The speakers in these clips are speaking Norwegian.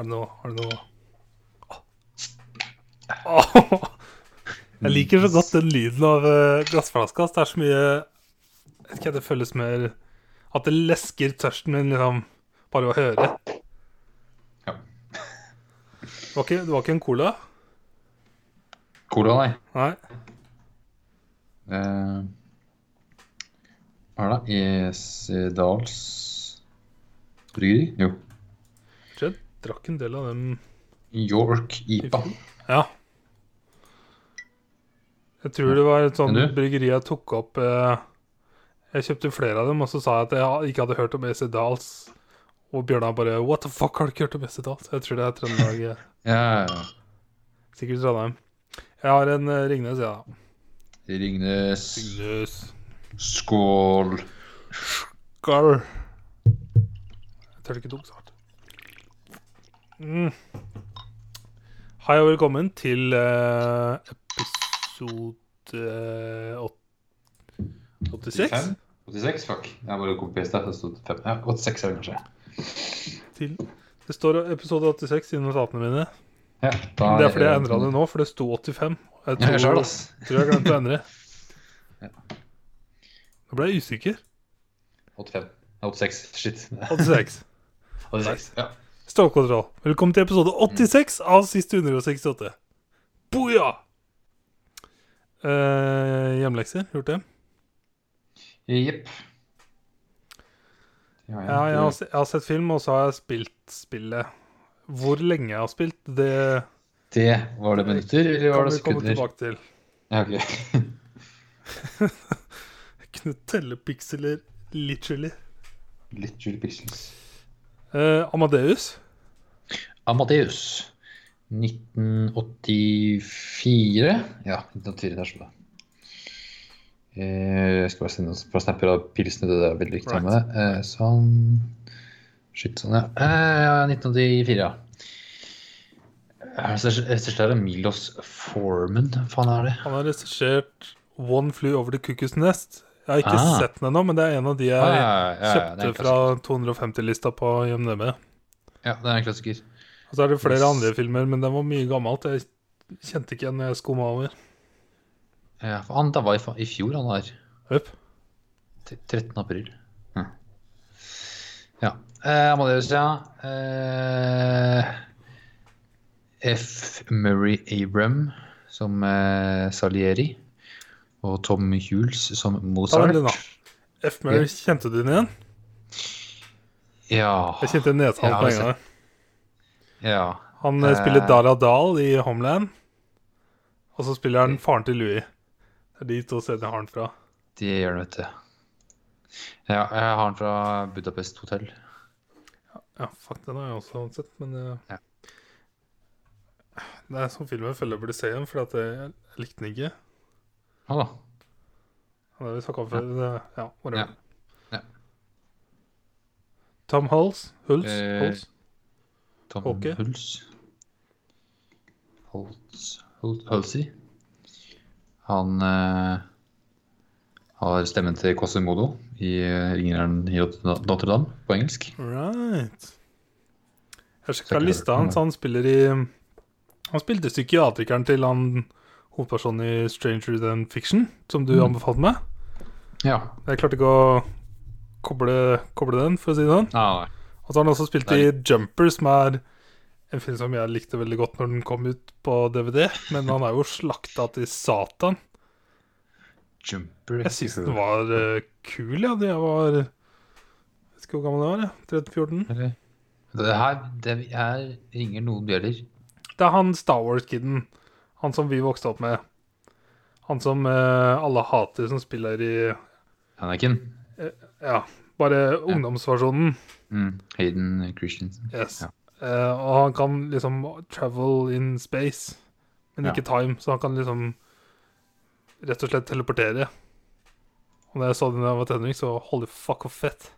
Har du noe Har du noe. Jeg liker så godt den lyden av uh, glassflaska. Det er så mye Jeg vet ikke, Det føles mer At det lesker tørsten min liksom bare å høre. Ja. Det var ikke, det var ikke en cola? Cola, nei. Nei. Eh, Hva er det? Esedals bryggeri? Jo. Jeg jeg drakk en del av dem York IPA. Ja. Jeg tror det var et sånt bryggeri jeg tok opp eh, Jeg kjøpte flere av dem, og så sa jeg at jeg ikke hadde hørt om AC Dahls. Og Bjørnar bare What the fuck, har du ikke hørt om AC Dahls? Jeg tror det er Trøndelag. eh, Ja. Sikkert Trondheim. Jeg har en eh, Ringnes, ja. Ringnes. Ringnes. Skål. Skål. Jeg tør ikke dukke hardt. Mm. Hei og velkommen til uh, episode uh, åt- 86. 86, fuck. Jeg bare kopiert at Det stod 85. Ja, 86 er det kanskje. Til, det står episode 86 i notatene mine. Ja, da Det er fordi jeg endra det nå, for det sto 85. Jeg tror, jeg selv, tror jeg glemte å endre. Ja. Nå ble jeg usikker. 85. 86. Shit. 86. 86. Ja. Stålkontroll. Velkommen til episode 86 av siste 168. Boja! Eh, hjemlekser, gjort det? Jepp. Ja, Ja, jeg har, se- jeg har sett film, og så har jeg spilt spillet. Hvor lenge jeg har spilt, det Det var det minutter, eller var kan det vi komme sekunder? tilbake til. Ja, ok. Jeg kunne telle piksler literally. Literally pixels. Eh, Amadeus. Amadeus. 1984. Ja, 1984, der står det. Eh, Jeg skal bare sende oss på snapper av pilsene, det er veldig viktig right. med. Eh, Sånn. Shit, sånn, ja. Eh, ja, 1984, ja. Regissør er Milos Forman, hva faen er det? Han har regissert One Flew Over the Cuckoo's Nest. Jeg har ikke Ah. sett den ennå, men det er en av de jeg Ah, ja, ja, kjøpte fra 250-lista på IMDb. Ja, det er en klassiker. Og så er det flere Yes. andre filmer, men den var mye gammelt. Jeg kjente ikke igjen når jeg skumma over. Ja, for han, det var i, i fjor han der. Høp. 13. april. Hm. Ja. Eh, Amadeus, ja. Eh, F. Murray Abram som eh, Salieri. Og Tom Hules som Mozart. den. F. Murray, kjente du den igjen? Ja. Jeg kjente nedtall på det en gang. ja. Han eh, Eh. spiller Dara Dahl i Homeland. Og så spiller han faren til Louis. Det er de to stedene jeg har han fra. Det gjør han, vet du. Ja, jeg har den fra Budapest hotell. Ja, fuck, den har jeg også sett, men uh... Ja. Det er sånn film jeg føler jeg burde se igjen, for jeg likte den ikke. Ja da. Det har vi snakka om før. Ja. Ja, whatever. Ja. Ja. Tom Hulse? Hulse? Eh, Hulse? Tom Håke? Hulls. Hulls. Hulls. Hulsey. Han eh, har stemmen til Quasimodo i eh, Ringeren i Notre-Dame på engelsk. Right. Jeg sjekka lista hans. Han spiller i Han spilte psykiatrikeren til han hovedpersonen i Stranger Than Fiction, som du Mm. anbefalte meg. Ja. Jeg klarte ikke å koble, koble den, for å si det sånn. Ah, Og så har han også spilt i Jumper, som er en film som jeg likte veldig godt når den kom ut på DVD. Men han er jo slakta til satan. Jumper Jeg syns den var uh, kul, ja. Jeg var Jeg vet ikke hvor gammel jeg var. jeg. 13-14. Det her det er, ringer noen bjeller. Det er han Star Wars-kiden. Han som vi vokste opp med. Han som eh, alle hater, som spiller i Anakin. Ja, bare ungdomsversjonen. Mm. Hayden Christiansen. Yes. Ja. Eh, og han kan liksom travel in space, men Ja. ikke time. Så han kan liksom rett og slett teleportere. Og da jeg så den da jeg var tenåring, så holy fuck og fett.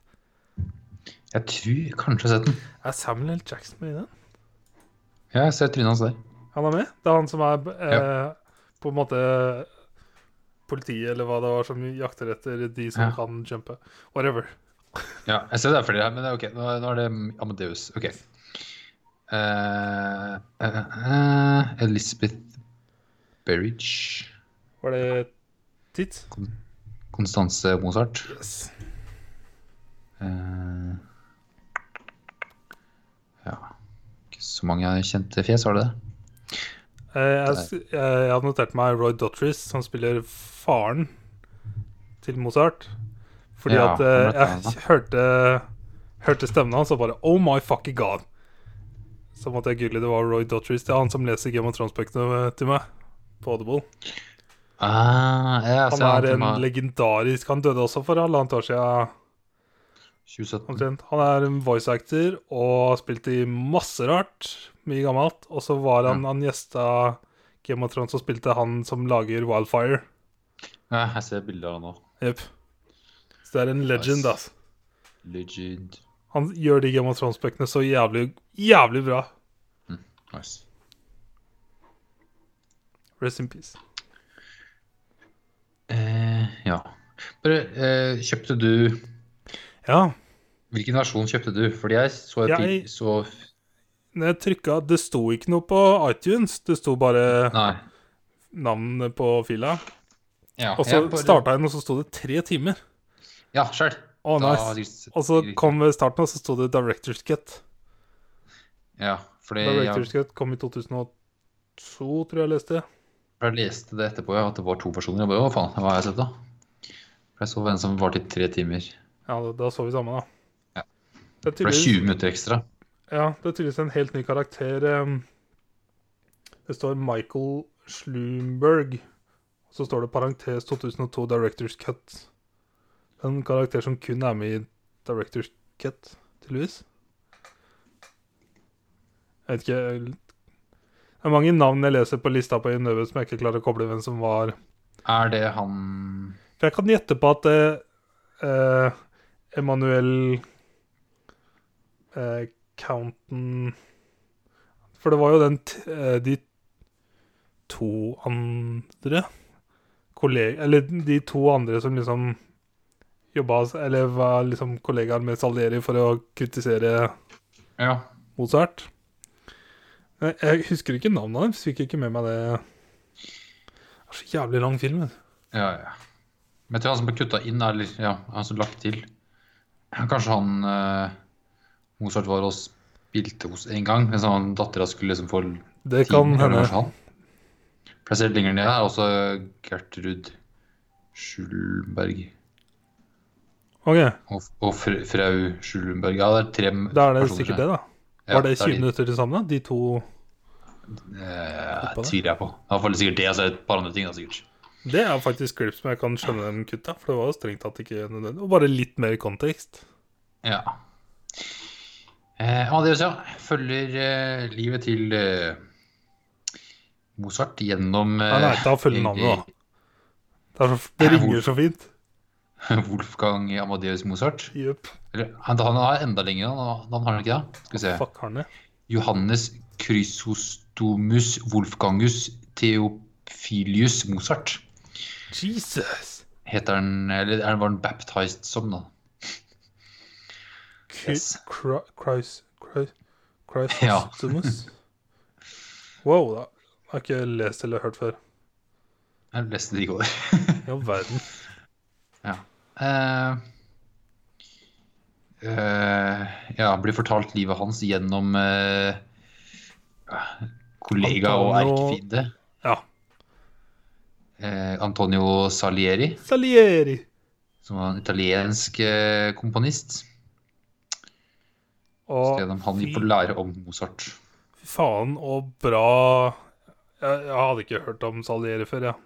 Jeg tror kanskje jeg har sett den. Er Samuel L. Jackson med i den? Ja, jeg ser trynet hans der. Han er med? Det er han som er eh, på en måte politiet, eller hva det var, som jakter etter de som Ja. kan jumpe. Whatever. Ja, jeg ser det er flere her, men det er ok. Nå, nå er det Amadeus. Ok. Uh, uh, uh, Elizabeth Berridge. Var det titt? Konstanse Mozart. Yes. Eh, ja Ikke så mange kjente fjes, var det det? Eh, jeg, jeg, jeg har notert meg Roy Dottris, som spiller faren til Mozart. Fordi Ja, at eh, jeg hørte, hørte stemmen hans og bare Oh my fucking god. Så måtte jeg google det var Roy Dottris. Det er han som leser Game of Thrones-bøkene til meg på Audible. Ah, ja, Han er en legendarisk Han døde også for halvannet år siden. 2017. Han er en voice actor og har spilt i masse rart. Mye gammelt. Og så var han, han gjesta Game of Thrones og spilte han som lager Wildfire. Ja, jeg ser bilder av han nå. Jepp. Så det er en legend, ass. Legend. Han gjør de Game of Thrones-bøkene så jævlig, jævlig bra. Nice. Rest in peace. Eh, ja. Bare, eh, kjøpte du Ja, Hvilken versjon kjøpte du? Fordi jeg så, Jeg- så når jeg trykka Det sto ikke noe på iTunes. Det sto bare Nei. navnet på fila. Ja, Og så bare- starta jeg den, og så sto det tre timer. Ja, sjøl. Oh, nice. Og så kom ved starten, og så sto det Director's Cut. Ja, fordi Director's Cut kom i 2002, tror jeg jeg leste. jeg leste det etterpå, ja, at det var to personer. Jeg bare, Å, faen, hva har jeg sett, da? For jeg så en som varte i tre timer. Ja, da, så vi sammen, da. Ja. Det ble det er 20 minutter ekstra. Ja, det er tydeligvis en helt ny karakter. Det står Michael Schlumberg. Og så står det parentes 2002 Director's Cut. En karakter som kun er med i Director's Cut, tydeligvis. Jeg vet ikke Det er mange navn jeg leser på lista på Innøve som jeg ikke klarer å koble hvem som var Er det han For jeg kan gjette på at det eh, Emanuel eh, Counten For det var jo den eh, de to andre kolleg... Eller de to andre som liksom jobba Eller var liksom kollegaer med Salieri for å kritisere Ja. Mozart. Jeg, husker ikke navnet hans, fikk ikke med meg det. Det er så jævlig lang film. Ja, ja. Men jeg tror han som ble kutta inn, eller ja, han som lagt til Kanskje han eh, Mozart var og spilte hos en gang, mens han dattera skulle liksom få Det kan hende. ser lenger ned her, også Gertrud Schulberg Ok, og, og frau Schulberg. Ja, det er tre da er det sikkert det, da. Ja, Var det er 20 de. minutter til sammen? De to Eh, det? tviler jeg på. I hvert fall sikkert det, altså et par andre ting, da, sikkert. Det er faktisk klipp som jeg kan skjønne dem kutta, for det var jo strengt tatt ikke nødvendig. Og bare litt mer kontekst. Ja. Eh, Amadeus, ja. Følger eh, livet til eh, Mozart gjennom eh, Nei, da følger navnet, da. Det, er så, det ringer Wolf, så fint. Wolfgang Amadeus Mozart. Yep. Eller, han, han har enda lenger, han, han har han ikke det? Skal vi se. Fuck, han det? Johannes Chrysostomus Wolfgangus Theophilius Mozart. Jesus! Heter han Eller er var han baptized som, da? Yes. Ja. Chrysostomus? Wow, da har ikke lest eller hørt før. Det er det beste de går. I all verden. Ja. Uh, uh, ja, blir fortalt livet hans gjennom uh, kollega og Antonio- erkefiende. Ja. Antonio Salieri, Salieri! som var en italiensk komponist. Og Skrev om han får lære om Mozart. Fy faen, og bra Jeg, jeg hadde ikke hørt om Salieri før, jeg.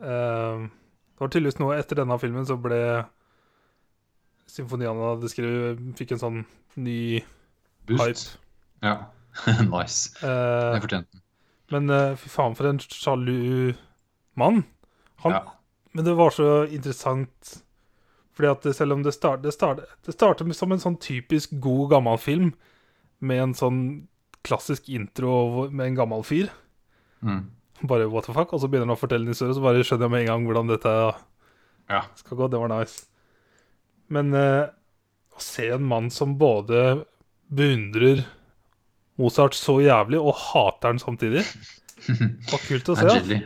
Uh, det var tydeligvis noe etter denne filmen så ble Symfoniene hadde skrevet Fikk en sånn ny Boost. hype. Ja. nice. Uh, Det fortjente den. men uh, fy faen, for en sjalu mann. Han, Ja. Men det var så interessant Fordi at selv om det starter det, start, det starter som en sånn typisk god, gammel film med en sånn klassisk intro med en gammel fyr. Mm. Bare what the fuck? Og så begynner han å fortelle en historie, så bare skjønner jeg med en gang hvordan dette Ja. skal gå. Det var nice. Men eh, å se en mann som både beundrer Mozart så jævlig, og hater han samtidig. Det var kult å se. Jelly.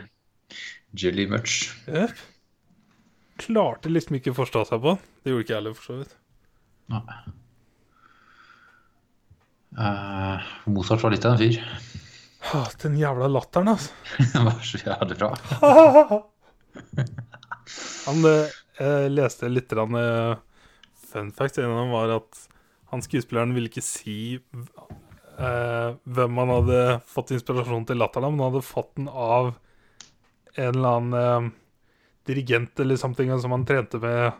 Jelly much. Jep. Klarte liksom ikke å forstå seg på. Det gjorde ikke jeg heller, for så vidt. Nei. Uh, Mozart var litt av en fyr. Ah, Den jævla latteren, altså. den var så jævlig bra. Han eh, leste litt rann, eh, fun fact. En av dem var at han skuespilleren ville ikke si eh, hvem han hadde fått inspirasjon til latteren av, men han hadde fått den av en eller annen eh, dirigent eller something som han trente med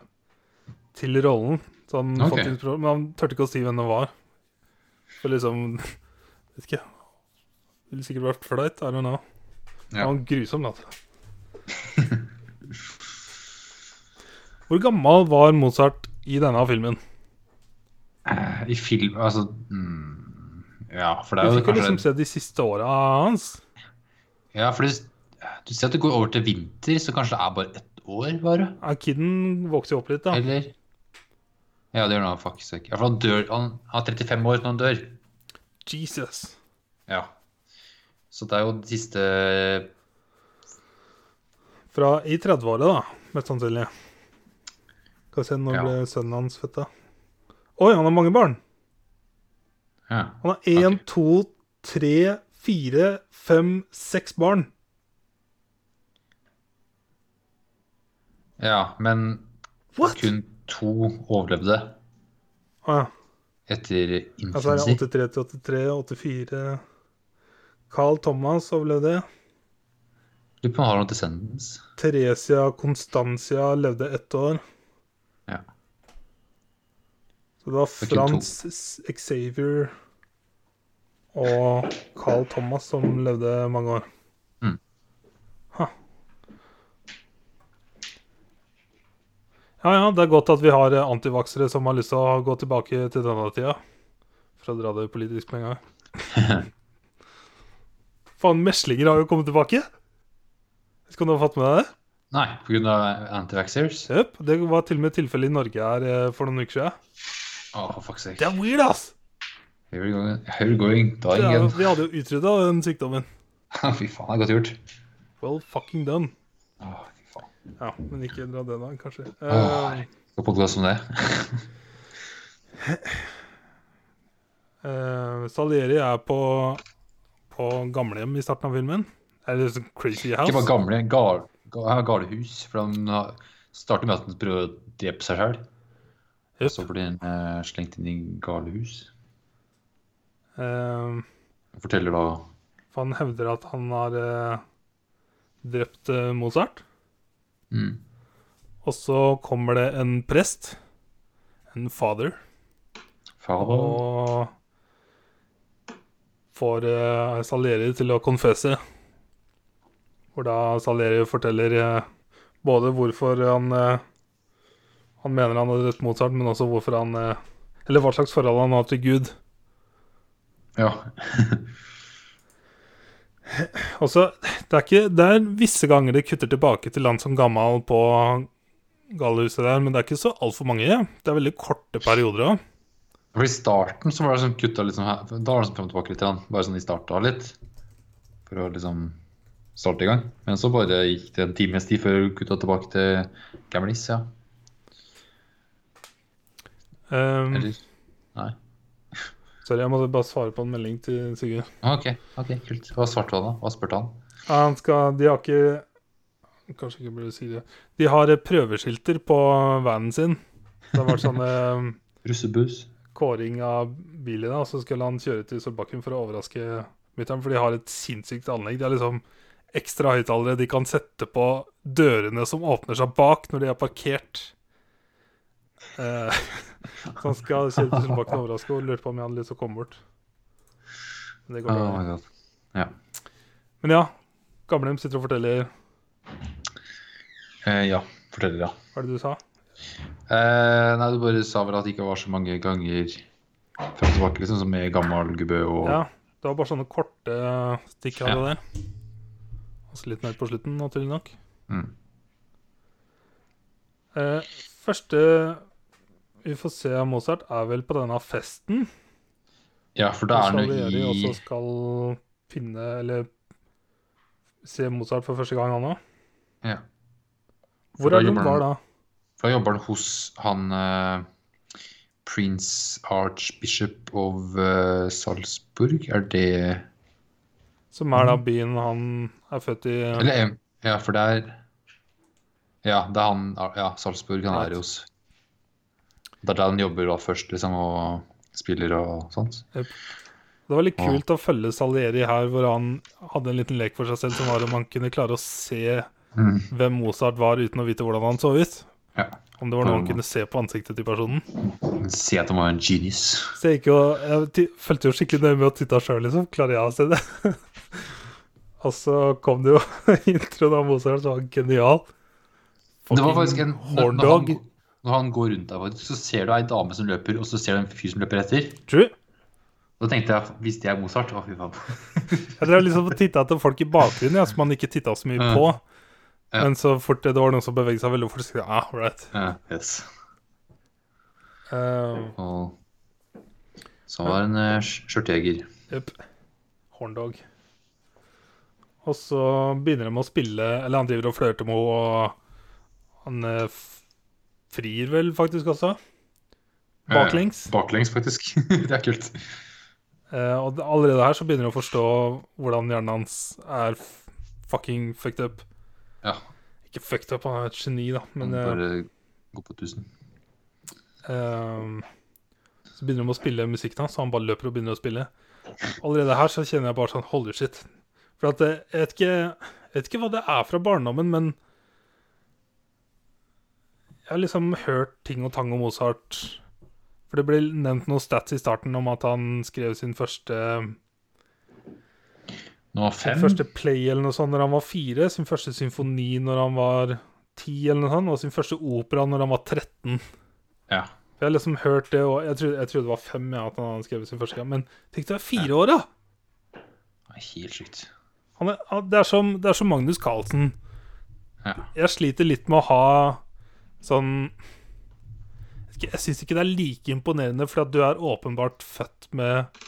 til rollen. Så han okay. fant inspirasjon, Men han turte ikke å si hvem det var. For liksom Vet ikke. Det ville sikkert vært flaut. I don't know. Ja. Han var grusom, da. Hvor gammel var Mozart i denne filmen? Eh, I film Altså mm, Ja, for Du det er jo fikk jo liksom se de siste åra hans. Ja, for det, du sier at det går over til vinter, så kanskje det er bare ett år, bare? Ja, Kiden vokser jo opp litt, da. Eller? Ja, det gjør han faktisk ikke. Han dør Han er 35 år når han dør. Jesus. Ja. Så det er jo det siste Fra i 30-åra, da, mest sannsynlig. Skal vi se, når Ja. ble sønnen hans født, da? Oi, han har mange barn! Ja. Han har én, to, tre, fire, fem, seks barn. Ja men What?! kun to overlevde Å ja. etter Altså er det 83 til 83, 84 Carl Thomas overlevde. Lurer på om han har noen descendants. Theresia Constancia levde ett år. Ja. Så det var. Frans Xavier og Carl Thomas som levde mange år. Mm. Ha. Ja ja, det er godt at vi har eh, antivaksere som har lyst til å gå tilbake til denne tida. For å dra det politisk med en gang. Faen, meslinger har jo kommet tilbake! Vet ikke om du har fått med deg det? Nei, pga. antivaxers? Jepp. det var til og med tilfellet i Norge her eh, for noen uker siden. Oh, for fuck's sake. Det er weird, ass! Here we you here we going dying again. vi hadde jo utrydda den sykdommen. Fy faen, det er godt gjort. Well fucking done. Oh. Ja, men ikke dra det, da, kanskje. Åh. Eh, Skal podkast om det? uh, Salieri er på, på gamlehjem i starten av filmen. Eller sånn Crazy House. Ikke bare gamle, gal, gal, galehus. For han starter med at han prøver å drepe seg sjøl. Yep. Så blir han uh, slengt inn i galehus. Eh, Han forteller da for han hevder at han har uh, drept eh, Mozart. Mm, Og så kommer det en prest, en father, Fader. og får uh, Salieri til å konfesse. Hvor da Salieri forteller uh, både hvorfor han uh, Han mener han har rett Mozart, men også hvorfor han eh, Eller hva slags forhold han har til Gud. Ja. Også, det, er ikke, det er visse ganger det kutter tilbake til land som gammel på gallehuset der, men det er ikke så altfor mange. Det er veldig korte perioder òg. For I starten så var det sånn kutta litt sånn her. Da var det sånn frem og tilbake litt. igjen. Bare sånn de starta litt. For å liksom starte i gang. Men så bare gikk det en times tid før kutta tilbake til Gamlis, ja. Um, Eller. Sorry, jeg måtte bare svare på en melding til Sigurd. Ah, OK, ok, kult. Hva svarte han da? Hva spurte han? Han skal De har ikke Kanskje ikke burde si det. De har prøveskilter på vanen sin. Det har vært sånne eh, Russebuss? kåring av bilene, og så skulle han kjøre til Solbakken for å overraske mutter'n, for de har et sinnssykt anlegg. Det er liksom ekstra høyttalere de kan sette på dørene som åpner seg bak når de er parkert. Eh, så han skal kjøre til Solbakken og overraske, og lurte på om jeg hadde lyst til å komme bort. Men det går bra. Oh. Ja. Men ja, Gamlehjem sitter og forteller Eh, ja, forteller, ja. Hva er det du sa? Eh, nei, du bare sa vel at det ikke var så mange ganger fram og tilbake, liksom, som med gammel gubbe og Ja, det var bare sånne korte stikk her Ja. der. Og så litt mer på slutten, naturlig nok. Mm. Eh, første vi får se Mozart, er vel på denne festen. Ja, for da er han jo i Og så skal finne Eller se Mozart for første gang, han òg. ja. Hvor er jobber var da? For da jobber han hos han uh, Prince Archbishop of uh, Salzburg. Er det Som er da byen han er født i. Eller Ja, for det er Ja, det er han Ja, Salzburg han er hos. Det da han jobber da først, liksom, og spiller og sånt. Det var litt kult å følge Salieri her, hvor han hadde en liten lek for seg selv som var om han kunne klare å se Mm. hvem Mozart var uten å vite hvordan han så ut. Ja. Om det var noe han Mm. kunne se på ansiktet til personen. Si at han var en genius. Så jeg jo Jeg fulgte jo skikkelig nøye med å titte sjøl, liksom. Klarer jeg å se det? og så kom det jo introen av Mozart, som var genial. Det var faktisk en horndog. når, når, han, når han går rundt der, så ser du ei dame som løper, og så ser du en fyr som løper etter. True. Da tenkte jeg, hvis det er Mozart Å, fy faen. Jeg drev liksom og titta etter folk i bakgrunnen, ja, som man ikke titta så mye Ja. på. Ja. Men så fort det var noen som beveget seg veldig fort, så jeg, ah, right. Ja, yes. Uh, Og så var det en skjørtejeger. Jepp. Horndog. Og så begynner de å spille Eller han driver og flørter med henne, og han eh, frir vel faktisk også. Baklengs. Eh, baklengs, faktisk. det er kult. Eh, og allerede her så begynner du å forstå hvordan hjernen hans er fucking fucked up. Ja. Ikke fucked up, han er et geni, da, men Han eh, bare går på tusen. Eh, så begynner de å spille musikken hans, så han bare løper og begynner å spille. Allerede her så kjenner jeg bare sånn Holy shit. For at eh, jeg vet ikke, jeg vet ikke hva det er fra barndommen, men Jeg har liksom hørt ting og tang om Mozart. For det ble nevnt noen stats i starten om at han skrev sin første Nå Sin fem. første play eller noe sånt når han var fire, sin første symfoni når han var ti, eller noe sånt, og sin første opera når han var 13. Ja. For Jeg har liksom hørt det, og jeg trodde, jeg trodde det var fem, ja, at han hadde skrevet sin første gang. Men tenk deg fire år, da! Det er helt er, han- det, er som, det er som Magnus Carlsen. Ja. Jeg sliter litt med å ha sånn Jeg, syns ikke det er like imponerende, for du er åpenbart født med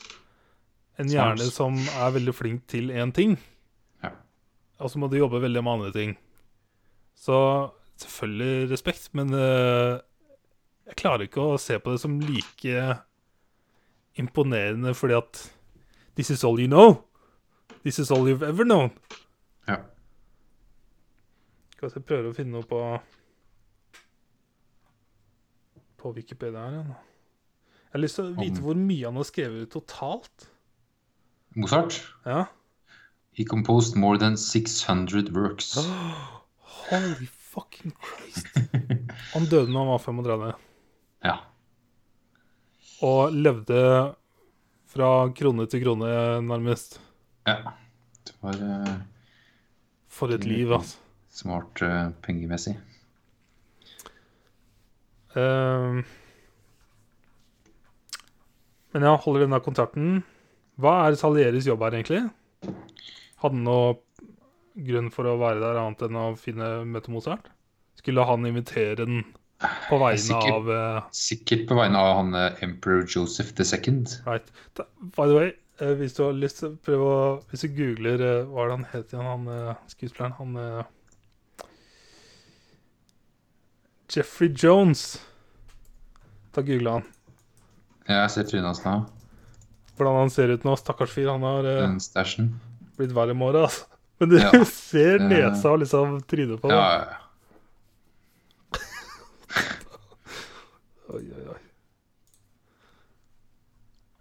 en hjerne som er veldig flink til én ting. Ja. Og så må du jobbe veldig med andre ting. Så selvfølgelig respekt, men uh, jeg klarer ikke å se på det som like imponerende fordi at This is all you know. This is all you've ever known. Ja. Skal vi se, prøve å finne noe på På Wikipedia her igjen. Jeg har lyst til å vite hvor mye han har skrevet totalt. Mozart. Ja. He composed more than 600 works. Holy fucking Christ. Han døde når han var 35, Ja. og levde fra krone til krone, nærmest. ja. Det var uh, For et liv, altså. smart uh, pengemessig. Ehm. men ja, holder denne kontakten. Hva er Salieris jobb her, egentlig? Hadde han noe grunn for å være der, annet enn å finne Mette Mozart? Skulle han invitere den på vegne Sikkert. av uh, Sikkert på vegne av han eh, Emperor Joseph II. Right. Da, by the way, eh, hvis du har lyst til å prøve å Hvis du googler Hva er det han het igjen, han skuespilleren? Han eh, Jeffrey Jones. Ta googla han. Jeg ser trynet hans nå. Hvordan han ser ut nå. Stakkars fyr. Han har eh, blitt verre med året, altså. Men du Ja. ser nesa og liksom trynet på Ja, ja, ja. Oi, oi, oi.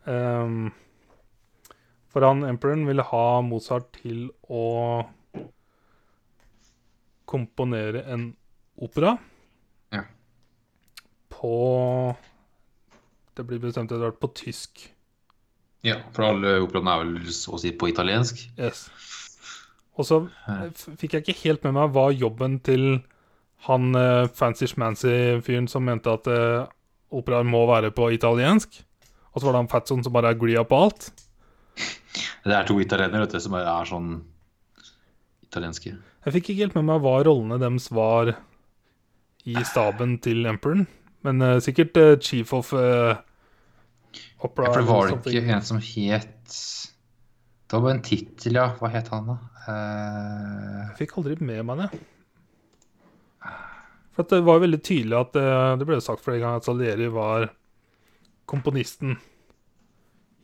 Um, for han emperoren ville ha Mozart til å komponere en opera Ja. På Det blir bestemt etter hvert på tysk. ja, for alle operaene er vel så å si på italiensk. Yes. Og så eh, fikk jeg ikke helt med meg hva jobben til han eh, fancy schmancy-fyren som mente at uh, operaer må være på italiensk. Og så var det han Fatson som bare agreea på alt. Det er to italienere vet du, som er sånn italienske. Jeg fikk ikke helt med meg hva rollene deres var i staben til Emperoren. Men uh, sikkert uh, chief of uh, Opera Ja, for det var det ikke en som het Det var bare en tittel, ja. Hva het han, da? Jeg fikk aldri med meg det. For det var veldig tydelig at Det ble sagt flere ganger at Salieri var komponisten.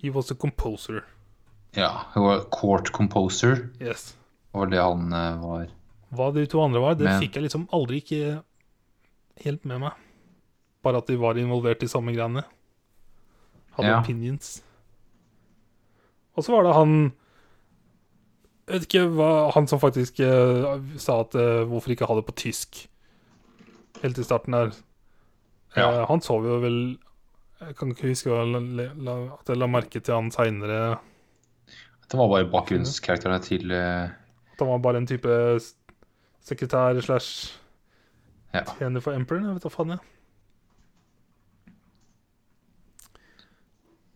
He was a composer. ja, He was Court Composer. Yes. var det han var. Hva de to andre var, det Men- fikk jeg liksom aldri ikke helt med meg. Bare at de var involvert i samme greiene. Hadde Ja. opinions. Og så var det han Jeg vet ikke hva Han som faktisk uh, sa at uh, hvorfor ikke ha det på tysk helt i starten der. Ja. Uh, han sov jo vel Jeg kan ikke huske la, la, at jeg la merke til han seinere. Det var bare bakgrunnskarakterene til eh, At han var bare en type sekretær slash tjener for Emperor. Jeg vet da faen, jeg.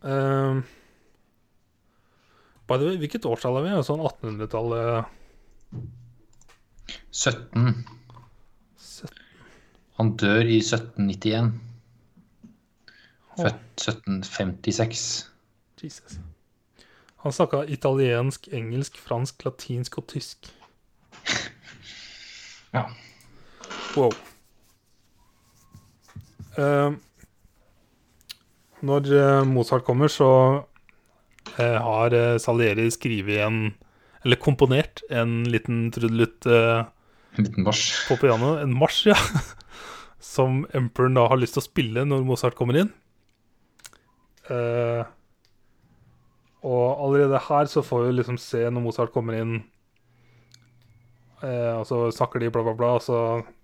Um, by the way, hvilket årstall er vi? Sånn 1800-tallet 17. Han dør i 1791. Født 1756. Jesus. Han snakka italiensk, engelsk, fransk, latinsk og tysk. Ja. Wow. Um, når eh, Mozart kommer, så eh, har eh, Salieri skrevet en Eller komponert en liten trudelutt En liten marsj. på piano. En marsj, ja. Som Emperor da har lyst til å spille når Mozart kommer inn. Og allerede her så får vi liksom se når Mozart kommer inn Og så snakker de bla, bla, bla, og så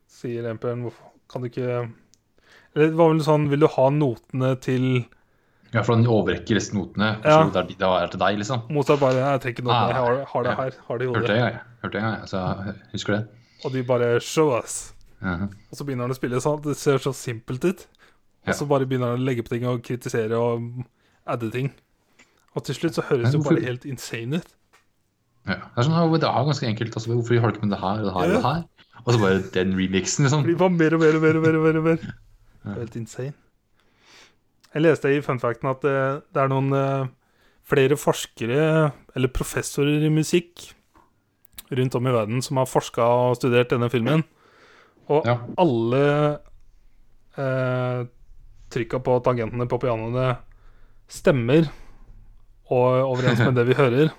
sier Emperor kan du ikke det var vel sånn Vil du ha notene til Ja, for han overrekker resten notene. Ja. Det er, det er til deg, liksom. Mozart bare Jeg trenger ikke notene, jeg har, har det her. Har det i Hørte hodet. jeg, jeg. Hørte jeg, jeg. Så jeg husker det. Og de bare Show us. Mhm. Og så begynner han å spille sånn. Det ser så simpelt ut. Og så bare begynner han å legge på ting og kritisere og adde ting. Og til slutt så høres det bare helt insane ut. Ja. Det er sånn, «Å, det er ganske enkelt. Altså, hvorfor har du ikke med det her og det her og det her? Og så bare den remixen, Det liksom. blir bare mer og mer. og mer, og mer, og mer. Det er helt insane. Jeg leste i funfacten at det, det er noen eh, flere forskere, eller professorer i musikk, rundt om i verden som har forska og studert denne filmen. Og Ja. alle eh, trykka på tangentene på pianoene stemmer og overens med det vi hører.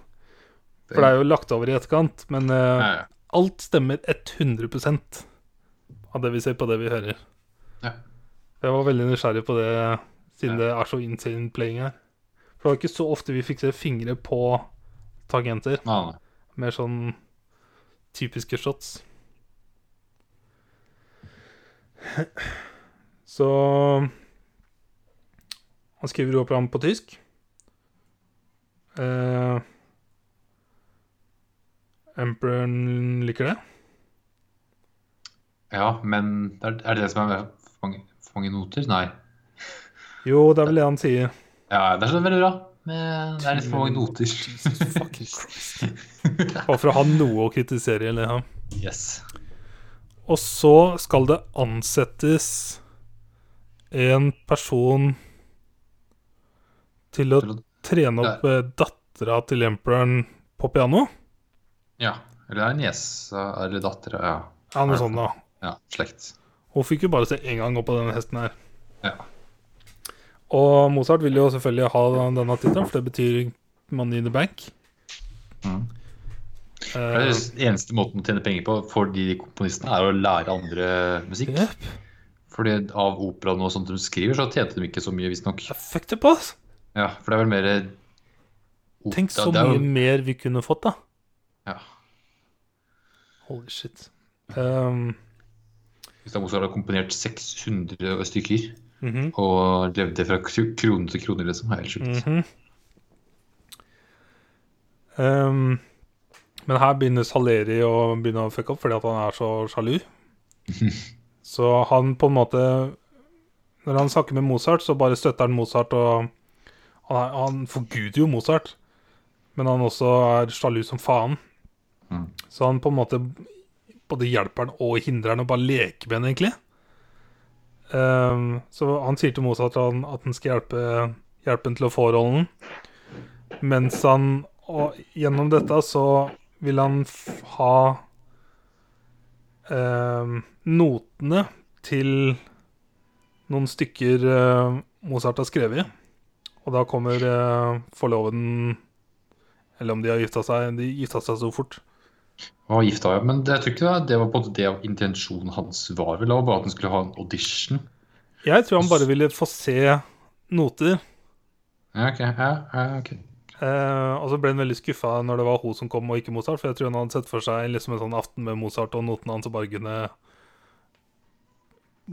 For det er jo lagt over i etterkant, men eh, Ja, ja. alt stemmer 100% av det vi ser på det vi hører. Ja. Jeg var veldig nysgjerrig på det, siden det er så insane playing her. For det var ikke så ofte vi fikk se fingre på tangenter. Nei. Mer sånn typiske shots. Så Han skriver operaen på tysk. Uh, Emperoren liker det. Ja, men er, det det som er mange, noter? Nei. Jo, det er vel det han sier. Ja, det er så veldig bra. Men det er litt for mange noter. Bare for å ha noe å kritisere eller ha. Yes. Og så skal det ansettes en person til å Til å- trene opp eh, dattera til emperoren på piano. Ja. Eller det er niesa eller dattera. Ja. Ja, noe sånt da. ja. Slekt. Hun fikk jo bare se én gang opp på denne hesten her. Ja. Og Mozart vil jo selvfølgelig ha denne tittelen, for det betyr money in the bank. Mm. Eh, Det er den eneste måten å tjene penger på for de komponistene, er å lære andre musikk. Yep. Fordi av operaen og sånt de skriver, så tjente de ikke så mye, visstnok. Det fucked up, ass. Ja, for det er vel mer Tenk så det er jo- mye mer vi kunne fått, da. Ja. Holy shit. Um, Mozart har komponert 600 stykker mhm. og levde fra kr- krone til krone, liksom, helt sjukt. Mm -hmm. um, men her begynner Saleri å begynne å fucke opp fordi at han er så sjalu. så han på en måte Når han snakker med Mozart, så bare støtter han Mozart, og han, han forguder jo Mozart. Men han også er sjalu som faen. Mm. Så han på en måte både hjelper han og hindrer han å bare leke med han, egentlig. Um, så han sier til Mozart at han, at han skal hjelpe, hjelpe han til å få rollen. Mens han Og gjennom dette så vil han ha um, notene til noen stykker uh, Mozart har skrevet. Og da kommer uh, forloveden Eller om de har gifta seg De gifta seg så fort. Var gifta, ja. Men det, jeg tror ikke det, det var på en måte det intensjonen hans var. vel, bare at han skulle ha en audition. Jeg tror han bare ville få se noter. Ja, ok. Ja, ja, okay. Eh, og så ble han veldig skuffa når det var hun som kom, og ikke Mozart. For jeg tror han hadde sett for seg liksom en sånn aften med Mozart og notene hans, og bare kunne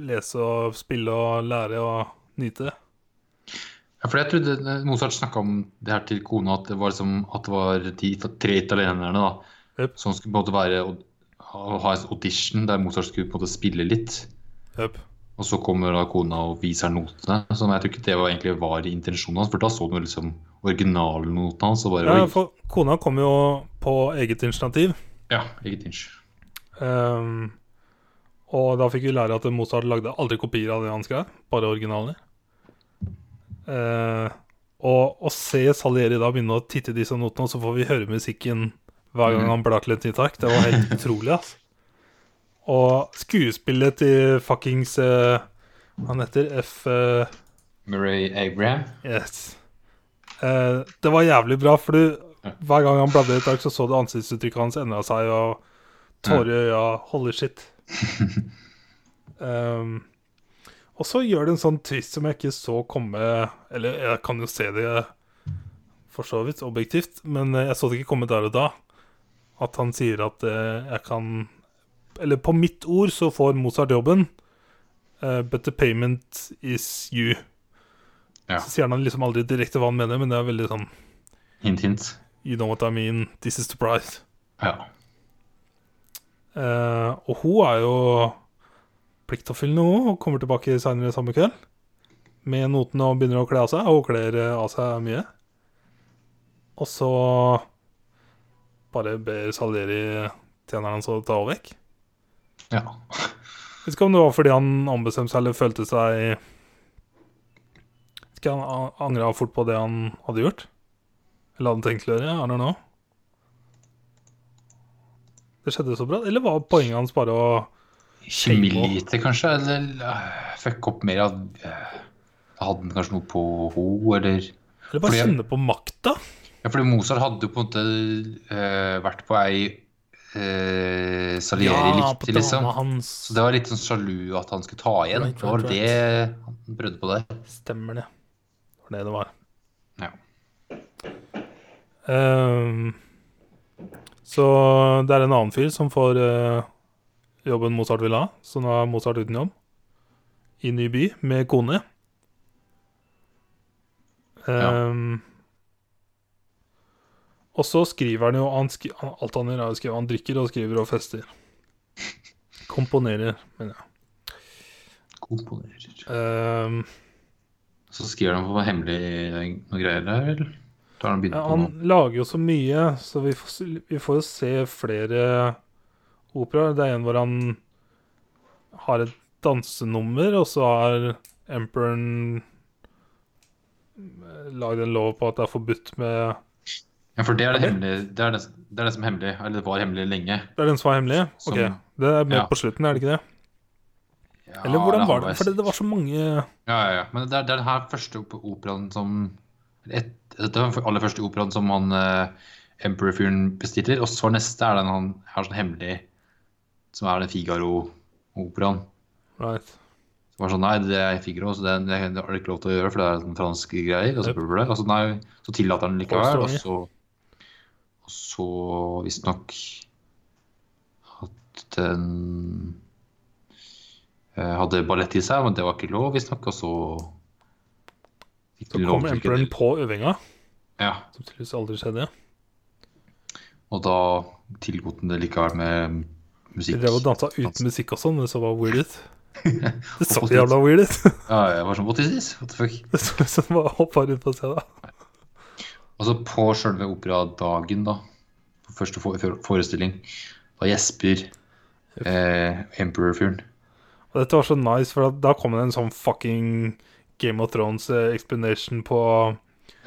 lese og spille og lære og nyte det. Ja, for jeg trodde Mozart snakka om det her til kona, at det var, liksom, at det var de tre italienerne da, Jep. som skulle på en måte være å ha en audition der Mozart skulle på en måte spille litt. Yep. Og så kommer da kona og viser notene. Så jeg tror ikke det var, egentlig var intensjonen hans, for da så du liksom originalnotene hans. bare, Ja, for kona kom jo på eget initiativ. Ja, eget inch. Um, og da fikk vi lære at Mozart lagde aldri kopier av det han skrev, bare originaler. Uh, og å se Salieri da begynne å titte i disse notene, og så får vi høre musikken hver gang Mhm. han blar til et nytt ark, det var helt utrolig, altså. Og skuespillet til fuckings uh, Han heter F... Uh, Murray Abraham. Yes. Uh, det var jævlig bra, for du, hver gang han bladde i et ark, så så du ansiktsuttrykket hans endra seg, og tårer i øya. Holy shit. um, og så gjør det en sånn twist som jeg ikke så komme Eller jeg kan jo se det for så vidt objektivt, men jeg så det ikke komme der og da. At han sier at uh, jeg kan Eller på mitt ord så får Mozart jobben, uh, but the payment is you. Ja. Så sier han liksom aldri direkte hva han mener, men det er veldig sånn Hint, hint. You know what I mean, this is the price. Ja. Uh, og hun er jo pliktoppfyllende, hun, og kommer tilbake senere samme kveld. Med notene og begynner å kle av seg, og hun kler av seg mye. Og så bare ber Salieri tjeneren hans å ta henne vekk. ja. Vet ikke om det var fordi han ombestemte seg eller følte seg ikke, Han angra fort på det han hadde gjort. Eller hadde tenkt å gjøre. I don't know. Det skjedde så bra. Eller var poenget hans bare å Kjemilite, kanskje? Eller uh, fucke opp mer av uh, Hadde han kanskje noe på henne, eller Eller bare kjenne på makta? Ja, fordi Mozart hadde jo på en måte eh, vært på ei uh, Salieri likte, liksom. hans. Så det var litt sånn sjalu at han skulle ta igjen. Right, det var right, det han prøvde på der. Stemmer det. Det var det det var. Ja. Um, så det er en annen fyr som får uh, jobben Mozart vil ha. Så nå er Mozart uten jobb. I ny by med kone. Ehm, Og så skriver han jo han skri, Alt han gjør, er å skrive. Han drikker og skriver og fester. Komponerer, mener jeg. Komponerer. Um, Så skriver han på noe hemmelig noe greier der, eller? Ja, på han lager jo så mye, så vi får, vi får jo se flere operaer. Det er en hvor han har et dansenummer, og så har emperoren eh, lagd en lov på at det er forbudt med Ja, for det er det hemmelige. Det er det, det er det som er hemmelig. Eller det var hemmelig lenge. Det er den som var hemmelig? Som- Ok, Det er med ja. på slutten, er det ikke det? Ja, Eller hvordan var det? Fordi For det, var så mange Ja, ja, ja. Men det er, det er den her første op- operaen som et, Dette er den aller første operaen som han uh, Emperor-fyren bestiller. Og så neste er den han har sånn hemmelig, som er den Figaro-operaen. Right. Som var sånn Nei, det er Figaro, så det, det har du ikke lov til å gjøre, for det er sånn franske greier. Og så, Yep. og så, nei, så tillater han likevel. Og så, så visstnok hatt den eh, hadde ballett i seg, men det var ikke lov, visstnok. Og så fikk Så kom til emperoren på øvinga, Ja, som tydeligvis aldri skjedde. og da tillot han det likevel med De musikk. drev og dansa uten musikk og sånn, det så var weird ut. Det så jævla weird ut. Ja, jeg var sånn What is this? What the fuck? Som bare hoppa rundt på scenen. Og så på selve operadagen, da, på første for for- forestilling, da gjesper eh, Emperor-fyren. Og dette var så nice, for da- kom det en sånn fucking Game of Thrones eh, explanation på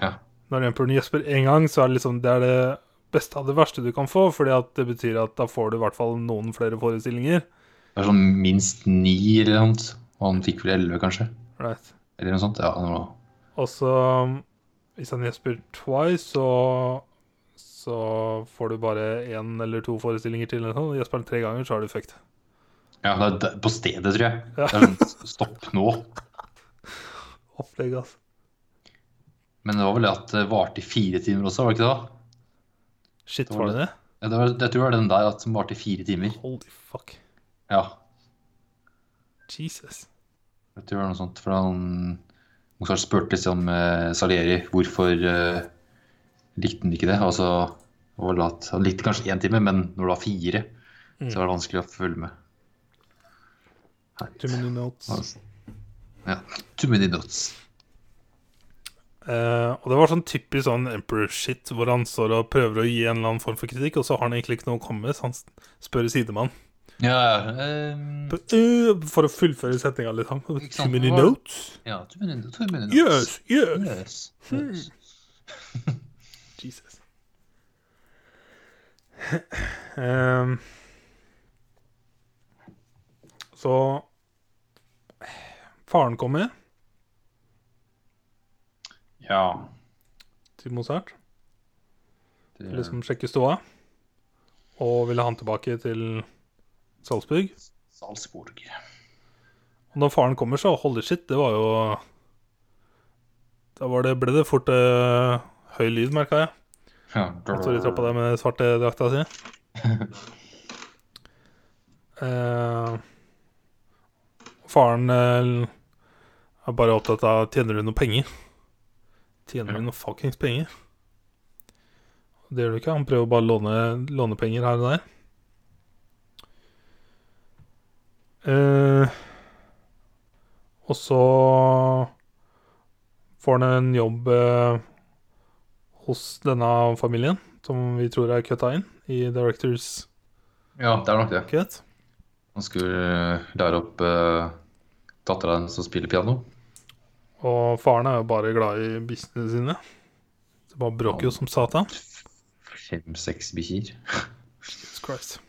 Ja. Når Emperor gjesper én gang, så er det liksom Det er det beste av det verste du kan få, fordi at det betyr at da får du i hvert fall noen flere forestillinger. Det er sånn minst ni eller noe sånt. Og han fikk vel elleve, kanskje? Right. Eller noe sånt. Ja. Og så Hvis han gjesper twice, så Så får du bare én eller to forestillinger til. Gjesper han tre ganger, så har du fucked. ja det er på stedet, tror jeg. Ja. Sånn stopp nå. Opplegg, altså. Men det var vel det at det varte i fire timer også, var det ikke det? da? Shit, Det var var det det? Ja, det var, jeg tror det var den der at som varte i fire timer. Holy fuck. Ja, Jesus. jeg tror det var noe sånt. For han Mozart spurte liksom eh, Salieri hvorfor eh, likte han ikke det. Altså, han likte kanskje én time, men når det var fire, så var det vanskelig å følge med. Too many notes. Altså, Ja. Too many notes. Uh, og det var sånn typisk sånn Emperor-shit, hvor han står og prøver å gi en eller annen form for kritikk, og så har han egentlig ikke noe å komme med, så han spør sidemann. Ja, um, But, uh, For å fullføre setninga litt. Too many notes? ja too many, too many notes. Yes, yes. Yes. yes. Jesus. um, så Faren kommer Ja. til Mozart, Det, liksom sjekke ståa, og ville han tilbake til Salzburg. Salzburg. Og når faren kommer, så holy shit, det var jo Da var det, ble det fort uh, høy lyd, merka jeg. Ja. Han står i trappa der med svarte drakta si. uh, faren uh, er bare opptatt av tjener du noe penger. Tjener du Ja. noe fuckings penger? Det gjør du ikke. Han prøver bare å låne, låne penger her og der. Eh, og så får han en jobb eh, hos denne familien, som vi tror er kutta inn i Directors ja, det er nok det. Cut. Han skulle eh, lære opp eh, dattera hennes å spille piano. Og faren er jo bare glad i bikkjene sine. Det bare bråker jo som satan. Fem-seks bikkjer. Jesus Christ.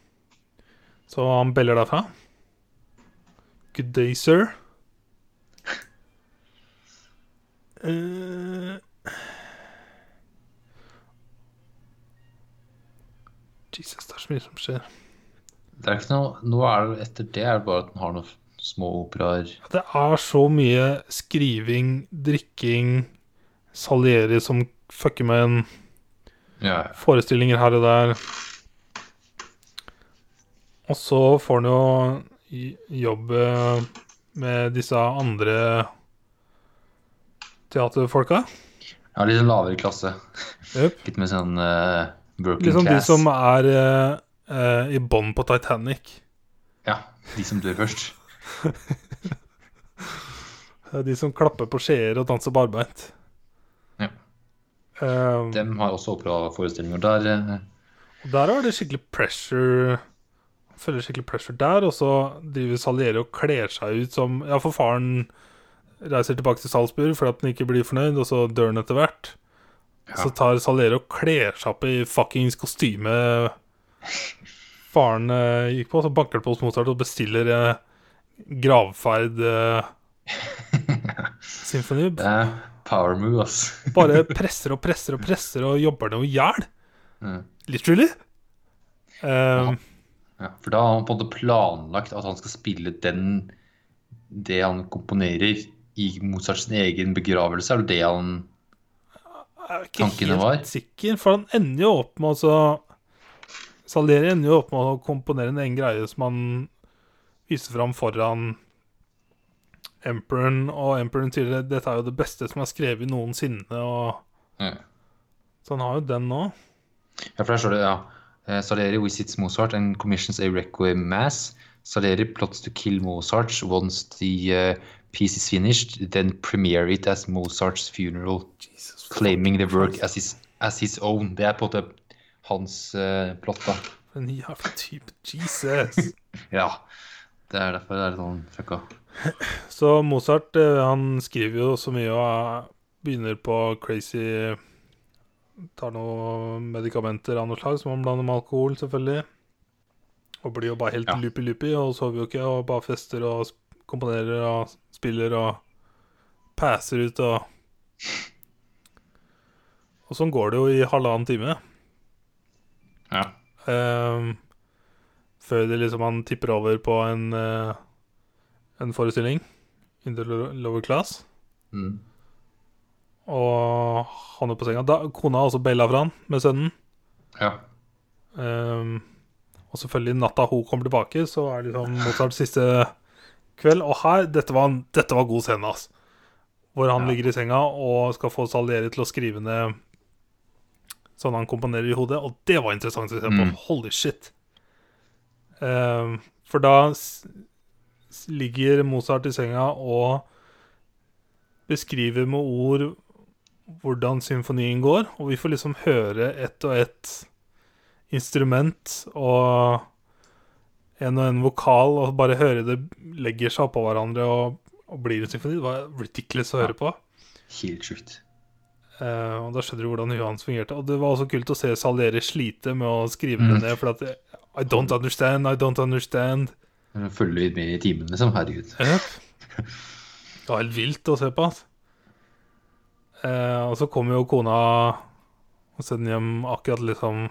Så han beller derfra. Good day, sir. Uh, Jesus, det er så mye som skjer. Det er ikke noe Nå er det etter det er det bare at den har noen små operaer. Det er så mye skriving, drikking, Salieri som fucker med en Ja, forestillinger her og der. Og så får han jo jobb med disse andre teaterfolka. ja litt sånn lavere klasse. Yep. Litt mer sånn uh, broken Liksom de class. som er uh, i bånn på Titanic. Ja, de som dør først. De som klapper på skjeer og danser barbeint. Ja. Um, Dem har også operaforestillinger. Der Uh, der er det skikkelig pressure Føler skikkelig pressure der, og så driver Salieri og kler seg ut som Ja, for faren reiser tilbake til Salzburg fordi at han ikke blir fornøyd, og så dør han etter hvert. Ja. Så tar Salieri og kler seg opp i fuckings kostyme faren eh, gikk på, så banker det på hos Mozart og bestiller eh, gravferd eh, symfoni. Det er power move, ass. Bare presser og presser og presser og jobber noe i hjel. Mm. Literally. Um, Ja, for da har han på en måte planlagt at han skal spille den det han komponerer i Mozarts egen begravelse. Er det det han Jeg er ikke helt var. sikker, for han ender jo opp med å Salieri ender jo opp med å komponere en egen greie som han viser fram foran Emperoren, og Emperoren sier at dette er jo det beste som er skrevet noensinne, og Ja, så han har jo den nå. Ja, for der står det, ja. Eh, Salieri visits Mozart and commissions a requiem mass. Salieri plots to kill Mozart once the uh, piece is finished, then premiere it as Mozarts funeral, Jesus claiming the work as his, as his own. Det er på en måte hans uh, plott, da. En jævla type. Jesus. Ja. Det er derfor det er litt sånn fucka. Så Mozart han skriver jo så mye og er- begynner på crazy Tar noen medikamenter av noe slag, som man blander med alkohol, selvfølgelig. Og blir jo bare helt Ja. loopy-loopy og sover jo ikke og bare fester og komponerer og spiller og passer ut og Og sånn går det jo i halvannen time. Ja. Um, før det liksom han tipper over på en uh, En forestilling. In the lo- lower class. Mm. Og han er på senga. Da, kona har også baila fra han med sønnen. Ja. Um, og selvfølgelig natta hun kommer tilbake, så er det liksom Mozarts siste kveld. Og her, dette var, dette var god scene, altså. Hvor han Ja. ligger i senga og skal få Salieri til å skrive ned sånn han komponerer i hodet. Og det var interessant å se på. Mm. Holy shit. Um, for da ligger Mozart i senga og beskriver med ord hvordan symfonien går, og vi får liksom høre ett og ett instrument og en og en vokal, og bare høre det legger seg oppå hverandre og, og blir en symfoni. Det var ridiculous å høre på. Helt sjukt. Uh, og da skjønner du hvordan huet hans fungerte. Og det var også kult å se Salieri slite med å skrive Mm. det ned, for at I don't understand, I don't understand. Følger litt med i timen, liksom. Herregud. Yep. Det var helt vilt å se på. Altså. Eh, og så kommer jo kona og sender hjem akkurat liksom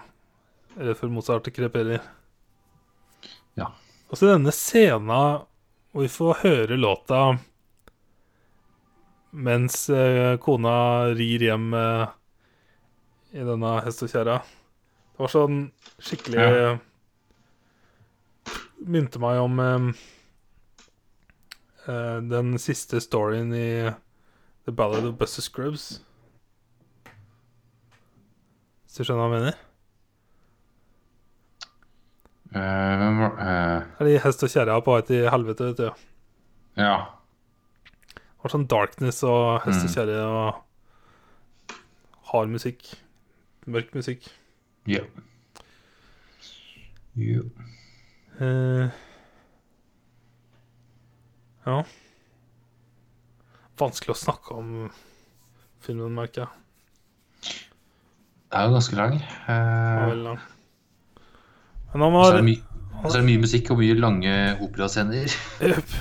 rett før Mozart kreperer. Ja. Og så denne scenen hvor vi får høre låta mens eh, kona rir hjem eh, i denne hest og kjerra. Det var sånn skikkelig Ja. Minte meg om eh, eh, den siste storyen i The Ballad of Buster Scrubs. Hvis du skjønner hva jeg mener? Eh, hvem var uh... Det er de hest og kjerra på vei til helvete, vet du. Ja. Det var sånn darkness og hest og Mm. kjerre og hard musikk. Mørk musikk. Ja. Yeah. Yeah. Uh... ja. Vanskelig å snakke om filmen, merker jeg. Det er jo ganske lang. Eh, veldig lang. Men han my- og så er det mye musikk og mye lange operascener. Yep.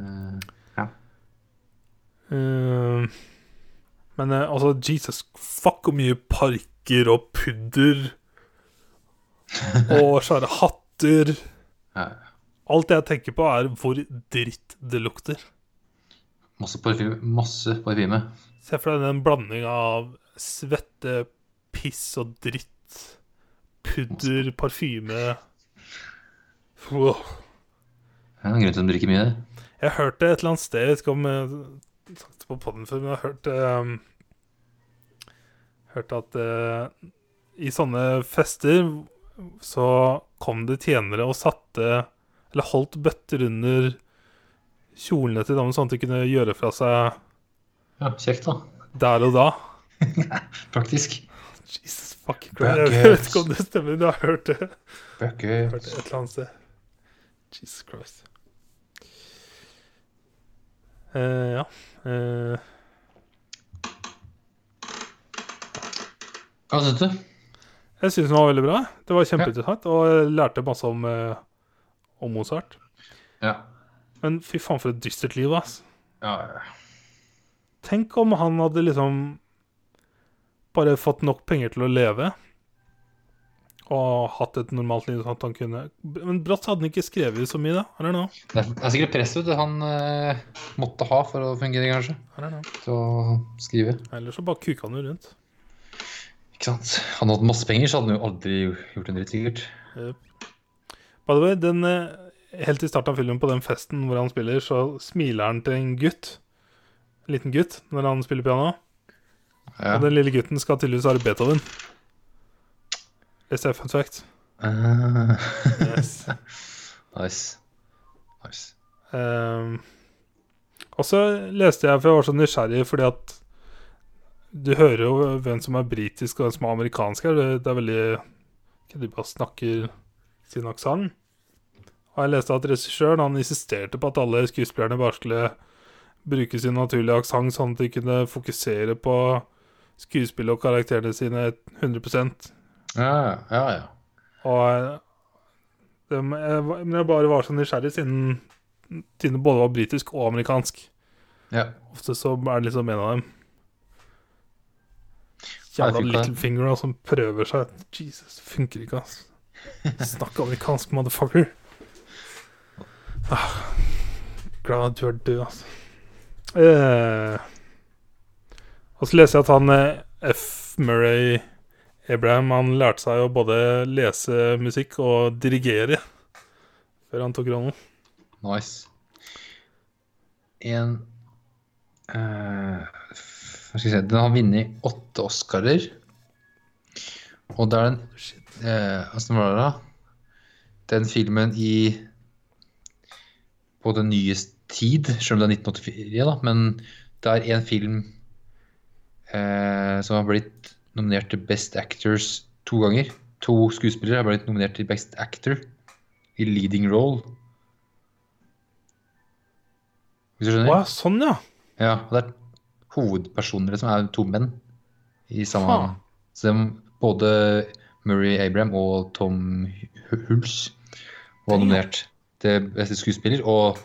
Uh, ja. Uh, men uh, altså, Jesus fuck hvor mye parker og pudder og svære hatter. Alt jeg tenker på, er hvor dritt det lukter. Masse parfyme. Masse parfyme. Se for deg den blandinga av svette, piss og dritt. Pudder, parfyme Wow. Det er en grunn til at de drikker mye. Jeg hørte et eller annet sted, jeg vet ikke om jeg sagt på poden før, men jeg har hørt um, Hørt at uh, i sånne fester så kom det tjenere og satte Eller holdt bøtter under kjolene til damene, sånn at de kunne gjøre fra seg Ja, Kjekt, da. der og da. Praktisk. Jesus fuck Christ. Jeg vet ikke om det stemmer, men jeg har hørt det. Hørt det et eller annet sted. Jesus Christ. Uh, ja. Uh. Hva syns du? jeg syns den var veldig bra. Det var kjempeinteressant, og jeg lærte masse om, uh, om Mozart. Ja. Men fy faen, for et dystert liv, ass. ja. ja. Tenk om han hadde liksom bare fått nok penger til å leve. Og hatt et normalt liv sånn at han kunne Men brått hadde han ikke skrevet så mye, da. I don't know. Det er, er sikkert press vet du, han eh, måtte ha for å fungere, kanskje. I don't know. Til å skrive. Eller så bare kuka han jo rundt. Ikke sant? Hadde han hatt masse penger, så hadde han jo aldri gjort en dritt, sikkert. By the way, den, eh, helt i starten av filmen, på den festen hvor han spiller, så smiler han til en gutt. En liten gutt, når han spiller piano. Ja. Og den lille gutten skal tydeligvis være Beethoven. Leste jeg fun fact. Uh, Yes. nice. Nice. Um, og så leste jeg, for jeg var så nysgjerrig, fordi at du hører jo hvem som er britisk og hvem som er amerikansk her. Det, det er veldig ikke De bare snakker sin aksent. Og jeg leste at regissøren han insisterte på at alle skuespillerne bare skulle bruke sin naturlige aksent, sånn at de kunne fokusere på skuespillet og karakterene sine 100% Ja, ja, ja. Og eh, det, jeg, men jeg bare var så nysgjerrig, siden, siden det både var britisk og amerikansk. ja. Ofte så er det liksom en av dem. Jævla. Littlefinger som prøver seg. Jesus, funker ikke, ass. Snakk amerikansk, motherfucker. Ah, glad at du er død, altså. Eh, og så leser jeg at han eh, F. Murray Abraham han lærte seg å både lese musikk og dirigere før han tok rollen. Nice. En uh, Hva skal jeg si Den har vunnet åtte Oscarer. Og det er den uh, eh, Åssen var det, da? Den filmen i På den nyeste tid, selv om det er 1984, da, men det er en film eh, som har blitt nominert til Best Actors to ganger. To skuespillere har blitt nominert til Best Actor i leading role. Hvis du skjønner? Wow, sånn, ja. Ja, og det er hovedpersoner som er to menn i samme Ha. Så de, både Murray Abraham og Tom Hu- var nominert til beste skuespiller, og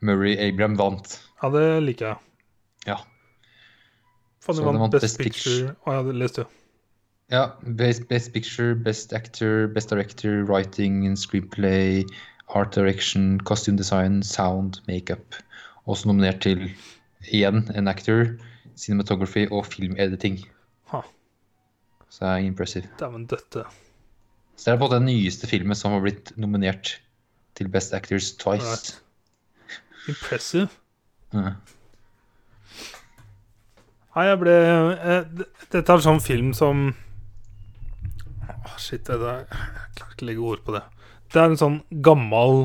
Murray Abraham vant. Ja, det liker jeg. Ja. Faen, du vant vant Best Best Picture. Å ja, det leste du. Ja, best, best Picture, Best Actor, Best Director, Writing and Screenplay, Art Direction, Costume Design, Sound, Makeup. Også nominert til igjen en actor, cinematography og filmediting. Ha. Så det er impressive. Dæven døtte. Så det er på den nyeste filmen som har blitt nominert til Best Actors twice. Right. Impressive. Ja. Nei, jeg ble eh, Dette er en sånn film som oh, Shit, det der, jeg klarer ikke å legge ord på det. Det er en sånn gammel,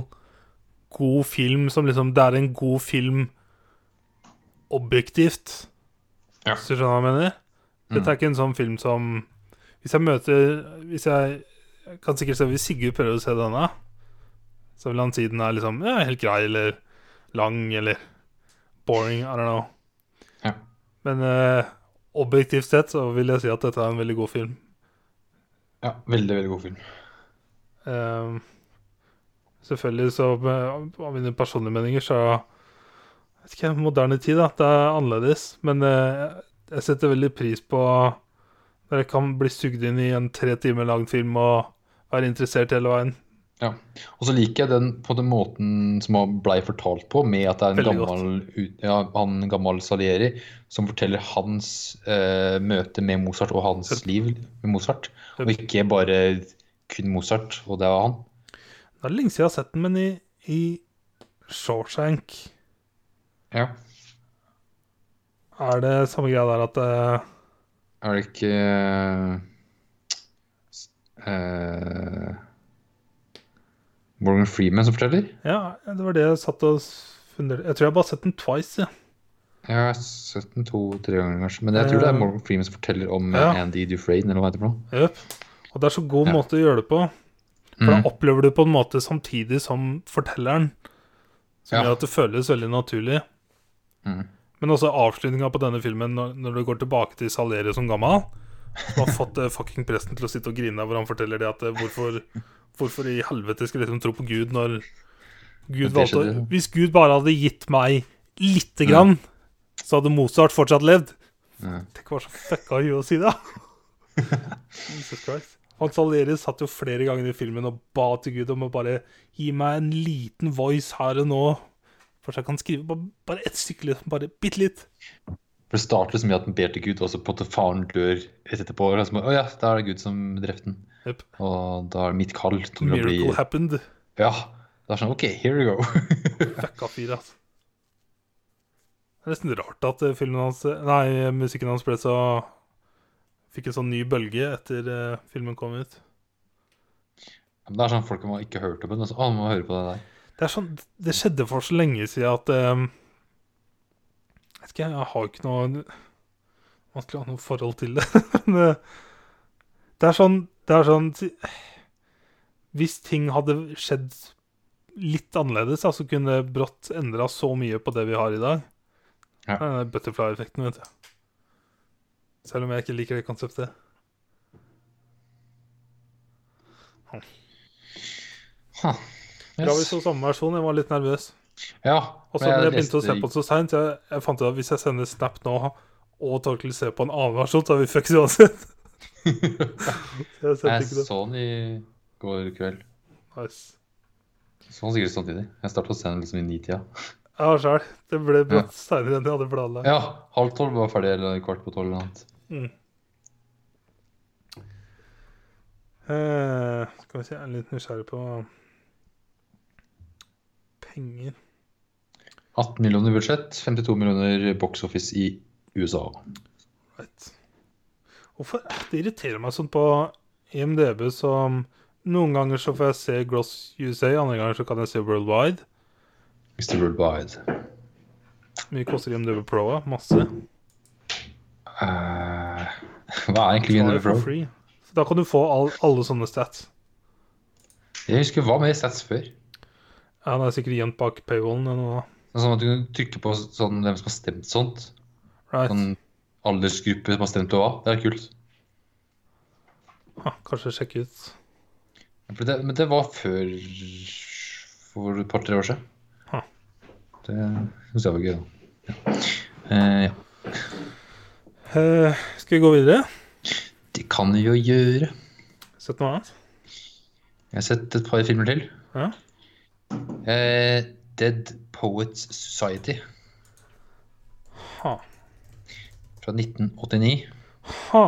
god film som liksom Det er en god film objektivt. Ja. Hvis du skjønner hva jeg mener? Dette er ikke en sånn film som Hvis jeg møter Hvis jeg, jeg kan sikkert se Hvis Sigurd prøver å se denne, så vil han si den er liksom ja, helt grei, eller lang, eller boring. I don't know. Ja. Men eh, objektivt sett så vil jeg si at dette er en veldig god film. ja, veldig, veldig god film. Ehm, selvfølgelig så eh, Av mine personlige meninger så vet ikke, moderne tid, da. Det er annerledes. Men eh, jeg setter veldig pris på når jeg kan bli sugd inn i en tre timer lang film og være interessert hele veien. Ja. Og så liker jeg den på den måten som han blei fortalt på, med at det er en Veldig gammel, ja, han gammel Salieri som forteller hans eh, møte med Mozart og hans Yep. liv med Mozart, og ikke bare kun Mozart, og det var han. Det er lenge siden jeg har sett den, men i, i Shawshank Ja. er det samme greia der at eh, Er det ikke eh, Morgan Freeman som forteller? Ja, det var det jeg satt og funderte Jeg tror jeg bare har sett den twice, ja. Jeg har sett den to-tre ganger, kanskje. Men jeg tror det er Morgan Freeman som forteller om eh, Ja. Andy Dufresne, eller hva heter det for noe. Yep. Og det er så god Ja. måte å gjøre det på. For da Mm. opplever du på en måte samtidig som fortelleren. Som gjør at det føles veldig naturlig. Mm. Men også avslutninga på denne filmen, når, når du går tilbake til Salieri som gammel, som har fått uh, fucking presten til å sitte og grine hvor han forteller det at eh, hvorfor, hvorfor i helvete skal jeg liksom tro på Gud når Gud valgte å. Hvis Gud bare hadde gitt meg lite grann, så hadde Mozart fortsatt levd. Mm. Tenk hva så fucka huet å si det. Jesus Christ. Hans Aleris satt jo flere ganger i filmen og ba til Gud om å bare gi meg en liten voice her og nå. For så jeg kan skrive bare, bare ett stykke, liksom. Bare bitte litt. For det starter så mye at han ber til Gud, og så på en måte faren dør rett etterpå. Og så må, Å ja, da er det Gud som drepte den. Yep. Og da er mitt kall til å bli Miracle happened. Ja. Det er sånn OK, here we go. Fucka fyr, altså. Det er nesten rart at eh, filmen hans Nei, musikken hans ble så Fikk en sånn ny bølge etter uh, filmen kom ut. det er sånn folk har ikke hørt om den. og så, Å, må høre på det der. Det sånn Det skjedde for så lenge siden at um, Jeg vet ikke, jeg har ikke noe Vanskelig å ha noe forhold til det. Men eh, det er sånn Det er sånn Hvis ting hadde skjedd litt annerledes, så så kunne det brått endra så mye på det vi har i dag. Ja. Er Butterfly-effekten, vet du. Selv om jeg ikke liker det konseptet. Ha. Ja, vi så samme versjon. Jeg var litt nervøs. Ja. Og så men jeg begynte å se på det så seint, jeg, jeg fant ut at hvis jeg sender Snap nå, og Torkel ser på en annen versjon, så har vi fucks uansett. jeg Jeg så den i går kveld. Nice. Så den sikkert samtidig. Jeg starta å se den liksom i nitida. Ja, sjæl. Det ble brått seinere enn jeg hadde planlagt. Ja, halv tolv var ferdig, eller kvart på tolv eller annet. Mm. Eh, skal vi se, jeg er litt nysgjerrig på penger. 18 millioner budsjett, 52 millioner box office i USA. Right. Hvorfor Det irriterer meg sånn på IMDb som Noen ganger så får jeg se Gross USA, andre ganger så kan jeg se Worldwide. Mr. Worldwide. Mye koster IMDb Pro? Masse. Uh, hva er egentlig IMDb er Pro? free. Da kan du få all, alle sånne stats. Jeg husker hva med stats før. Ja, Det er sikkert gjemt bak paywallen eller noe. Sånn at du kan trykke på sånn, hvem som har stemt sånt. Right. Sånn aldersgruppe som har stemt på hva. Det er kult. Ja, kanskje sjekke ut. Det, men det var før For et par-tre år siden. Ha. Det syns jeg var gøy, da. Ja. Eh, ja. Eh, skal vi gå videre? Det kan vi jo gjøre. Sett noe annet? Jeg har sett et par filmer til. Ja. Eh, Dead Poets Society Ha. Fra 1989 Ha.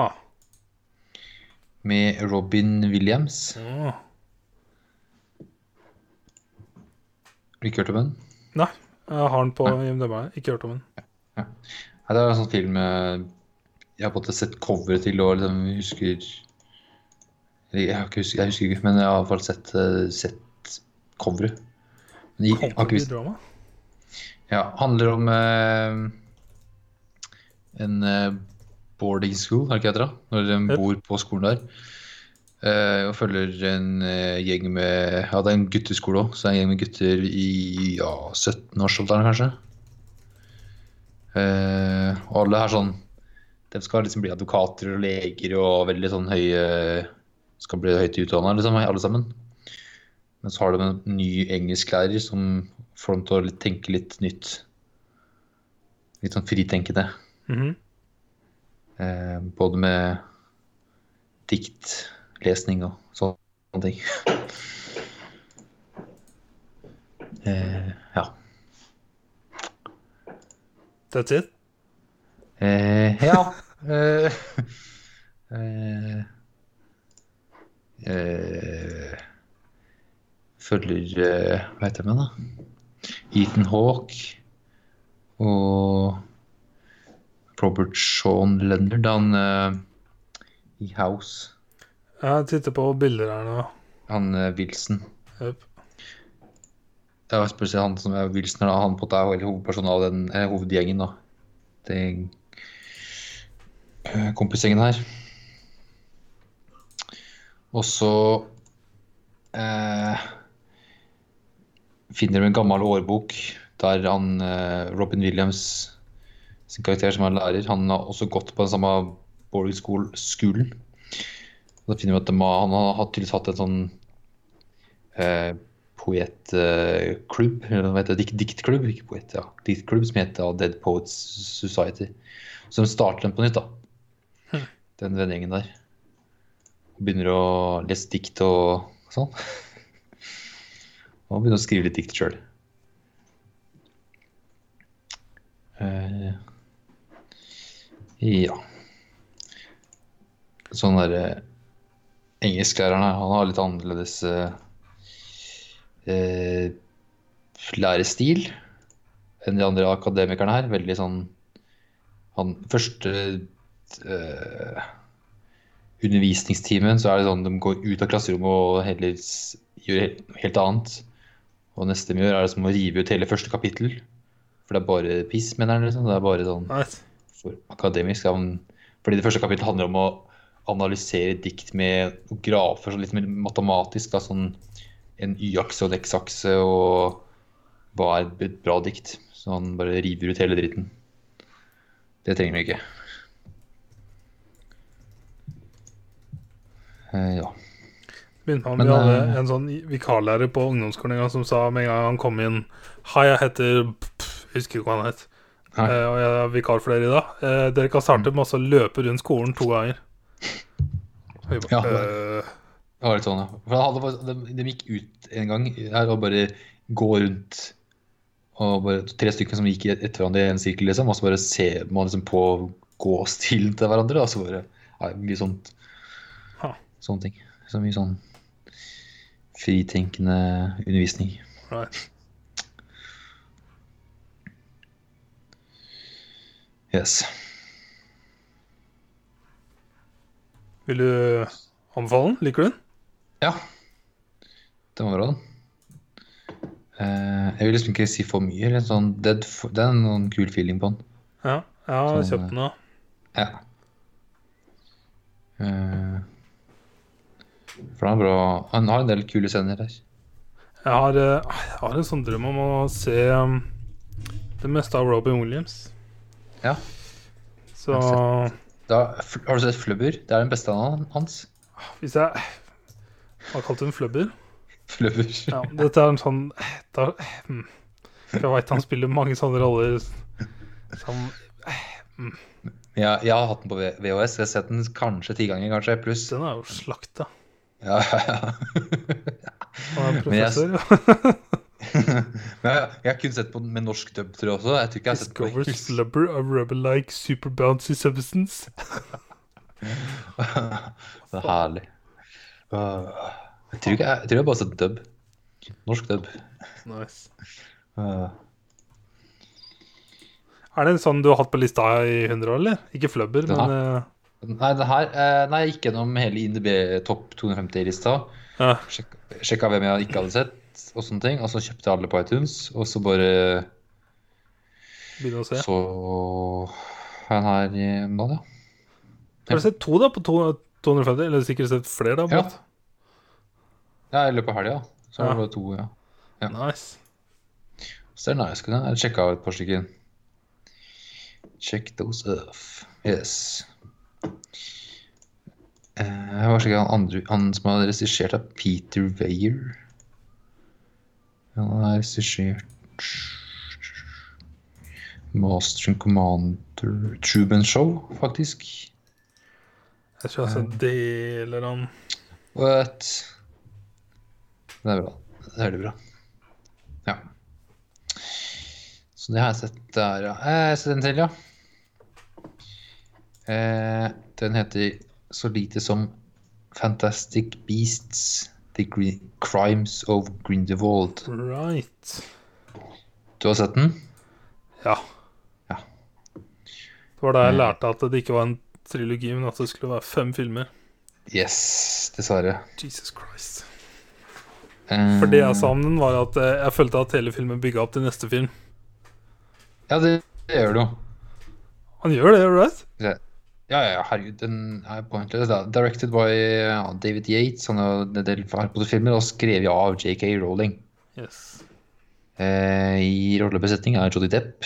med Robin Williams. Ja. Har du ikke hørt om den? Nei, jeg har den på IMDb. Ikke hørt om den. Nei, det er en sånn film eh, jeg har måte sett coveret til og liksom husker jeg, ikke husker, jeg husker ikke, men jeg har i hvert fall sett, eh, sett coveret. Men jeg ikke visst drama. Ja, handler om eh, en eh, boarding school, har ikke det? Når de bor på skolen der. Eh, og følger en eh, gjeng med Ja, det er en gutteskole òg, så det er en gjeng med gutter i ja, 17-årsalderen, kanskje. Og alle er sånn De skal liksom bli advokater og leger og veldig sånn høye Skal bli høyt utdanna, liksom, alle sammen. Men så har de en ny engelsklærer som får dem til å tenke litt nytt. Litt sånn fritenkende. Mhm. Eh, både med dikt, lesning og sånne ting. eh, ja. That's it? Eh, ja. eh, eh, eh, følger Hva heter den, da? Ethan Hawke og Robert Sean Leonard, han uh, i House. Jeg titter på bilder her nå. Han uh, Wilson. Yep. Det var spesielt han som er Wilson, er da, han på er hovedpersonen av den eh, hovedgjengen. da. Den uh, kompisgjengen her. Og så uh, finner de en gammel årbok der han eh, Robin Williams sin karakter som er lærer, han har også gått på den samme boarding school skolen. Da finner vi at må, han har tydeligvis hatt en sånn eh, poetklubb, eller hva heter det, dikt, diktklubb, ikke poet, ja, diktklubb som heter Dead Poets Society. Så de starter den på nytt, da. Den vennegjengen der. Begynner å lese dikt og sånn. Og begynner å skrive litt dikt sjøl. Eh, ja. Sånn derre Engelsklæreren her, han har litt annerledes eh, eh, lærestil enn de andre akademikerne her. Veldig sånn Han første eh, undervisningstimen så er det sånn de går ut av klasserommet og heller gjør helt, annet. Og neste de gjør, er det som å rive ut hele første kapittel. For det er bare piss, mener han. Liksom. Det er bare sånn Nice. For akademisk. Fordi det første kapittelet handler om å analysere dikt med grafer, sånn litt mer matematisk. Da, sånn en Y-akse og en X-akse og hva er et bra dikt. Så han bare river ut hele dritten. Det trenger vi ikke. Eh, ja. Begynte med Men, Vi hadde eh, en sånn vikarlærer på ungdomsskolen som sa med en gang han kom inn Hei, jeg heter pff, Jeg husker ikke hva han het. Eh, og jeg er vikar for dere i dag. Eh, dere kan starte med å løpe rundt skolen to ganger. Ja, det- eh, var litt sånn, ja. For de, de gikk ut en gang her og bare gå rundt og bare Tre stykker som gikk etter hverandre i en sirkel, liksom, og så bare ser man liksom på gåstilen til hverandre. Og så bare ja, Mye sånt. Ha. Sånne ting. Så mye sånn fritenkende undervisning. right. Yes. Vil du anbefale den? Liker du den? Ja. Den var bra, den. Eh, jeg vil liksom ikke si for mye. Eller sånn dead, f- det er noen kul feeling på den. Ja, jeg har Sånn, kjøpt den òg. Ja. Eh, for den er bra Han har en del kule scener der. Jeg har, eh, jeg har en sånn drøm om å se um, det meste av Robin Williams. Ja. Så har Da, har du sett Flubber? Det er den beste av hans. hvis jeg Hva kalte du den flubber? Flubber. Ja, dette er en sånn da, hmm. Jeg veit han spiller mange sånne roller som Ja, jeg har hatt den på VHS. Jeg har sett den kanskje ti ganger, kanskje, pluss. Den er jo slakta. Ja, ja, ja. Han er professor. Jeg, jeg har kun sett på den med norsk dub, tror jeg også. Jeg tror ikke jeg har sett på den engelsk. slubber, a rubber-like super bouncy substance. Det er herlig. Uh, jeg tror ikke jeg, tror jeg bare har sett dub. Norsk dub. Nice. Uh, Er det en sånn du har hatt på lista i 100 år, eller? Ikke flubber, men uh... Nei, det her eh, Nei, jeg gikk gjennom hele INDB topp 250-lista. ja. Sjekka hvem jeg ikke hadde sett, og sånne ting. Og så kjøpte jeg alle på iTunes. Og så bare Begynne å se. Så er her i bad ja. Har du sett to da på 250? Eller sikkert sett flere, da? Ja. Ja. I løpet av helga. Så Ja. var det to, ja. Ja. Nice. Så det er nice. kunne Jeg sjekka et par stykker. Check those off. Yes. Eh, Jeg var sjekka han andre Han som har regissert, av Peter Weyer. Han er regissert Master and Commander Truben Show, faktisk. Jeg tror jeg har sett deler av den. What? Det er bra. Det er veldig bra. Ja. Så det har jeg sett der, ja. Eh, Jeg har sett en til, ja. Eh, den heter så lite som Fantastic Beasts The Green Crimes of Grindelwald. Right. Du har sett den? Ja. Ja. Det var da jeg Mm. lærte at det ikke var en trilogi, men at det skulle være fem filmer. Yes, dessverre. Jesus Christ. Eh, For det jeg sa om den, var at eh, jeg følte at hele filmen bygga opp til neste film. Ja, det, det gjør det jo. Han gjør det, right? Ja, ja, herregud, den er pointless. Directed by ja, David Yates, han har en del Potter-filmer, og skrevet av JK Rowling. Yes. Eh, I rollebesetning er Jodie Depp,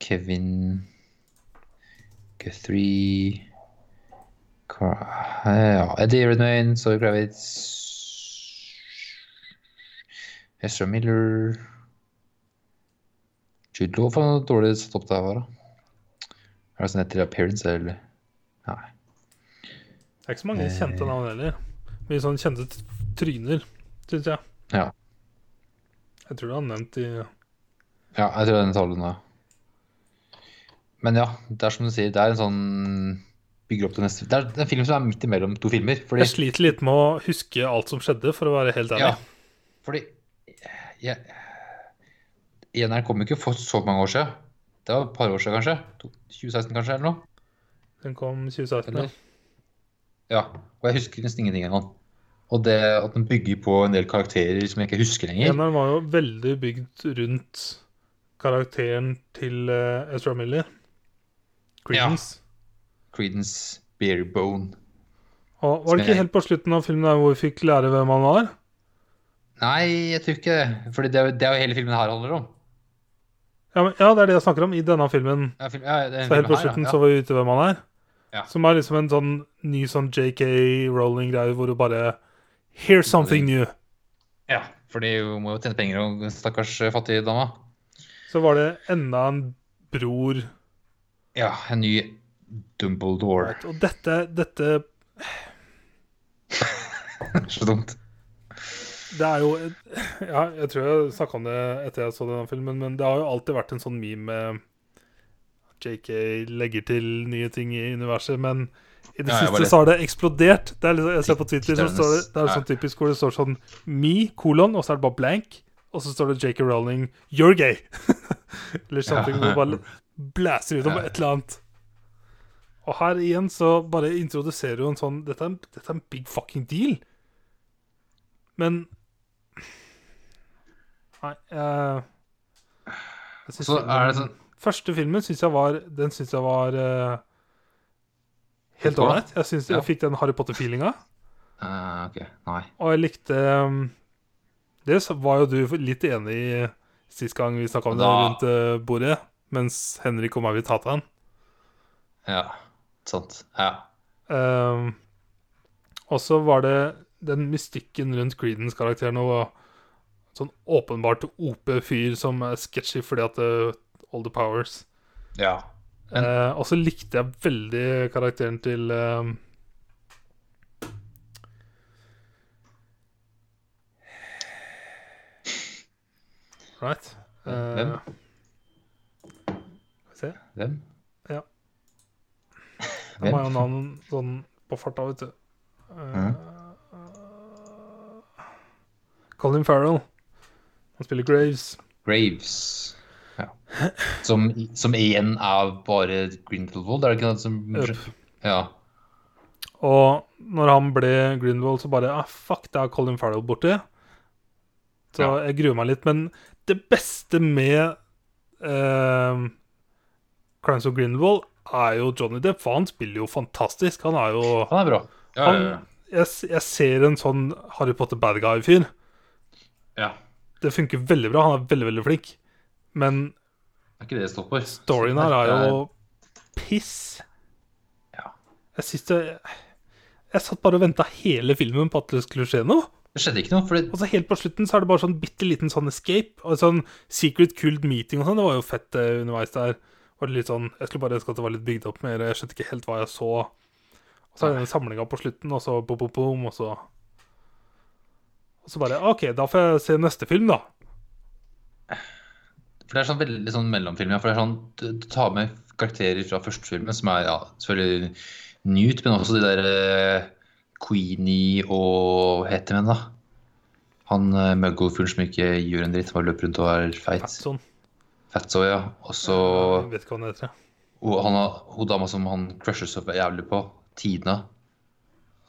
Kevin Guthrie eh, ja, Eddie Redmayne, Zoe Kravitz Ezra Miller Jude Law noe dårlig satt opp der, da. Er det sånn appearance, eller? Nei. Det er ikke så mange Eh. kjente navn heller. Mye sånn kjente tryner, syns jeg. Ja. Jeg tror du har nevnt de Ja, jeg tror den talen da. Men ja, det er som du sier, det er en sånn bygger opp til neste Det er det er en film som er midt imellom to filmer. Fordi, Jeg sliter litt med å huske alt som skjedde, for å være helt ærlig. ja, fordi jeg, Eneren kom jo ikke for så mange år siden. Det var et par år siden, kanskje. 2016, kanskje, eller noe. Den kom 2016. Eller? Ja. Ja. Og jeg husker nesten ingenting engang. Og det at den bygger på en del karakterer som jeg ikke husker lenger. Den var jo veldig bygd rundt karakteren til uh, Ezra Miller. Credence. Creedence Bearbone. Og var det ikke helt på slutten av filmen der hvor vi fikk lære hvem han var? Nei, jeg tror ikke det. Jo, det er jo hele filmen her handler om. Ja, men, ja, det er det jeg snakker om i denne filmen. Ja, film, ja, det er Så helt på slutten så var vi ute hvem han er. Ja. Som er liksom en sånn ny sånn JK Rowling-greie hvor du bare Here's something new. Ja, for de må jo tjene penger, og stakkars eh, fattige dama. Så var det enda en bror Ja, en ny Dumbledore. Og dette, dette Så dumt. Det er jo Ja, jeg tror jeg snakka om det etter jeg så denne filmen, men det har jo alltid vært en sånn meme med JK legger til nye ting i universet, men i det Ja, siste så har det eksplodert. Det er liksom, jeg ser på Twitter, så står det, det er sånn typisk hvor det står sånn me, kolon, og så er det bare blank, og så står det JK Rowling, you're gay. eller something, hvor det bare blæser ut om Ja. et eller annet. Og her igjen så bare introduserer en sånn Dette er dette er en big fucking deal. Men Nei, jeg, jeg synes Så er det sånn Første filmen syns jeg var Den syns jeg var uh, helt ålreit. Jeg synes Ja. jeg fikk den Harry Potter-feelinga. Uh, OK. Nei. Og jeg likte um, Det var jo du litt enig i sist gang vi snakka om det rundt eh, bordet, mens Henrik og meg vil ta til han. Ja. Sant. Ja. Um, og så var det den mystikken rundt Creedence-karakteren og sånn åpenbart OP-fyr som er sketchy fordi at uh, all the powers. Ja. Men- Eh, og så likte jeg veldig karakteren til um, Right. Eh, Hvem? Skal vi se. Hvem? Ja. Hvem? Han har jo navn sånn på farta, vet du. Eh, Colin Farrell. Han spiller Graves. Graves. Ja. Som, som igjen er bare Grindelwald, er det ikke noe som Yep. Ja. Og når han ble Grindelwald, så bare ah, Fuck, det er Colin Farrell borte. Så Ja. jeg gruer meg litt. Men det beste med eh, Crimes of Grindelwald er jo Johnny Depp, for han spiller jo fantastisk. Han er jo Han er bra. Ja, han, jeg, jeg ser en sånn Harry Potter bad guy-fyr. ja. Det funker veldig bra. Han er veldig, veldig flink. Men er ikke det det står for. storyen her er jo piss. Ja. Jeg syns det Jeg satt bare og venta hele filmen på at det skulle skje noe. Det skjedde ikke noe, fordi Og så helt på slutten så er det bare sånn bitte liten sånn escape. Og sånn secret cooled meeting og sånn. Det var jo fett eh, underveis der. Var det litt sånn, Jeg skulle bare ønske at det var litt bygd opp mer. Jeg skjønte ikke helt hva jeg så. Og så er det den samlinga på slutten, og så bom, bom, bom, og så Og så bare OK, da får jeg se neste film, da. For det er sånn veldig sånn mellomfilm. Ja, for det er sånn, du, tar med karakterer fra første filmen, som er ja, selvfølgelig Newt, men også de der eh, Queenie og heter men, da? Han uh, muggle-fyren som ikke gjør en dritt, bare løper rundt og er feit. Fatson. Fatso, ja. Og så vet ikke hva han heter. og han har, hun dama som han crusher så jævlig på, Tina.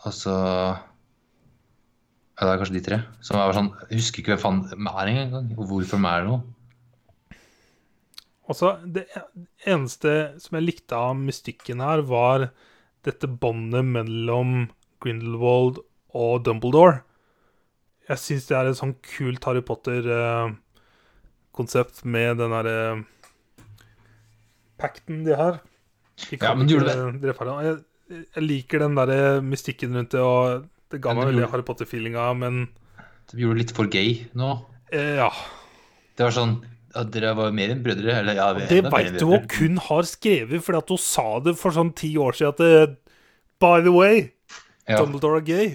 Og så Ja, det er kanskje de tre. Som er sånn Jeg husker ikke hvem faen er engang, hvorfor er er noe. Også, Det eneste som jeg likte av mystikken her, var dette båndet mellom Grindelwald og Dumbledore. Jeg syns det er et sånn kult Harry Potter-konsept med den derre pakten de har. De Ja, men du gjorde det. Jeg, jeg liker den derre mystikken rundt det, og det ga meg veldig Harry Potter-feelinga, men De gjorde det litt for gay nå. eh, ja. Det var sånn at dere var mer enn brødre. Eller, ja, vi Det veit du hun kun har skrevet fordi at hun sa det for sånn ti år siden at det, By the way, Ja. Dumbledore er gay.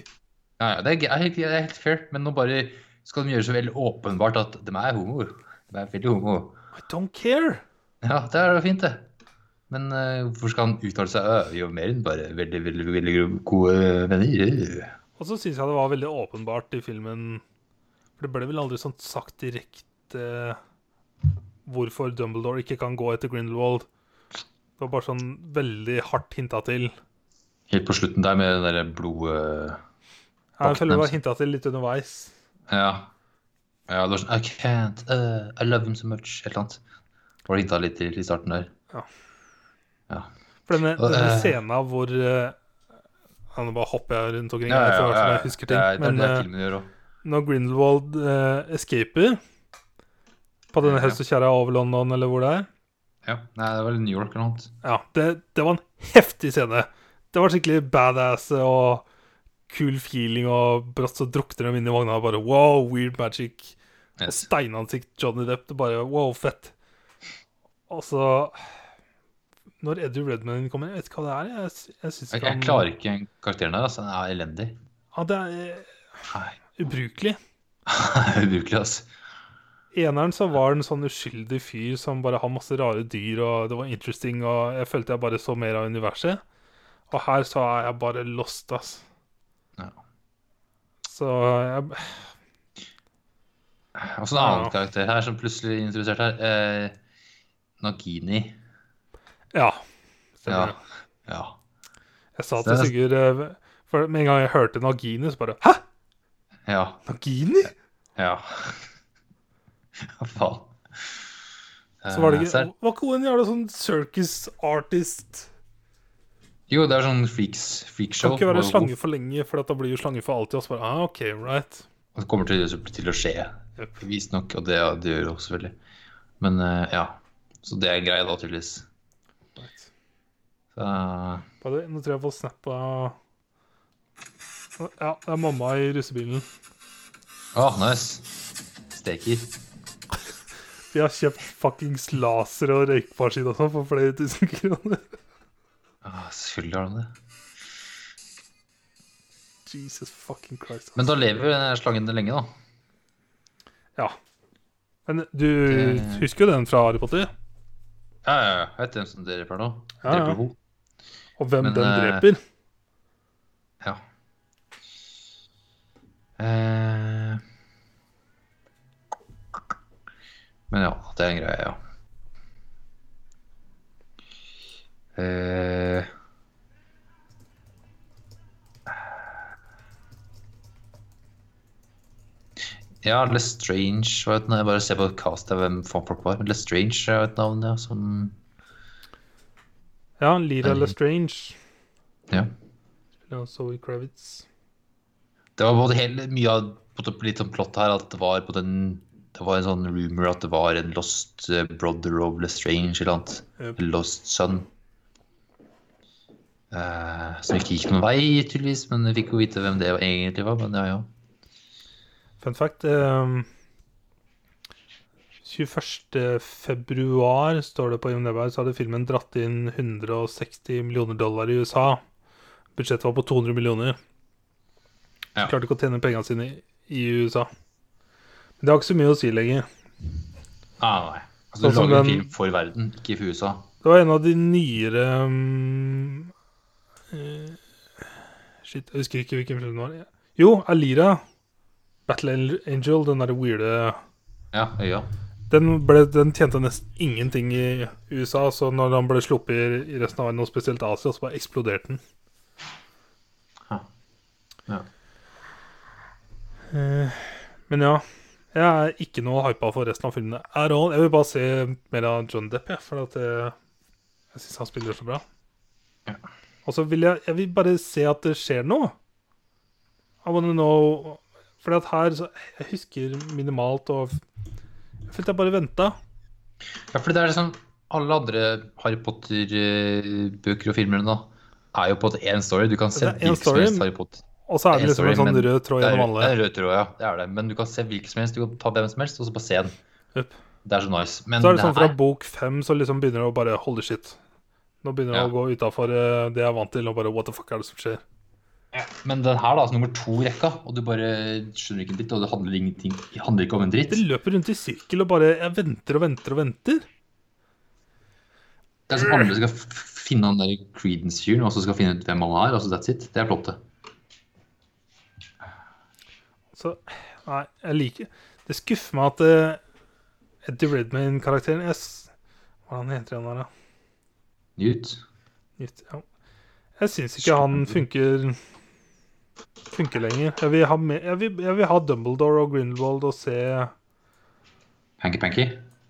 Ja, ja, det er, det er helt fair, men nå bare skal de gjøre så veldig åpenbart at de er homo. De er veldig homo. I don't care. Ja, det er jo fint, det. Men uh, hvorfor skal han uttale seg? Vi er jo mer enn bare veldig, veldig, veldig gode venner. Og så syns jeg det var veldig åpenbart i filmen For det ble vel aldri sånn sagt direkte hvorfor Dumbledore ikke kan gå etter Grindelwald. Det var bare sånn veldig hardt hinta til. Helt på slutten der med den derre blod... Ja, Jeg føler det var hinta til litt underveis. Ja. ja, det var sånn I can't, uh, I love him so much. Et eller annet. Var det hinta litt til i starten der. Ja. For denne, denne uh, scenen hvor uh, Nå bare hopper jeg rundt omkring, Ja, ja, ja, jeg husker ting. Det er, det er men eh, gjør når Grindelwald eh, escaper på denne hest og over London, eller hvor det er Ja. Nei, det var vel New York eller noe. annet. Ja, det, det var en heftig scene. Det var skikkelig badass og kul feeling, og brått så drukner de inn i vogna og bare wow, weird magic. Og steinansikt Johnny Depp. Det bare wow, fett. Og så Når Eddie Redman kommer, jeg vet ikke hva det er. Jeg, jeg Jeg, jeg klarer ikke karakteren der. altså. Den er elendig. Ja, det er Nei. ubrukelig. Ubrukelig, altså. eneren så var en sånn uskyldig fyr som bare har masse rare dyr, og det var interesting, og jeg følte jeg bare så mer av universet. Og her så er jeg bare lost, ass. Ja. Så jeg Og så en annen Ja. karakter her som plutselig er introdusert her. Eh, Nagini. Ja. Ja. Stemmer. det. ja. Jeg sa til Sigurd eh, For med en gang jeg hørte Nagini, så bare Hæ? Ja. Nagini? Ja. Hva faen. Så var det Eh, ikke Var ikke hun jævla sånn circus artist? Jo, det er sånn freaks, freakshow. Kan ikke være slange for lenge, for da blir jo slange for alltid. Og så bare, ah, ok, right det kommer til, til å skje, yep. visstnok. Og det, det gjør det også, selvfølgelig. Men eh, ja. Så det er greia, da, tydeligvis. Bare, nå tror jeg jeg får snap av Ja, det er mamma i russebilen. Å, nice. Steker. Vi har kjøpt fuckings laser og røykmaskin og sånn for flere tusen kroner. Ah, selvfølgelig har de det. Jesus fucking Christ. Men da lever jo den slangen lenge, da. Ja. Men du Det- husker jo den fra Harry Potter? Ja, ja, ja. Jeg vet hvem som dreper nå. Ja, ja. Og hvem Men, den eh, dreper? Ja. Eh. Men ja, det er en greie, ja. Eh. Ja, Lestrange var et navn. Jeg bare ser på castet hvem folk var. Lestrange er et navn, ja, som Ja, Lira. Lestrange. Ja. Ja, Zoe Kravitz. Det var både hele, mye av på litt sånn plott her at det var på den Det var en sånn rumor at det var en lost eh, brother of Lestrange eller annet. Yep. Lost son. Uh, som ikke gikk noen vei, tydeligvis, men vi fikk jo vite hvem det egentlig var. Men ja, ja. Fun fact ehm, 21. februar, står det på IMDb, så hadde filmen dratt inn 160 millioner dollar i USA. Budsjettet var på 200 millioner. Ja. Klarte ikke å tjene pengene sine i, i USA. Men det har ikke så mye å si lenger. Ah, nei. Altså, Sånn du lager en film for verden, ikke for USA. Det var en av de nyere um, uh, Shit, jeg husker ikke hvilken film det var. Jo, Alira. Battle Angel, den derre weirde Ja, øya. Den, ble, den tjente nesten ingenting i USA, så når den ble sluppet i, resten av verden, og spesielt Asia, så bare eksploderte den. Ha. Ja. Eh, men ja. Jeg er ikke noe hypa for resten av filmene. Jeg vil bare se mer av John Depp, jeg, for at jeg, jeg syns han spiller så bra. Ja. Og så vil jeg, jeg vil bare se at det skjer noe. I wanna know For at her så Jeg husker minimalt, og jeg følte jeg bare venta. Ja, for det er liksom Alle andre Harry Potter-bøker og filmer nå er jo på en én story. Du kan se hvilken som helst Harry Potter. Og så er det liksom liksom en sånn rød tråd Det er, det er rød tråd, ja. Det er det. Men du kan se hvilken som helst. Du kan ta hvem som helst, og så bare se den. Yep. Det er så nice. Men Så er det sånn fra bok fem så liksom begynner det å bare Holy shit. Nå begynner det Ja. å gå utafor det jeg er vant til, og bare what the fuck er det som skjer? Men den her, da, altså nummer to i rekka, og du bare skjønner ikke en dritt, og det handler ingenting Det handler ikke om en dritt. Det løper rundt i sirkel og bare Jeg venter og venter og venter. Det er som andre skal finne han der Creedence-fyren, og så skal finne ut hvem han er. Altså that's it. Det er plottet. Så Nei, jeg liker Det skuffer meg at uh, Eddie Redmayne-karakteren yes. Hva er han heter han der, da? Newt. Newt ja. Jeg syns ikke han funker funke lenger. Jeg vil, ha med, jeg, vil, jeg vil, ha Dumbledore og Grindelwald og se Hanky-panky?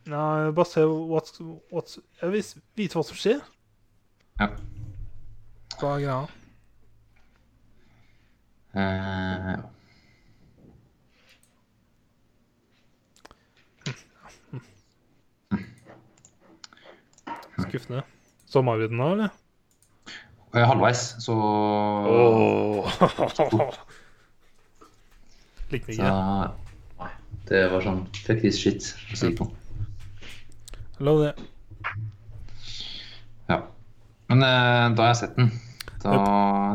Nei, bare se what, what, Jeg vil vite hva som skjer. Ja. Hva er greia? Uh, ja. Skuffende. Så Marvin da, eller? Og jeg er halvveis, så Likte så, ikke. Nei. Det var sånn fuck this shit. å si på. Lov det. Ja. Men eh, da har jeg sett den. Da,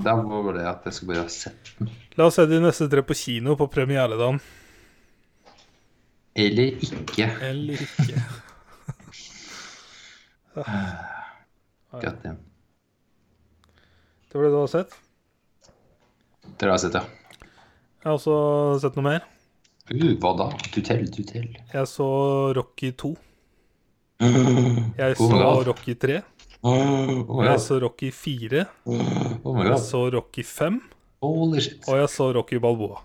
det var det at jeg skulle bare ha sett den. La oss se de neste tre på kino på premieredagen. Eller ikke. Eller ikke. God damn. Det var det du har sett? Det har jeg sett, ja. Jeg har også sett noe mer. Uh, hva da? Du tell, du tell. Jeg så Rocky 2. Jeg Oh så oh Rocky 3. Oh Jeg så Rocky 4. Oh Jeg så Rocky 5. Holy shit. Og jeg så Rocky Balboa.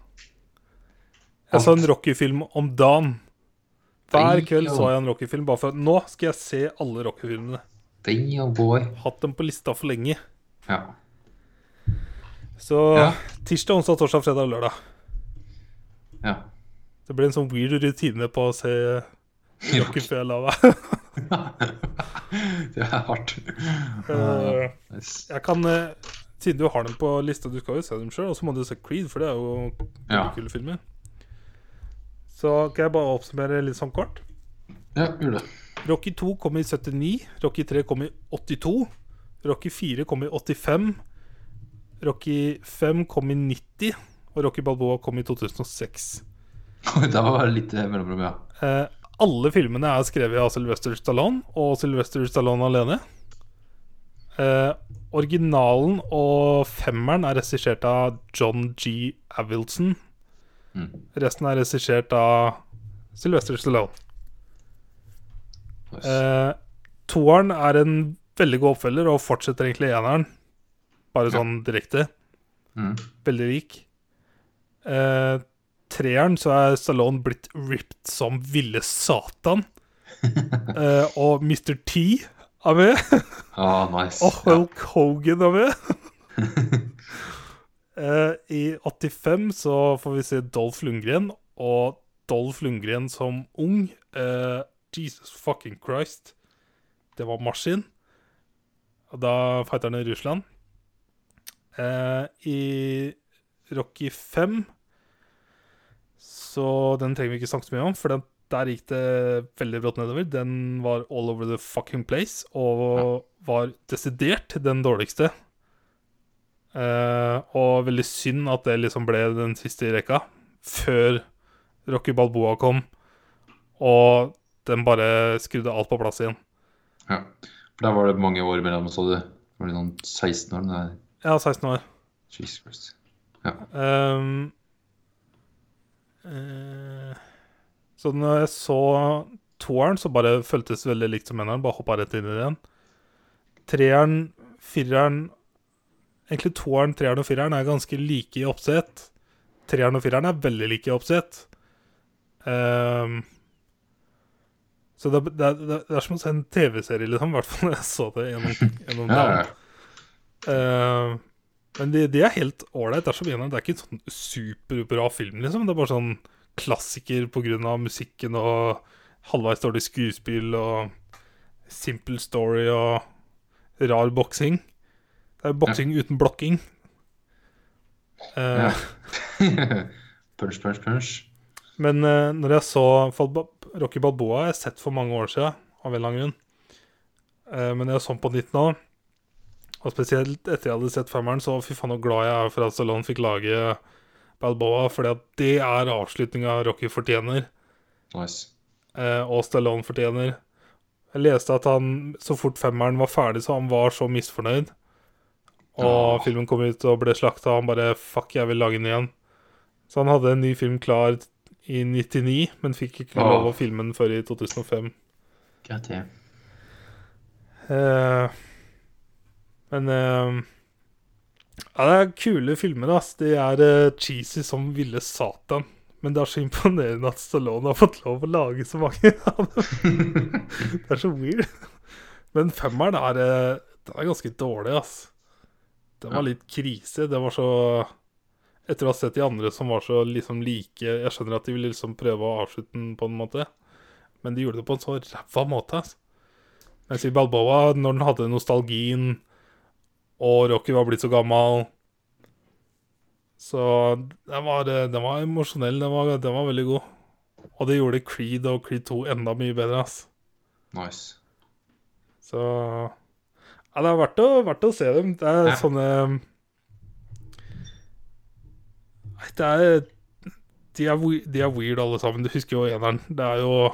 Jeg så en Rocky-film om dagen. Hver kveld så jeg en Rocky-film, bare for at nå skal jeg se alle Rocky-filmene. Hatt dem på lista for lenge. Ja. Så Ja. tirsdag, onsdag, torsdag, fredag og lørdag. Ja. Det blir en sånn weird rutine på å se Rocky før jeg la meg. det er hardt. Eh, Nice. Jeg kan eh, Siden du har dem på lista, du skal jo se dem sjøl, og så må du se Creed, for det er jo Ja. kule filmer. Så kan jeg bare oppsummere litt sånn kort. Ja, gjør det. Rocky 2 kom i 79, Rocky 3 kom i 82, Rocky 4 kom i 85, Rocky 5 kom i 90, og Rocky Balboa kom i 2006. da var det litt eh, mellomrom, ja. Eh, alle filmene er skrevet av Sylvester Stallone og Sylvester Stallone alene. Eh, originalen og femmeren er regissert av John G. Avildsen. Mm. Resten er regissert av Sylvester Stallone. Nice. Eh, toeren er en veldig god oppfølger og fortsetter egentlig eneren. Bare sånn direkte. Mm. Veldig lik. Eh, treeren så er Stallone blitt ripped som ville satan. Eh, og Mr. T er med. Ah, nice. Og Hulk Hogan er med. Eh, I 85 så får vi se Dolph Lundgren, og Dolph Lundgren som ung eh, Jesus fucking Christ. Det var maskin. Og da fighter han i Russland. Eh, I Rocky 5 Så den trenger vi ikke snakke så mye om, for den, der gikk det veldig brått nedover. Den var all over the fucking place, og var desidert den dårligste. Eh, og veldig synd at det liksom ble den siste i rekka, før Rocky Balboa kom, og den bare skrudde alt på plass igjen. Ja. For der var det mange år mellom, så du. Var det noen 16 år? Nei, Jeg var 16 år. Jesus Christ. Ja. Um, uh, så når jeg så toeren, så bare føltes veldig likt som eneren. Bare hoppa rett inn i det igjen. Treeren, fireren Egentlig toeren, treeren og fireren er ganske like i oppsett. Treeren og fireren er veldig like i oppsett. Um, så det, det, det, er som å se en TV-serie, liksom. I hvert fall jeg så det gjennom, gjennom Ja, ja. Eh, men de, de er helt ålreit. Det er det er ikke en sånn superbra film, liksom. Det er bare sånn klassiker pga. musikken og halvveis dårlig skuespill og simple story og rar boksing. Det er boksing uten blokking. Uh, Ja. punch, punch, punch. Men uh, når jeg så Rocky Balboa, jeg har sett for mange år siden, av en annen grunn. uh, men jeg så den på nytt nå, og spesielt etter jeg hadde sett femmeren, så fy faen så glad jeg er for at Stallone fikk lage Balboa, fordi at det er avslutninga Rocky fortjener, Nice. eh, og Stallone fortjener. Jeg leste at han, så fort femmeren var ferdig, så han var så misfornøyd. Og Åh. filmen kom ut og ble slakta, og han bare Fuck, jeg vil lage den igjen. Så han hadde en ny film klar i 99, men fikk ikke lov å filme den før i 2005. God. Eh, men eh, Ja, det er kule filmer, ass. De er eh, cheesy som ville satan. Men det er så imponerende at Stallone har fått lov å lage så mange av dem. det er så weird. Men femmeren er, eh, er ganske dårlig, ass. Den var litt krise. Det var så Etter å ha sett de andre som var så liksom like Jeg skjønner at de ville liksom prøve å avslutte den på en måte, men de gjorde det på en så ræva måte, ass. Mens i Balboa, når den hadde nostalgien, og Rocky var blitt så gammel Så den var, eh, den var emosjonell. Den var, den var veldig god. Og det gjorde Creed og Creed 2 enda mye bedre. ass. Nice. Så ja, det er verdt å, verdt å se dem. Det er Ja. sånne det er de er, de er weird alle sammen. Du husker jo eneren. Det er jo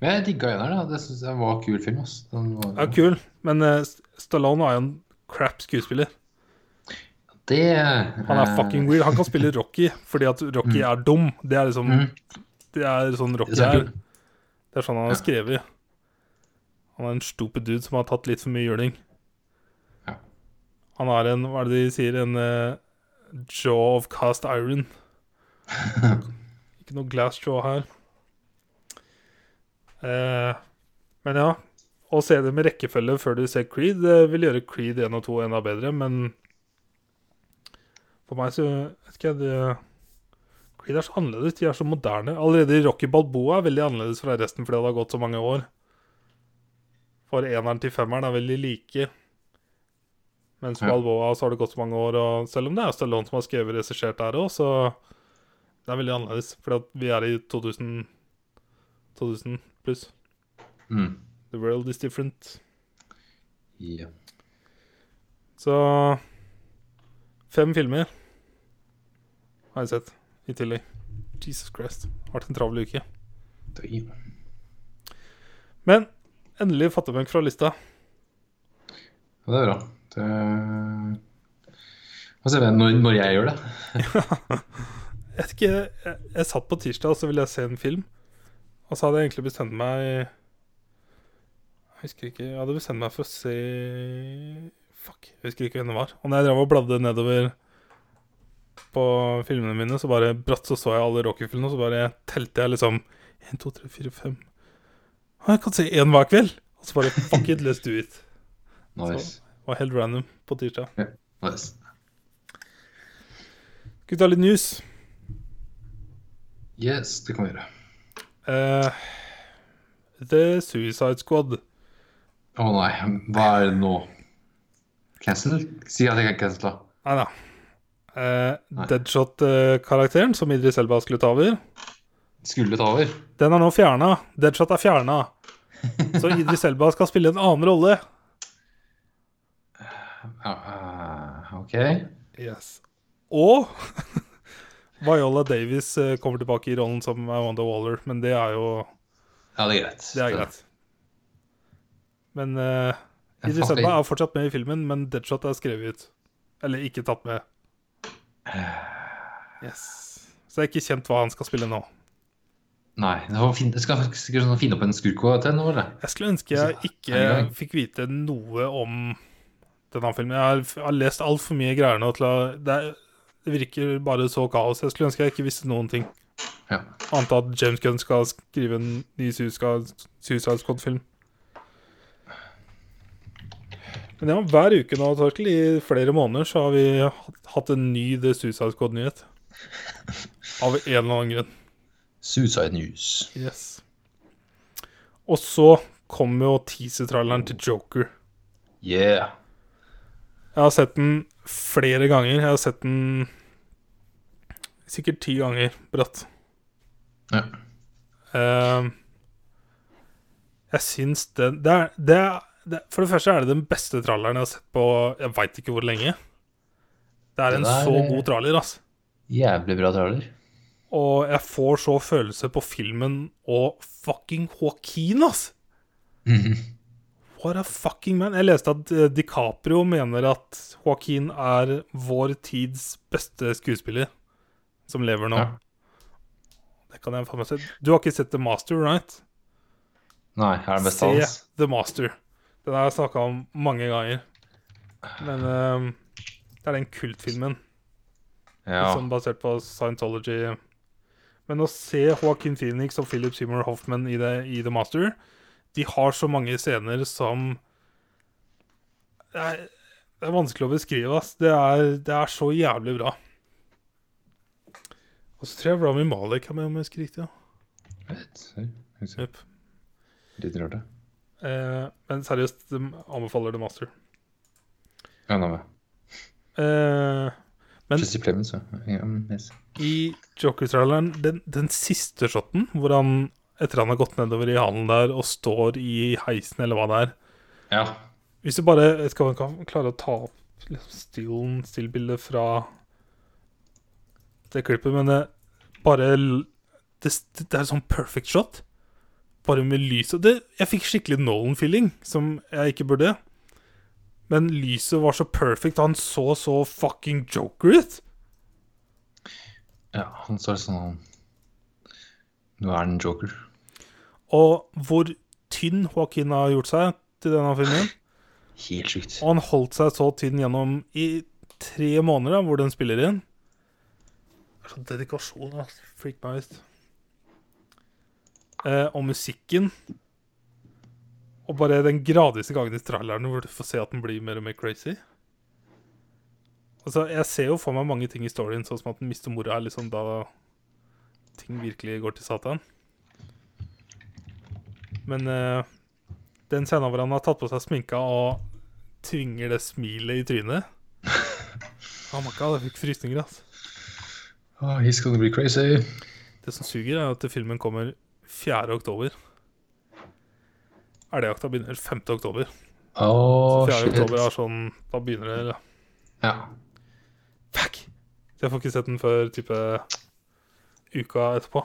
Men jeg digga eneren. Det syns jeg var en kul film. var, ja, kul, men uh, Stallone er jo en crap skuespiller. Det Han er fucking weird. Han kan spille Rocky fordi at Rocky er dum. Det er liksom Mm. Det er sånn Rocky Det er er. Det er sånn han har skrevet. Han er en stupid dude som har tatt litt for mye juling. Ja. Han har en, hva er det de sier, en uh, jaw of cast iron. Ikke noe glass jaw her. Uh, men ja, å se dem i rekkefølge før du ser Creed, vil gjøre Creed 1 og 2 enda bedre, men for meg så vet ikke jeg det Creed er så annerledes, de er så moderne. Allerede Rocky Balboa er veldig annerledes fra resten fordi det har gått så mange år. For eneren til femmeren er veldig like. Mens Ja. Balboa så har det gått så mange år, og selv om det er Stallone som har skrevet og regissert der òg, så det er veldig annerledes. Fordi at vi er i 2000, 2000 pluss. Mm. The world is different. Ja. Så fem filmer har jeg sett i tillegg. Jesus Christ. Har Vært en travel uke. Damn. Men endelig fattigbenk fra lista. Ja, det er bra. Det ser se når, når jeg gjør det. Jeg vet ikke, jeg, jeg satt på tirsdag og så ville jeg se en film. Og så hadde jeg egentlig bestemt meg Jeg husker ikke Jeg hadde bestemt meg for å se Fuck, jeg husker ikke hvem det var. Og når jeg drev og bladde nedover på filmene mine, så bare bratt så så jeg alle Rocky-filmene, og så bare telte jeg liksom 1, 2, 3, 4, 5 Og jeg kan se én hver kveld! Og så bare fuck it, let's do it. Nice. Det var helt random på tirsdag. nice. Skal vi ta litt news? Yes, det kan vi gjøre. Uh, The Suicide Squad. Å nei, hva er det nå? Cancel? Si at jeg kan cancele. Nei da. Uh, Deadshot-karakteren, som Idris Elba skulle ta over, Skulle ta over. den er nå fjerna. Deadshot er fjerna. Så Idris Elba skal spille en annen rolle. Eh, OK. Yes. Og Viola Davis eh, kommer tilbake i rollen som Wanda Waller, men det er jo Ja, det er greit. Det er greit. Men uh, Jeg Idris Elba er fortsatt med i filmen, men Deadshot er skrevet ut. Eller ikke tatt med. Yes. Så det er ikke kjent hva han skal spille nå. Nei. Jeg skal sikkert sånn finne opp en skurk til nå, eller? Jeg skulle ønske jeg ikke fikk vite noe om denne filmen. Jeg har, jeg lest altfor mye greier nå til å det, er, det virker bare så kaos. Jeg skulle ønske jeg ikke visste noen ting. Ja. Annet at James Gunn skal skrive en ny Suicide Squad-film. Men ja, hver uke nå, Torkel, i flere måneder, så har vi hatt- en ny The Suicide Squad-nyhet. Av en eller annen grunn. Suicide News. Yes. Og så kom jo teaser-tralleren til Joker. Yeah. Jeg har sett den flere ganger. Jeg har sett den sikkert ti ganger, bratt. Ja. Uh, jeg syns den det er, det er, det, For det første er det den beste tralleren jeg har sett på jeg veit ikke hvor lenge. Det er en det er- så god traller, altså. Jævlig bra traller. Og jeg får så følelse på filmen og fucking Joaquin, ass! What a fucking man. Jeg leste at eh, DiCaprio mener at Joaquin er vår tids beste skuespiller som lever nå. Ja. Det kan jeg faen meg se. Du har ikke sett The Master, right? Nei, er det best Se hans? The Master. Den har jeg snakka om mange ganger. Men ehm, det er den kultfilmen Ja. som basert på Scientology. Men å se Joaquin Phoenix og Philip Seymour Hoffman i, det, i The Master De har så mange scener som Det er, det er vanskelig å beskrive, ass. Det er, det er så jævlig bra. Og så tror jeg Rami Malek er med, om jeg husker riktig. Ja. Litt rart, det. Eh, men seriøst, de anbefaler The Master. Ja, nå med. Eh, Men- Plemons, ja. Yes. I Joker-traileren, den, den siste shoten, hvor han etter han har gått nedover i hallen der og står i heisen, eller hva det er Ja. Hvis du bare skal man klare å ta opp liksom, stillen, stillbildet fra det klippet, men det bare det, det er sånn perfect shot. Bare med lyset det, Jeg fikk skikkelig Nolan-feeling, som jeg ikke burde. Men lyset var så perfect, han så så fucking joker ut. ja, han sa sånn Nå er han joker. Og hvor tynn Joaquin har gjort seg til denne filmen. Helt sjukt. Og han holdt seg så tynn gjennom i tre måneder, da, hvor den spiller inn. Det er sånn dedikasjon, da. Freak meg ut. Eh, og musikken. Og bare den gradvise gangen i traileren hvor du får se at den blir mer og mer crazy. Altså, Jeg ser jo for meg mange ting i storyen, sånn som at den mister mora liksom da ting virkelig går til satan. Men eh, den scenen hvor han har tatt på seg sminka og tvinger det smilet i trynet Oh my god, jeg fikk frysninger, altså. Oh, he's gonna be crazy. Det som suger, er at filmen kommer 4. oktober. Elgjakta begynner 5. oktober. Oh, 4. shit. oktober er sånn Da begynner det, ja. Fuck! Så jeg får ikke sett den før type uka etterpå.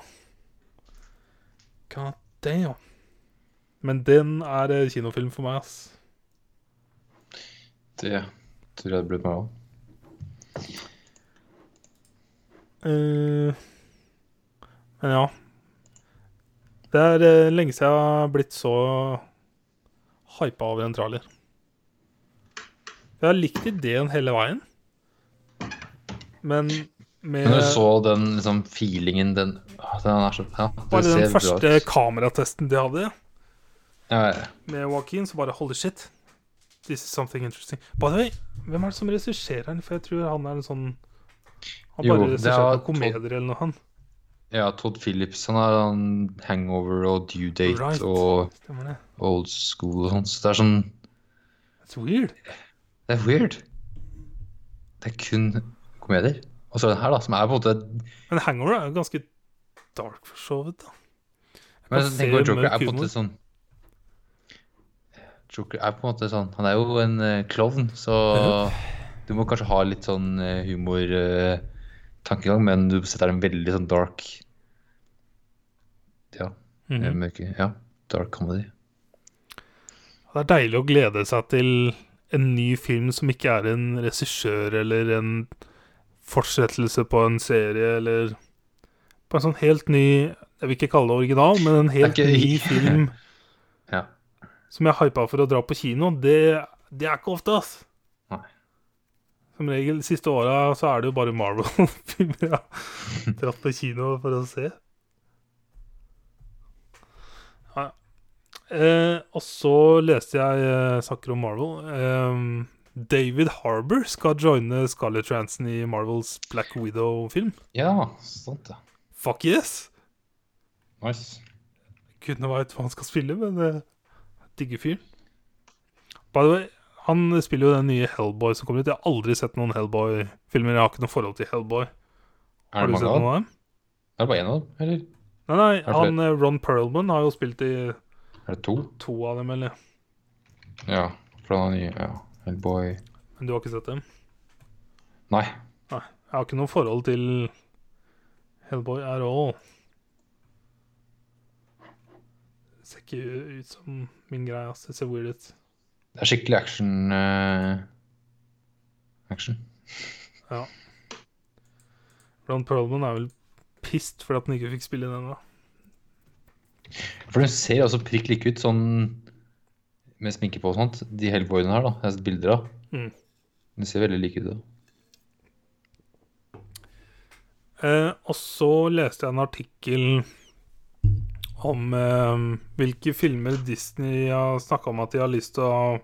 God damn. Men den er eh, kinofilm for meg, ass. Det tror jeg det blir meg òg. Eh, men ja. Det er eh, lenge siden jeg har blitt så hypa over en trailer. Jeg har likt ideen hele veien, men med Men når du så den liksom, feelingen den, den er så Ja, det bare den første kameratesten de hadde Ja, ja. med Joaquin, så bare holy shit. This is something interesting. By the way, hvem er det som regisserer den? For jeg tror han er en sånn Han bare regisserer er komedier eller noe, han. Ja, Todd Phillips han har han Hangover og Due Date Right. og Old School og sånt. Så det er sånn That's weird. Det er weird. Det er kun komedier. Og så den her, da, som er på en måte Men Hangover er jo ganske dark for så vidt, da. Men tenker at Joker er på en måte sånn Joker er på en måte sånn Han er jo en eh, klovn, så du må kanskje ha litt sånn uh, humor-tankegang, men du setter en veldig sånn dark Ja, Mm -hmm. mørke Ja, dark comedy. Det er deilig å glede seg til en ny film som ikke er en regissør eller en fortsettelse på en serie eller på en sånn helt ny Jeg vil ikke kalle det original, men en helt ikke- ny film Ja. som jeg hypa for å dra på kino. Det, det er ikke ofte, ass. Som regel de siste åra så er det jo bare Marvel-filmer jeg har dratt på kino for å se. Ja, ja. Eh, og så leste jeg eh, saker om Marvel. Eh, David Harbour skal joine Scarlett Johansson i Marvels Black Widow-film. ja, sant det. Fuck yes! Nice. Kunne veit hva han skal spille, men eh, digger fyren. By the way, han spiller jo den nye Hellboy som kommer ut. Jeg har aldri sett noen Hellboy-filmer. Jeg har ikke noe forhold til Hellboy. Har du sett noen av dem? Er det bare én av dem, eller Nei, nei, han eh, Ron Perlman har jo spilt i er det to? to av dem, eller Ja, Fra den nye. Ja. Hellboy Men du har ikke sett dem? Nei. Nei. Jeg har ikke noe forhold til Hellboy at all. Det ser ikke ut som min greie, ass. Det ser weird ut. Det er skikkelig action Uh, Action. Ron Perlman er vel pissed fordi at han ikke fikk spille i den, da. For den ser altså prikk like ut, sånn med sminke på og sånt. De Hellboyene her, da. Jeg har sett bilder av. Mm. De ser veldig like ut. da. Eh, og så leste jeg en artikkel om eh, hvilke filmer Disney har snakka om at de har lyst til å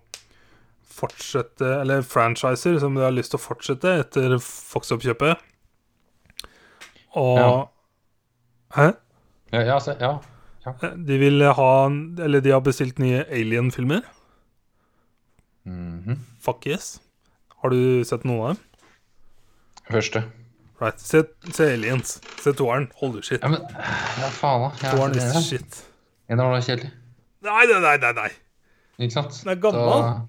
fortsette Eller franchiser som de har lyst til å fortsette etter Fox-oppkjøpet. Og Ja. Hæ? Ja, ja, se, ja. Ja. Eh, De vil ha Eller de har bestilt nye Alien-filmer. Mhm. Fuck yes. Har du sett noen av dem? Første. Right. Se, se Aliens. Se toeren. Holy shit. Ja, men ja, faen, da? Jeg- Toeren is shit. En av dem kjedelig. Nei, nei, nei, nei. Ikke sant? Den er gammel. Så,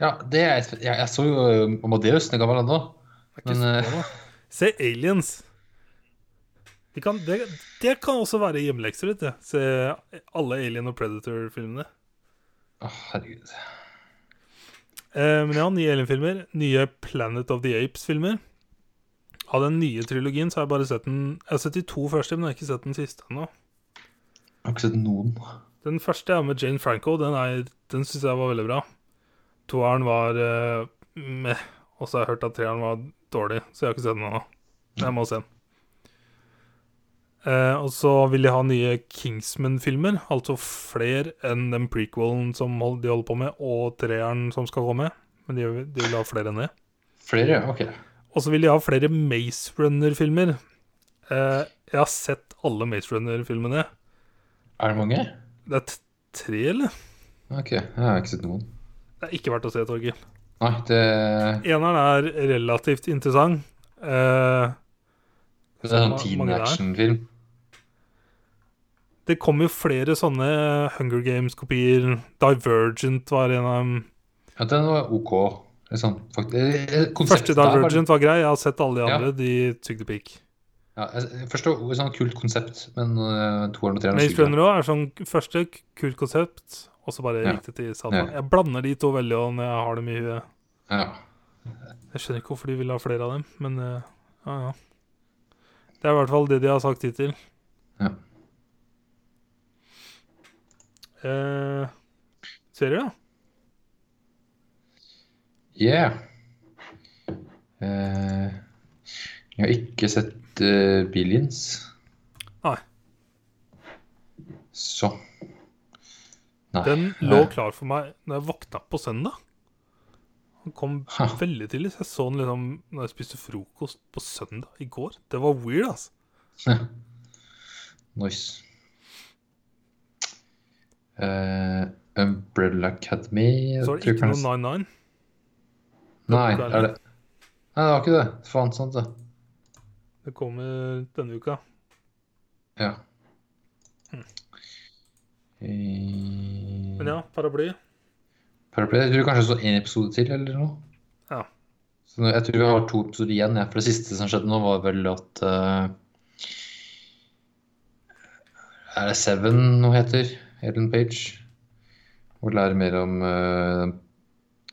Ja, det er jeg, jeg så jo uh, Amadeus, den er gammel ennå. Men, uh... Se Aliens. De kan, det, det kan også være hjemmelekser litt, det. Se alle Alien og Predator-filmene. Å, herregud. Eh, men ja, nye Alien-filmer. Nye Planet of the Apes-filmer. Av den nye trilogien så har jeg bare sett den Jeg har sett de to første, men jeg har ikke sett den siste ennå. Jeg har ikke sett noen. Den første er med Jane Franco. Den, er- den syns jeg var veldig bra. Toeren var uh, meh. Og så har jeg hørt at treeren var dårlig, så jeg har ikke sett den ennå. Jeg må se den. Uh, og så vil de ha nye Kingsman-filmer. Altså flere enn den prequelen som de holder på med, og treeren som skal komme. Men de, de vil ha flere enn det. Flere? Ok. Og så vil de ha flere Maze Runner-filmer. Eh, jeg har sett alle Maze Runner-filmene. Er det mange? Det er tre, eller? Ok, jeg har ikke sett noen. Det er ikke verdt å se, Torgil. Nei, det, Eneren er relativt interessant. Eh, det er en sånn teen action-film. det kommer jo flere sånne Hunger Games-kopier. Divergent var en av dem. Ja, den var ok. Eh, Første Divergent var grei. Jeg har sett alle de Ja. andre. De sugde pikk. Ja, jeg forstår det er sånn kult konsept, men uh, toeren og treeren Maze stygge. Runner òg er sånn første kult konsept, og så bare Ja. gikk det til satan. Ja. Jeg blander de to veldig og når jeg har dem i huet. Ja. Jeg skjønner ikke hvorfor de vil ha flere av dem, men eh, ja, ja. Det er i hvert fall det de har sagt hittil. Ja. Eh, serier, da? Yeah. Eh, jeg har ikke sett uh, Billions. Nei. Så Nei. Den lå Eh, klar for meg når jeg våkna på søndag. Han kom Ha. veldig tidlig, så jeg så den liksom når jeg spiste frokost på søndag i går. Det var weird, altså. Nice. Uh, Umbrella Academy Så er det ikke noe 99. Nei, er det Nei, det var ikke det. Faen sant, det. Det kommer denne uka. Ja. Hm. Men ja, paraply. Paraply, Jeg tror kanskje så en episode til, eller noe. Ja. Så jeg tror vi har to episoder igjen. Ja. For det siste som skjedde nå, var vel at uh... Er det Seven hun heter? Ellen Page. Hun lærer mer om uh,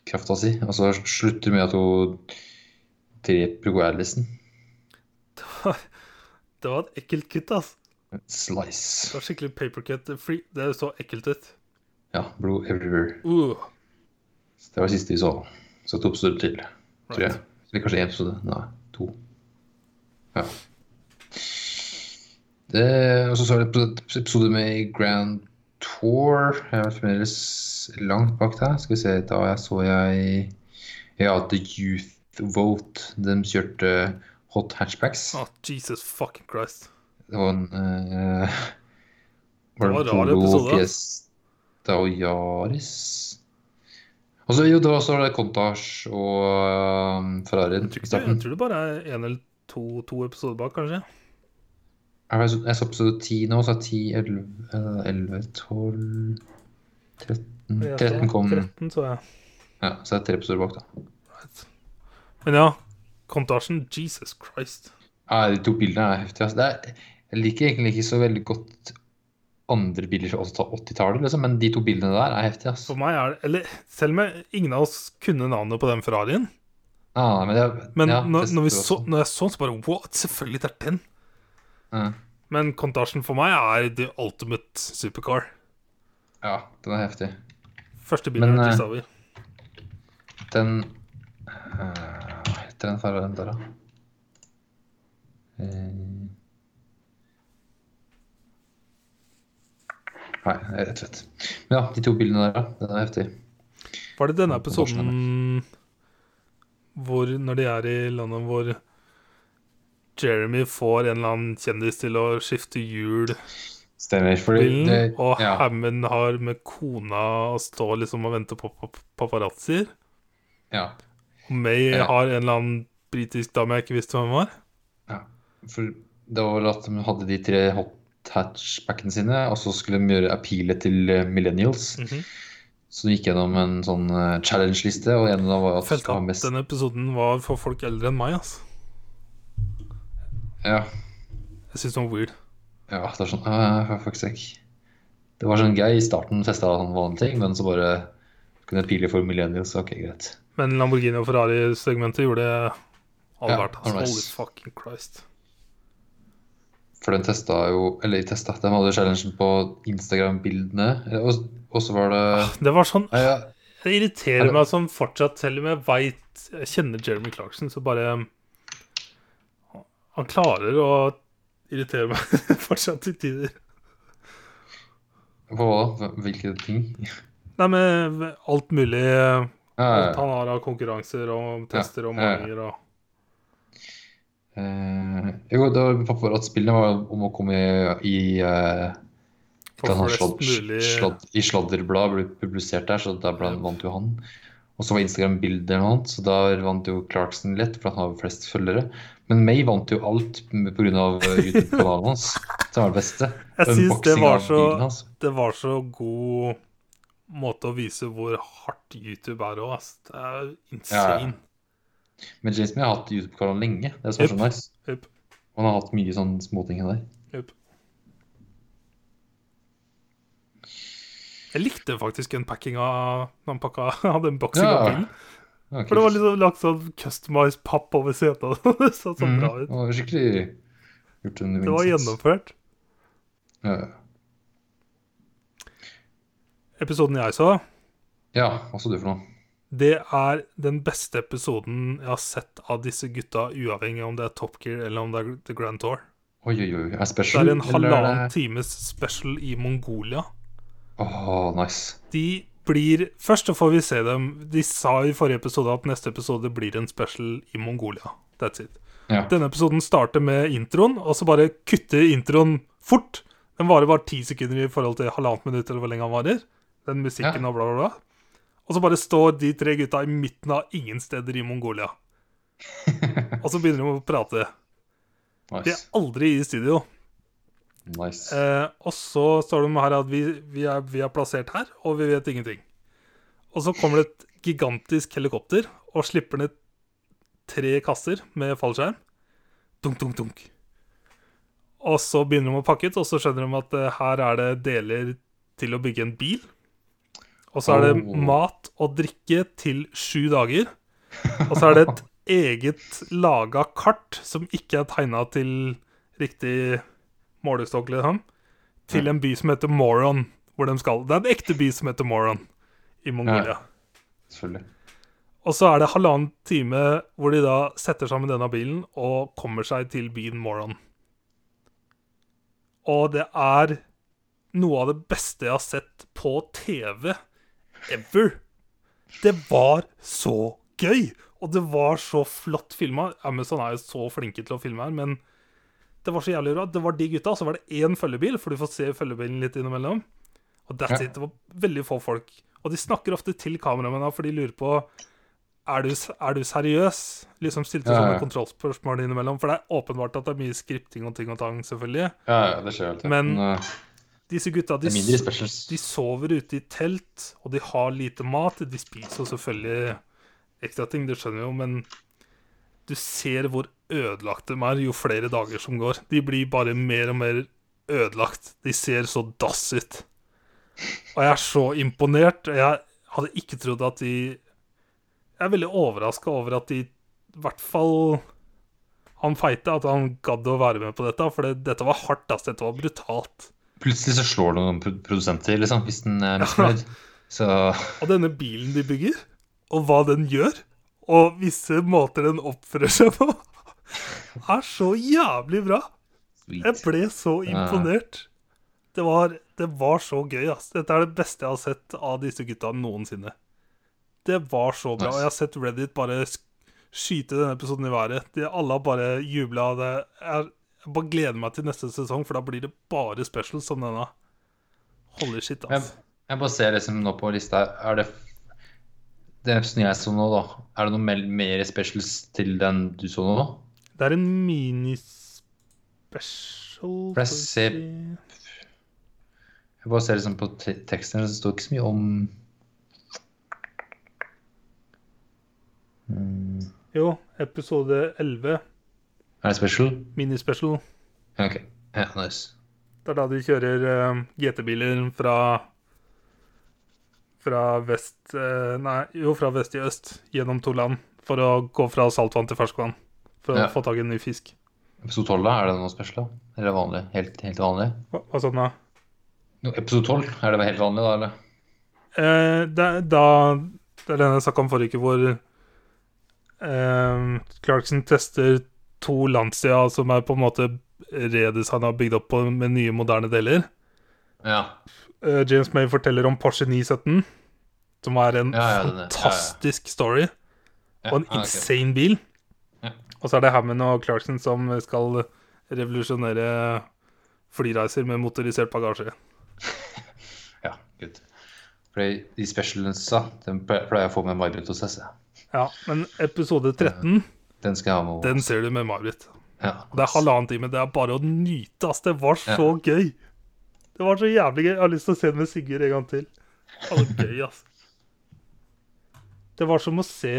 krafta si. Og så slutter med at hun dreper hun Alison. Det var et ekkelt kutt, ass. Slice. Det var skikkelig papercut. Det så ekkelt ut. Ja, blod everywhere. Uh, Det var det siste vi så. Så to episoder til, tror jeg. right. Eller kanskje én episode. Nei, to. Ja. Det, og så så jeg episode med Grand Tour. Jeg er fremdeles langt bak der. Skal vi se, da jeg så jeg Ja, The Youth Vote. De kjørte hot hatchbacks. Oh, Jesus fucking Christ. Det var en uh, Det var en rar episode. Fiesta og Yaris. Og så jo, det var også Contage og um, Ferrarien Jeg tror, jeg tror det bare er én eller to, to episoder bak, kanskje. Jeg så- episode 10 nå, så er 10, 11, eh, 11 12 13 13 kom 13 så jeg. Ja, så er det tre episoder bak, da. Right. Men ja, kontasjen Jesus Christ. Ja, de to bildene er heftige. Altså. Er, jeg liker egentlig ikke så veldig godt andre bilder fra 80-tallet, liksom, men de to bildene der er heftige. Altså. For meg er det Eller selv om ingen av oss kunne navnet på den Ferrarien. Ah, men det er, Men ja, når, når, vi så, når jeg så den, så bare What? Selvfølgelig, det er den. Ja. Men Contasjen for meg er the ultimate supercar. Ja, den er heftig. Første bilen Men, til Savi. Den øh, Hva heter den fargen der, da? Eh, Nei, rett og slett. Men ja, de to bildene der, da. Den er heftig. Var det denne episoden hvor, når de er i landet hvor Jeremy får en eller annen kjendis til å skifte hjul Stemmer. Bilen, det, og ja, Hammond har med kona å stå liksom og vente på pap- paparazzier. ja, Og May Ja. har en eller annen britisk dame jeg ikke visste hvem var. ja. For det var vel at de hadde de tre hot hatchbackene sine, og så skulle de gjøre appealet til millennials. millennials. -hmm. Så de gikk gjennom en sånn eh, challenge-liste, og en av dem var at Følte at mest denne episoden var for folk eldre enn meg. Altså. Ja, Jeg syns det var weird. ja, det er sånn uh, for fuck's sake. Det var sånn gøy i starten, testa sånn vanlige ting, men så bare kunne jeg pile for millennials. Ok, greit. Men Lamborghini og Ferrari-segmentet gjorde det all Ja, Altså. nice. Holy fucking Christ. For den testa jo Eller testa, de hadde challengen på Instagram-bildene. Og, så var det Det var sånn ja, ja, Det irriterer meg som fortsatt, selv om jeg veit Jeg kjenner Jeremy Clarkson, så bare Han klarer å irritere meg fortsatt til tider. På hva? Hvilke ting? Nei, med alt mulig Alt han har av konkurranser og tester og maninger og Eh, jo, det var for at spillet var om å komme i, i uh, sladd- mulig sladd- I sladderblad ble publisert der, så der ble, vant jo han. Og så var Instagram-bilder og annet, så der vant jo Clarkson lett, for han har flest følgere. Men May vant jo alt pga. YouTube-kanalen hans. Det var det beste. Jeg syns det var så. Det var så god måte å vise hvor hardt YouTube er òg, ass. Det er Ja, insane. Men May har hatt YouTube-kanalen lenge. Det er så, Yep. så nice. Yep. Han har hatt mye sånne småting der. Jupp. Jeg likte faktisk unpackinga når han pakka hadde en boksing av Ja. bilen. Ja, For det var liksom lagt sånn customized papp over setet. Det så så mm, bra Det ut. var skikkelig gjort en Det var gjennomført. Ja. Episoden jeg så, ja, hva så du for noe? det er den beste episoden jeg har sett av disse gutta, uavhengig om det er Top Gear eller om det er The Grand Tour. Oi, oi, oi. Er Det er en halvannen det- times special i Mongolia. Åh, nice. De blir Først så får vi se dem. De sa i forrige episode at neste episode blir en special i Mongolia. That's it. Ja. Denne episoden starter med introen, og så bare kutter introen fort. Den varer bare ti sekunder i forhold til halvannet minutt, eller hvor lenge han varer. Den musikken Ja. og bla, bla, bla. Og så bare står de tre gutta i midten av ingen steder i Mongolia. Og så begynner de å prate. De er aldri i studio. Nice. Eh, og så står det her at vi, vi, er, vi er plassert her, og vi vet ingenting. Og så kommer det et gigantisk helikopter og slipper ned tre kasser med fallskjerm. Dunk, dunk, dunk. Og så begynner de å pakke ut, og så skjønner de at eh, her er det deler til å bygge en bil. Og så er det Oh. mat og drikke til sju dager. Og så er det et eget laga kart som ikke er tegna til riktig målestokk, liksom. Til en by som heter Moron, hvor de skal. Det er en ekte by som heter Moron i Mongolia. Selvfølgelig. Og så er det halvannen time hvor de da setter sammen denne bilen og kommer seg til byen Moron. Og det er noe av det beste jeg har sett på TV ever. Det var så gøy! Og det var så flott filma. Amazon er jo så flinke til å filme her, men det var så jævlig bra. Det var de gutta, så var det én følgebil, for du får se følgebilen litt innimellom. Og that's Ja. it. Det var veldig få folk. Og de snakker ofte til kameramennene, for de lurer på er du, er du seriøs? Liksom stilte Ja, ja. sånne kontrollspørsmål innimellom. For det er åpenbart at det er mye skripting og ting og tang, selvfølgelig. Ja, ja, det skjer alltid. Men- eh, Disse gutta, de, de sover ute i telt, og de har lite mat. De spiser selvfølgelig ekstra ting, det skjønner vi jo, men du ser hvor ødelagt de er jo flere dager som går. De blir bare mer og mer ødelagt. De ser så dass ut. Og jeg er så imponert. Jeg hadde ikke trodd at de Jeg er veldig overraska over at de i hvert fall Han feite, at han gadd å være med på dette, for det, dette var hardt. ass. Dette var brutalt. Plutselig så slår det noen produsenter, liksom, hvis den er misfornøyd. Så Og denne bilen de bygger, og hva den gjør, og visse måter den oppfører seg på, er så jævlig bra. Jeg ble så imponert. Det var, det var så gøy, ass. Dette er det beste jeg har sett av disse gutta noensinne. Det var så bra. Nice. Jeg har sett Reddit bare skyte denne episoden i været. De, alle har bare jubla. Det er Jeg bare gleder meg til neste sesong, for da blir det bare specials som denne. Holy shit, Jeg, ass. jeg bare ser liksom nå på lista her. Er det Den episoden jeg så nå, da. Er det noe mer specials til den du så nå? Det er en minispecial For jeg ser-. Jeg bare ser liksom på te teksten, det står ikke så mye om mm. Jo, episode 11, Er det special? minispecial. OK. Ja, nice. Det er da de kjører uh, GT-biler fra Fra vest uh, Nei, jo, fra vest i øst gjennom to land for å gå fra saltvann til ferskvann. For Ja. å få tak i en ny fisk. Episode 12, da? Er det noe special? Eller er vanlig? Helt, helt vanlig? Hva, hva sånn da? No, episode 12, er det helt vanlig, da? eller? Eh, det, da Det er den jeg snakka om forrige uke, hvor eh, Clarkson tester to landsider som er på en måte redesigna og bygd opp på, med nye, moderne deler. Ja. Eh, James May forteller om Porsche 917, som er en Ja, ja, fantastisk story. Og en insane bil. Ja. Og så er det Hammond og Clarkson som skal revolusjonere flyreiser med motorisert bagasje. Ja, good. For de specialsa, den pleier jeg å få med May-Britt hos seg. Ja, men episode 13, Den skal jeg ha med. den ser du med May-Britt. Ja. Det er halvannen time. Det er bare å nyte, ass. Det var så gøy. Det var så jævlig gøy. Jeg har lyst til å se den med Sigurd en gang til. Det var gøy, ass. Det var som å se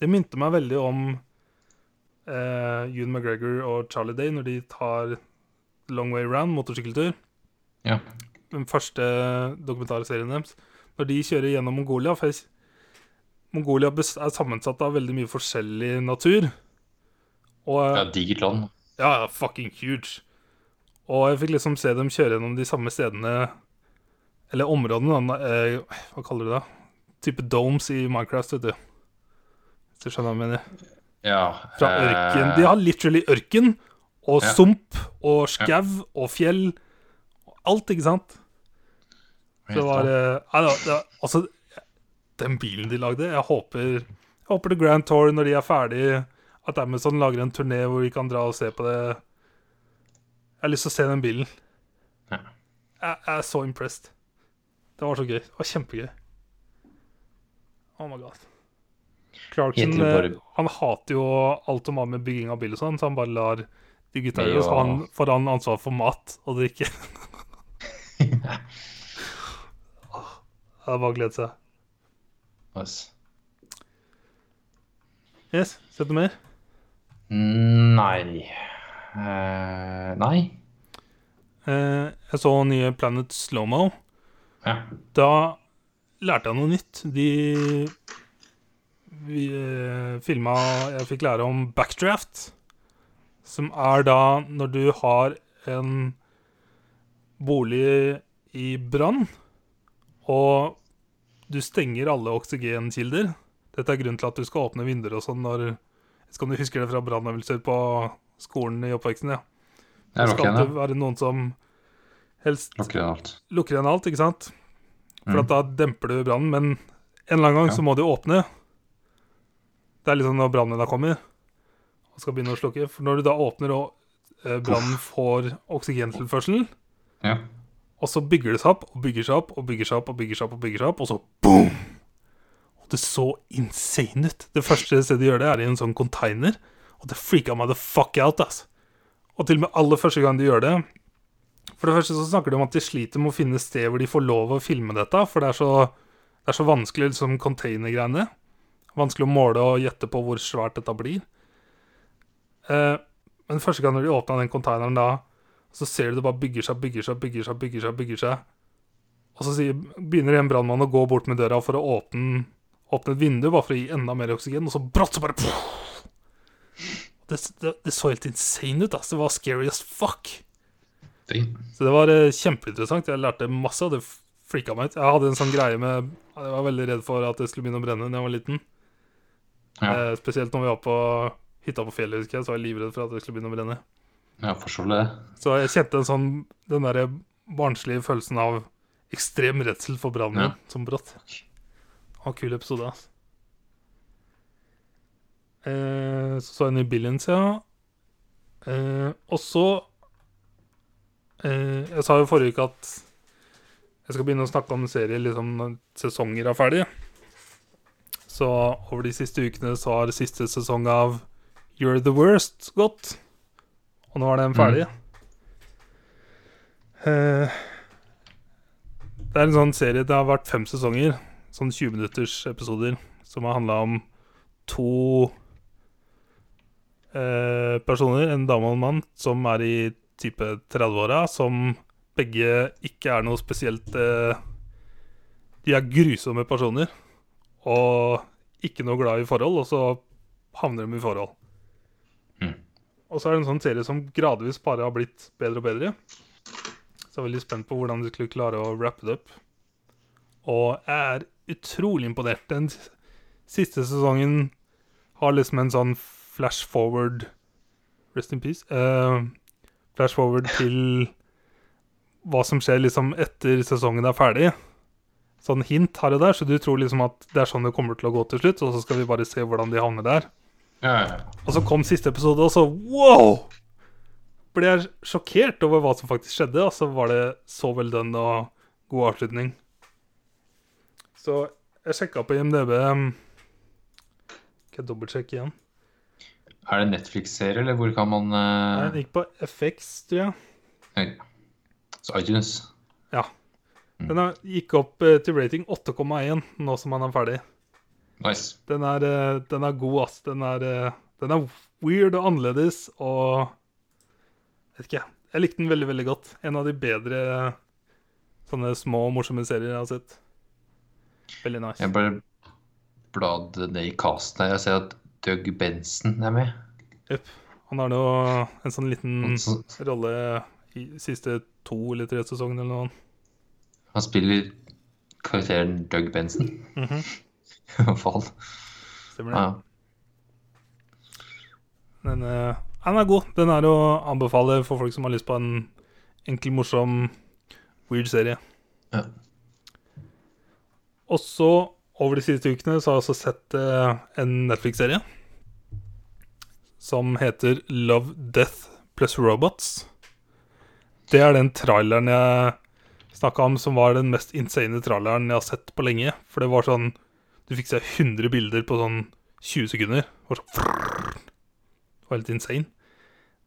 Det minte meg veldig om eh, Ewan McGregor og Charlie Day når de tar Long Way Round, motorsykkeltur. Ja. Den første dokumentarserien deres. Når de kjører gjennom Mongolia for jeg- Mongolia er sammensatt av veldig mye forskjellig natur. Og ja, digert land. ja, fucking huge. Og jeg fikk liksom se dem kjøre gjennom de samme stedene Eller områdene. Eh, hva kaller du det? Type domes i Minecraft, vet du. Hvis du skjønner hva jeg mener. Ja. Fra ørken. De har literally ørken og Ja. sump og skau og fjell. Alt, ikke sant? Det var eh, det, det, var- Altså, den bilen de lagde Jeg håper Jeg håper The Grand Tour, når de er ferdig, at Amazon lager en turné hvor vi kan dra og se på det. Jeg har lyst til å se den bilen. Ja. Jeg, jeg er så impressed. Det var så gøy. Det var kjempegøy. Oh my god. Clarkson bare- eh, han hater jo alt som har med bygging av bil og sånn, så han bare lar de gutta gjøre det. Så han får han ansvar for mat og drikke. Det er bare å glede seg. Nice. Yes, Sett noe mer? Nei Uh, Nei. Uh, jeg så nye Planet Slowmo. Ja. Da lærte jeg noe nytt. De vi, eh, filma Jeg fikk lære om backdraft. Som er da når du har en bolig i brann, og du stenger alle oksygenkilder. Dette er grunnen til at du skal åpne vinduer og sånn når Jeg Skal du huske det fra brannøvelser på skolen i oppveksten? ja. Det skal alltid være noen som helst. Lukker igjen alt. lukker igjen alt, ikke sant? For Mm. at da demper du brannen, men en eller annen gang Ja. så må du åpne. Det er liksom når brannen da kommer og skal begynne å slukke. For når du da åpner og eh, brannen får oksygentilførsel, Ja. og så bygger det seg opp og bygger seg opp og bygger seg opp og bygger seg opp, og bygger seg opp, og så boom! Og det så insane ut. Det første stedet de gjør det, er i en sånn container, og det freaka meg the fuck out, ass. Og til og med aller første gang de gjør det For det første så snakker de om at de sliter med å finne sted hvor de får lov å filme dette, for det er så, det er så vanskelig, liksom containergreiene. Vanskelig å måle og gjette på hvor svært dette blir. Eh, men første gang når de åpna den containeren da, så ser du det bare bygger seg, bygger seg, bygger seg, bygger seg. bygger seg. Og så sier, begynner en brannmann å gå bort med døra for å åpne, åpne et vindu, bare for å gi enda mer oksygen, og så brått så bare det, det, det så helt insane ut. ass. Det var scary as fuck. Så det var eh, kjempeinteressant. Jeg lærte masse, og det frika meg ut. Jeg hadde en sånn greie med Jeg var veldig redd for at det skulle begynne å brenne da jeg var liten. Ja. Eh, spesielt når vi var på hytta på fjellet, husker jeg, så var jeg livredd for at det skulle begynne å brenne. Ja, forstår det. Så jeg kjente en sånn den derre barnslige følelsen av ekstrem redsel for brannen Ja. som brått. Og kul episode, altså. Eh, så så jeg en ny Billions, ja. Eh, og så eh, Jeg sa jo forrige uke at jeg skal begynne å snakke om serier liksom når sesonger er ferdig. Så over de siste ukene så har siste sesong av You're the Worst gått. Og nå er den ferdig. Eh, det er en sånn serie Det har vært fem sesonger, sånn 20 minutters episoder, som har handla om to uh, personer, en dame og en mann, som er i type 30-åra, som begge ikke er noe spesielt uh, De er grusomme personer og ikke noe glad i forhold, og så havner de i forhold. Mm. Og så er det en sånn serie som gradvis bare har blitt bedre og bedre. Så jeg er veldig spent på hvordan de skulle klare å wrappe det opp. Og jeg er utrolig imponert. Den siste sesongen har liksom en sånn flash forward Rest in peace. Uh, flash forward til hva som skjer liksom etter sesongen er ferdig. Sånn hint her og der, så du tror liksom at det er sånn det kommer til å gå til slutt, og så skal vi bare se hvordan de havner der. Ja, ja. Og så kom siste episode, og så wow! Ble jeg sjokkert over hva som faktisk skjedde, og så var det så vel den og god avslutning. Så jeg sjekka på IMDb um, Skal jeg dobbeltsjekke igjen? Er det Netflix-serie, eller hvor kan man Nei, uh... Den gikk på FX, tror jeg. Så iTunes. Ja. Den er, gikk opp eh, til rating 8,1 nå som han er ferdig. Nice. Den er, eh, den er god, ass. Den er, eh, den er weird og annerledes og Vet ikke. Jeg likte den veldig, veldig godt. En av de bedre sånne små, morsomme serier jeg har sett. Veldig nice. Jeg bare bladde ned i casten her. Jeg ser at Doug Benson er med. Jep. Han har nå en sånn liten rolle i siste to eller tre sesongene eller noe. Han spiller karakteren Doug Benson. I hvert fall. Stemmer det. Ja. Den, uh, den er god. Den er å anbefale for folk som har lyst på en enkel, morsom, weird serie. Ja. Og så, over de siste ukene, så har jeg også sett uh, en Netflix-serie som heter Love, Death plus Robots. Det er den traileren jeg snakka om som var den mest insane tralleren jeg har sett på lenge. For det var sånn Du fikk se 100 bilder på sånn 20 sekunder. Det var, sånn, det var helt insane.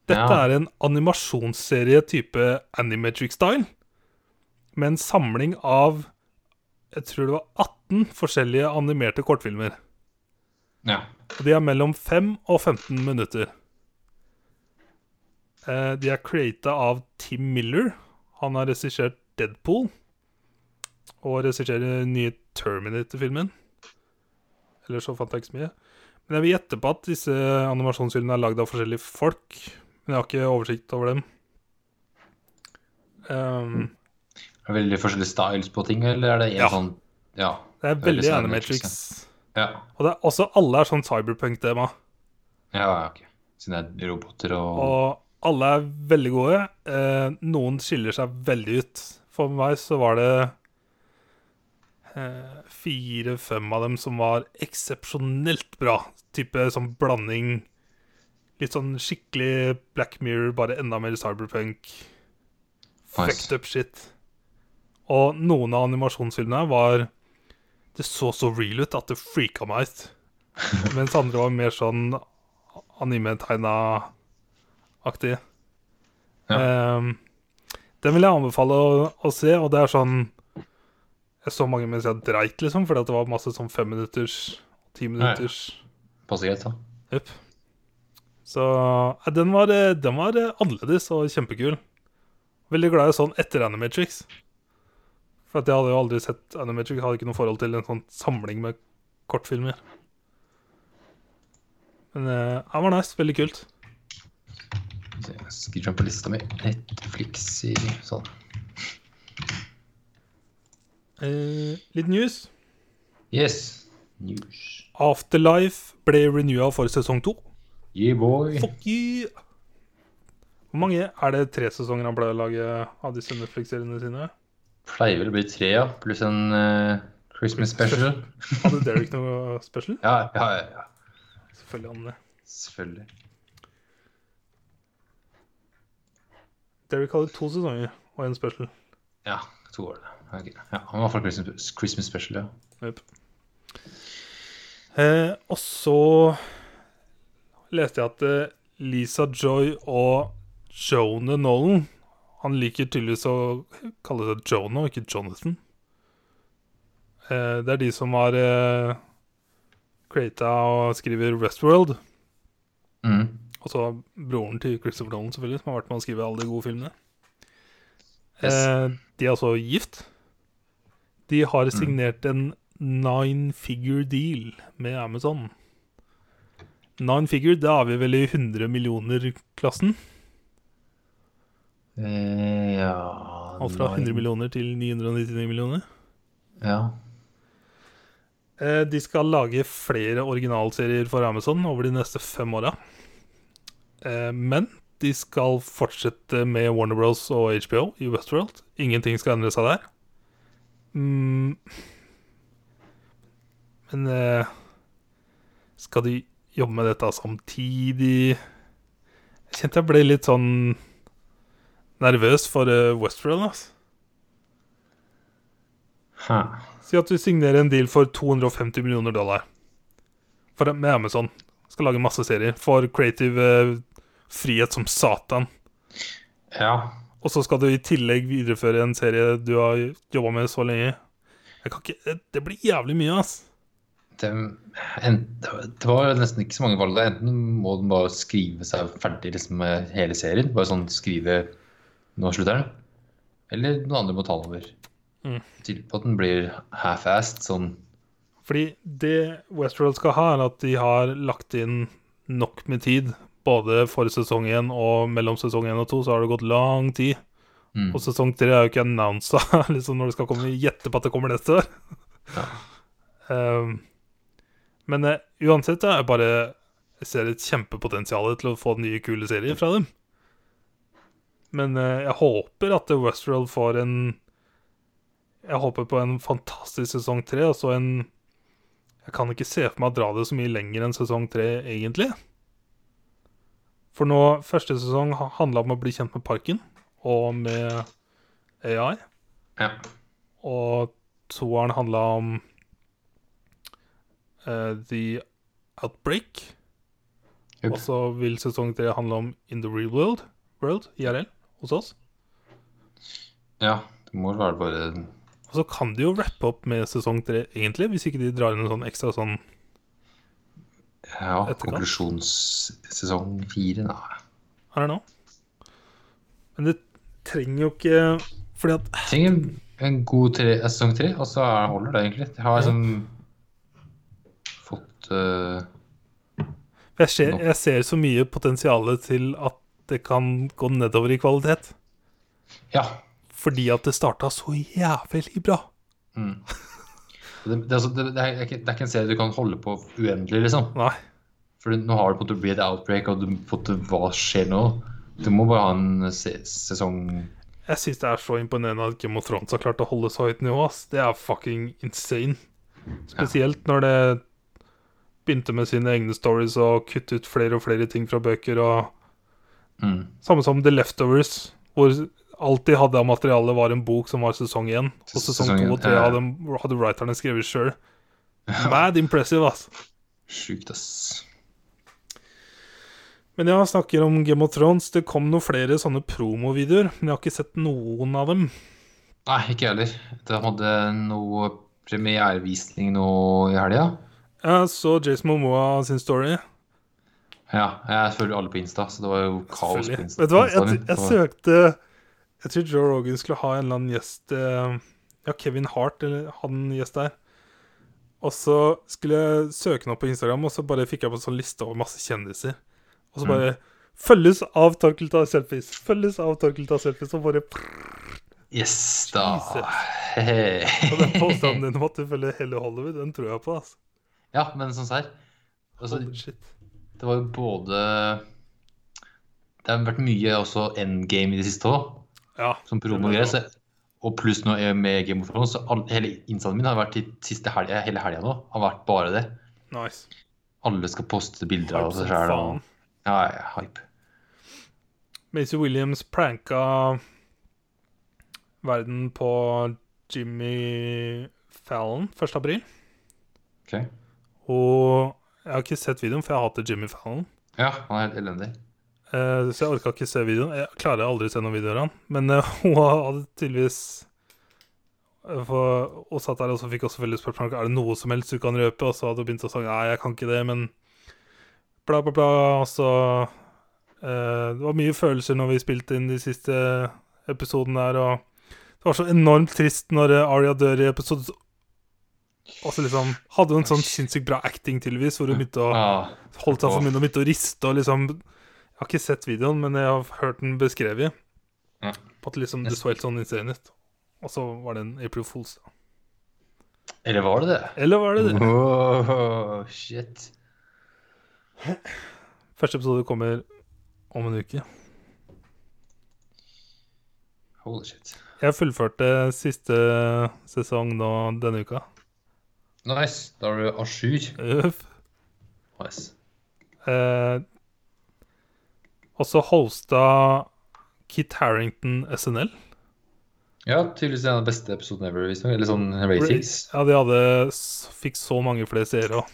Dette Ja. er en animasjonsserie type Animatrix-style, med en samling av Jeg tror det var 18 forskjellige animerte kortfilmer. ja. Og de er mellom 5 og 15 minutter. Eh, de er creata av Tim Miller. Han har regissert Deadpool. Og regisserer den nye Terminator-filmen. Ellers så fant jeg ikke så mye. Men jeg vil gjette på at disse animasjonsfilmene er lagd av forskjellige folk. Men jeg har ikke oversikt over dem. Um, Er det veldig forskjellige styles på ting, eller er det én Ja. sånn Ja. det er Veldig Animatrix. Ja, Og det er også alle er sånn cyberpunk-tema. ja ok. Siden det er roboter og Og alle er veldig gode. Eh, noen skiller seg veldig ut. For meg så var det eh, fire-fem av dem som var eksepsjonelt bra. Type sånn blanding Litt sånn skikkelig Black Mirror, bare enda mer cyberpunk. Nice. Fucked up shit. Og noen av animasjonsfilmene var Det så så real ut at det freaka meg ut. Mens andre var mer sånn anime-tegna-aktig. Ehm, den vil jeg anbefale å, å se, og det er sånn Jeg så mange mens jeg dreit, liksom, fordi det var masse sånn femminutters, timinutters Passer greit, da. Jepp. Så eh, den var, eh, den var eh, annerledes og kjempekul. Veldig glad i sånn etter Animatrix. For jeg hadde jo aldri sett Animatrix. Hadde ikke noe forhold til en sånn samling med kortfilmer. Men det den var nice. Veldig kult. Jeg skriver den på lista mi. Netflix-serie. Sånn. Eh, litt news. Yes. News. Afterlife ble renewa for sesong to. Yeah, boy. Fuck you! Hvor mange er det tre sesonger han pleier å lage av disse Netflix-seriene sine? Pleier vel å bli tre, ja. Pluss en uh, Christmas special. Hadde Derek noe special? Ja, ja, ja. ja. Selvfølgelig hadde han det. Selvfølgelig. Derek hadde to sesonger og en special. Ja, to år. Okay. Ja, han var i hvert fall Christmas, Christmas special, ja. Yep. Eh, og så leste jeg at eh, Lisa Joy og Jonah Nolan Han liker tydeligvis å kalle seg Jonah, og ikke Jonathan. Eh, det er de som har eh, creata og skriver Westworld. Mm. Og så broren til Christopher Nolan, selvfølgelig, som har vært med å skrive alle de gode filmene. Yes. Eh, de er altså gift. De har signert en nine figure deal med Amazon. Nine figure, da er vi vel i 100 millioner-klassen. Eh, ja Alt fra 100 millioner til 999 millioner. Ja. Eh, de skal lage flere originalserier for Amazon over de neste fem åra. Eh, men de skal fortsette med Warner Bros. og HBO i Westworld. Ingenting skal endre seg der. Mm. Men eh, skal de jobbe med dette samtidig Jeg kjente jeg ble litt sånn nervøs for eh, Westworld. Altså. Hæ. Si at du signerer en deal for 250 millioner dollar for, med Amazon. Skal lage masse serier. Får creative frihet som satan. Ja. Og så skal du i tillegg videreføre en serie du har jobba med så lenge. Ikke, det- blir jævlig mye, ass. Det, en, det var nesten ikke så mange valg. Enten må den bare skrive seg ferdig liksom, med hele serien. Bare sånn skrive Nå slutter den. Eller noen andre må ta over. Mm. Til på at den blir half-assed. Sånn Fordi det Westworld skal ha, er at de har lagt inn nok med tid. Både for sesong én og mellom sesong én og to, så har det gått lang tid. mm. Og sesong tre er jo ikke annonsa liksom når det skal komme. Gjette på at det kommer neste år. um, men uh, uansett, da, jeg bare ser et kjempepotensial til å få nye, kule serier fra dem. Men uh, jeg håper at Westworld får en Jeg håper på en fantastisk sesong tre, og så en Jeg kan ikke se for meg å dra det så mye lenger enn sesong tre, egentlig. For nå, første sesong handla om å bli kjent med parken og med AI. Ja. Og toeren handla om uh, The Outbreak. Yep. Og så vil sesong tre handle om In the Real World, world IRL, hos oss. ja. Det må være bare Og så kan de jo rappe opp med sesong tre, egentlig, hvis ikke de drar inn en sånn ekstra sånn Ja, Etterkant. konklusjonssesong fire, da. Er det nå? Men det trenger jo ikke Fordi at Trenger en god tre, eh, sesong tre, og så er- holder det egentlig. Jeg har liksom fått uh, jeg ser, jeg ser så mye potensial til at det kan gå nedover i kvalitet. Ja. Fordi at det starta så jævlig bra. Mm. Det, det, altså, det, det, er ikke, det er ikke en serie du kan holde på uendelig, liksom. Nei. For nå har det på en måte blitt outbreak, og du har fått hva skjer nå? Du må bare ha en se sesong Jeg syns det er så imponerende at Game of Thrones har klart å holde så høyt nivå. ass. Det er fucking insane. Spesielt når det begynte med sine egne stories og kutte ut flere og flere ting fra bøker. og mm. Samme som The Leftovers, hvor alt de hadde av materiale, var en bok som var sesong én. Og sesong to og tre hadde, hadde writerne skrevet sjøl. Mad impressive, ass. Sjukt, ass. Men ja, snakker om Game of Thrones. Det kom noen flere sånne promovideoer, men jeg har ikke sett noen av dem. Nei, ikke jeg heller. Det hadde noe premierevisning nå i helga. Jeg så Jason Momoa sin story. Ja, jeg følger alle på Insta, så det var jo kaos på Insta. Vet du hva, jeg, jeg, jeg søkte Jeg tror Joe Rogan skulle ha en eller annen gjest eh, Ja, Kevin Hart eller hadde en gjest der. Og så skulle jeg søke noe på Instagram, og så bare fikk jeg på en sånn liste over masse kjendiser. Og så Mm. bare Følges av Torkel tar selfies. Følges av Torkel tar selfies. Og bare Yes, da. Hey. Og den påstanden din om at du følger hele Hollywood, den tror jeg på, altså. Ja, men sånn serr. Altså, det var jo både Det har vært mye også endgame i det siste òg, Ja. som promogreier. Og pluss nå er med Game of Thrones, så all, hele innsatsen min har vært i siste helga, hele helga nå. Har vært bare det. Nice. Alle skal poste bilder av seg sjøl. Ja, ja, hype. Macy Williams pranka verden på Jimmy Fallon 1. april. Ok. Og jeg har ikke sett videoen, for jeg hater Jimmy Fallon. Ja, han er helt elendig. Eh, så jeg orka ikke se videoen. Jeg klarer aldri å se noen videoer av han. Men uh, hun hadde tydeligvis Hun for, Og satt der og så fikk også veldig spørsmål Er det noe som helst du kan røpe. Og så hadde hun begynt å si nei, jeg kan ikke det, men bla, bla, bla. Og så uh, Det var mye følelser når vi spilte inn de siste episodene der, og det var så enormt trist når eh, Aria dør i episode Og så liksom hadde hun en sånn sinnssykt bra acting, tydeligvis, hvor hun begynte å holde holdt seg for munnen og begynte å riste og liksom Jeg har ikke sett videoen, men jeg har hørt den beskrevet. Ja. På at liksom det så helt sånn insane ut. Og så var det en April Fools. eller var det det? Eller var det det? Oh, shit. Første episode kommer om en uke. Holy shit. Jeg fullførte siste sesong nå denne uka. Nice. Da er du a jour. Nice. Eh, og så hosta Kit Harrington SNL. Ja, tydeligvis en av de beste episodene ever. Liksom. Eller sånn ratings. Ja, de hadde, fikk så mange flere seere òg.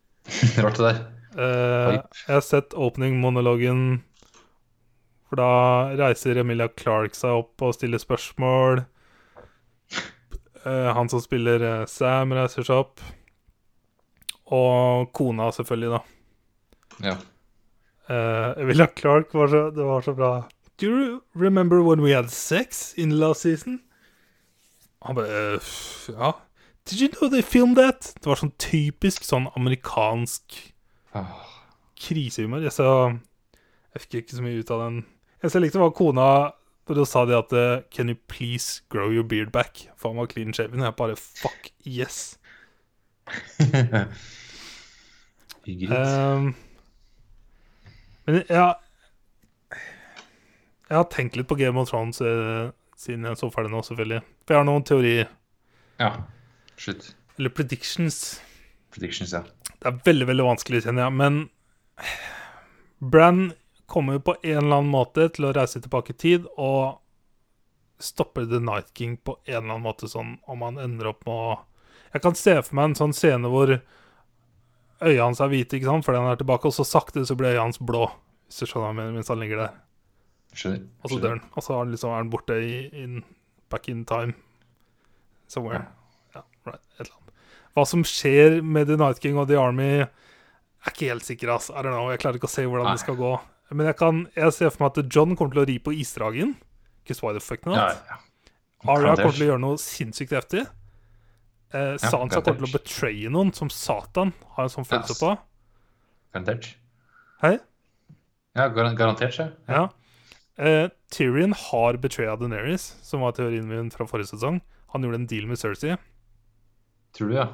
Rart det der. Eh, jeg har sett opening-monologen, for da reiser Emilia Clark seg opp og stiller spørsmål. Eh, han som spiller eh, Sam, reiser seg opp. Og kona, selvfølgelig, da. Ja. Eh, Emilia Clark var så, det var så bra. Do you remember when we had sex in last season? Han bare eh, Ja. Did you know they filmed that? Det var sånn typisk sånn amerikansk Ah, krisehumor. Jeg, så, jeg fikk ikke så mye ut av den. Jeg så likte var kona Da sa de at eh, Can you please grow your beard back? For han var clean shaven. Og jeg bare fuck yes. Hyggelig. Um, men jeg, jeg har tenkt litt på Game of Thrones eh, siden jeg så ferdig nå, selvfølgelig. For jeg har noen teorier. ja. Slutt. Eller predictions. Predictions, ja. Det er veldig, veldig vanskelig, kjenner jeg. Men Bran kommer jo på en eller annen måte til å reise tilbake i tid og stopper The Night King på en eller annen måte, sånn om han ender opp med å Jeg kan se for meg en sånn scene hvor øya hans er hvite, ikke sant, fordi han er tilbake, og så sakte så blir øya hans blå, hvis du skjønner hva jeg mener, mens han ligger der. Skjønner. Og så dør han. Og så er han liksom er han borte i in, back in time. Somewhere. Ja, right. Et eller annet. Hva som skjer med The Night King og The Army, er ikke helt sikker. ass. I don't know. Jeg klarer ikke å se hvordan Nei. det skal gå. Men jeg kan jeg ser for meg at John kommer til å ri på isdragen. Ikke why the fuck not? Ja, ja. Garantert. kommer til å gjøre noe sinnssykt heftig. Eh, Sansa kommet til å betraye noen som Satan, har en sånn følelse på. Garantert. Hei? Ja, gar garantert, ja. Ja. Eh, Tyrion har betraya Daenerys, som var teorien min fra forrige sesong. Han gjorde en deal med Cersei. Tror du, ja.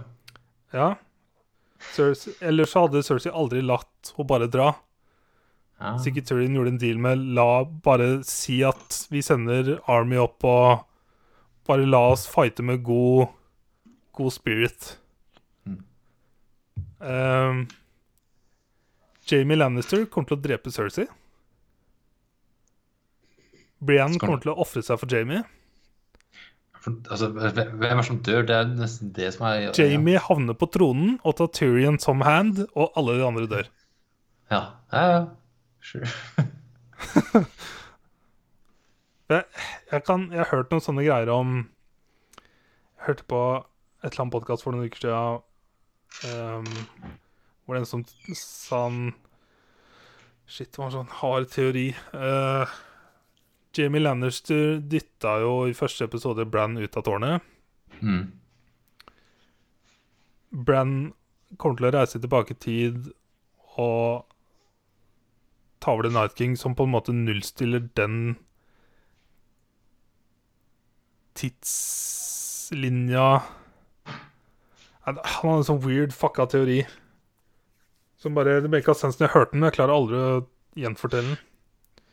Ja. Cersei, ellers så hadde Cersei aldri latt henne bare dra. ja. Så ikke Tyrion gjorde en deal med La bare si at vi sender Army opp og bare la oss fighte med god God spirit. Mm. Um, Jamie Lannister kommer til å drepe Cersei. Brienne kommer til å ofre seg for Jamie. For, altså, hvem er det som dør? Det er nesten det som er Jamie havner på tronen og tar Tyrion som hand, og alle de andre dør. Ja, ja, ja. Sure. Jeg, jeg, kan, jeg har hørt noen sånne greier om Jeg hørte på et eller annet podkast for noen uker siden um, hvor det en som sa han Shit, det var en sånn hard teori. Uh, Jamie Lannister dytta jo i første episode Brann ut av tårnet. Mm. Brann kommer til å reise tilbake i tid og ta over The Night King, som på en måte nullstiller den tidslinja Han har en sånn weird fucka teori. Som bare Det make sense når jeg hørte den, men jeg klarer aldri å gjenfortelle den.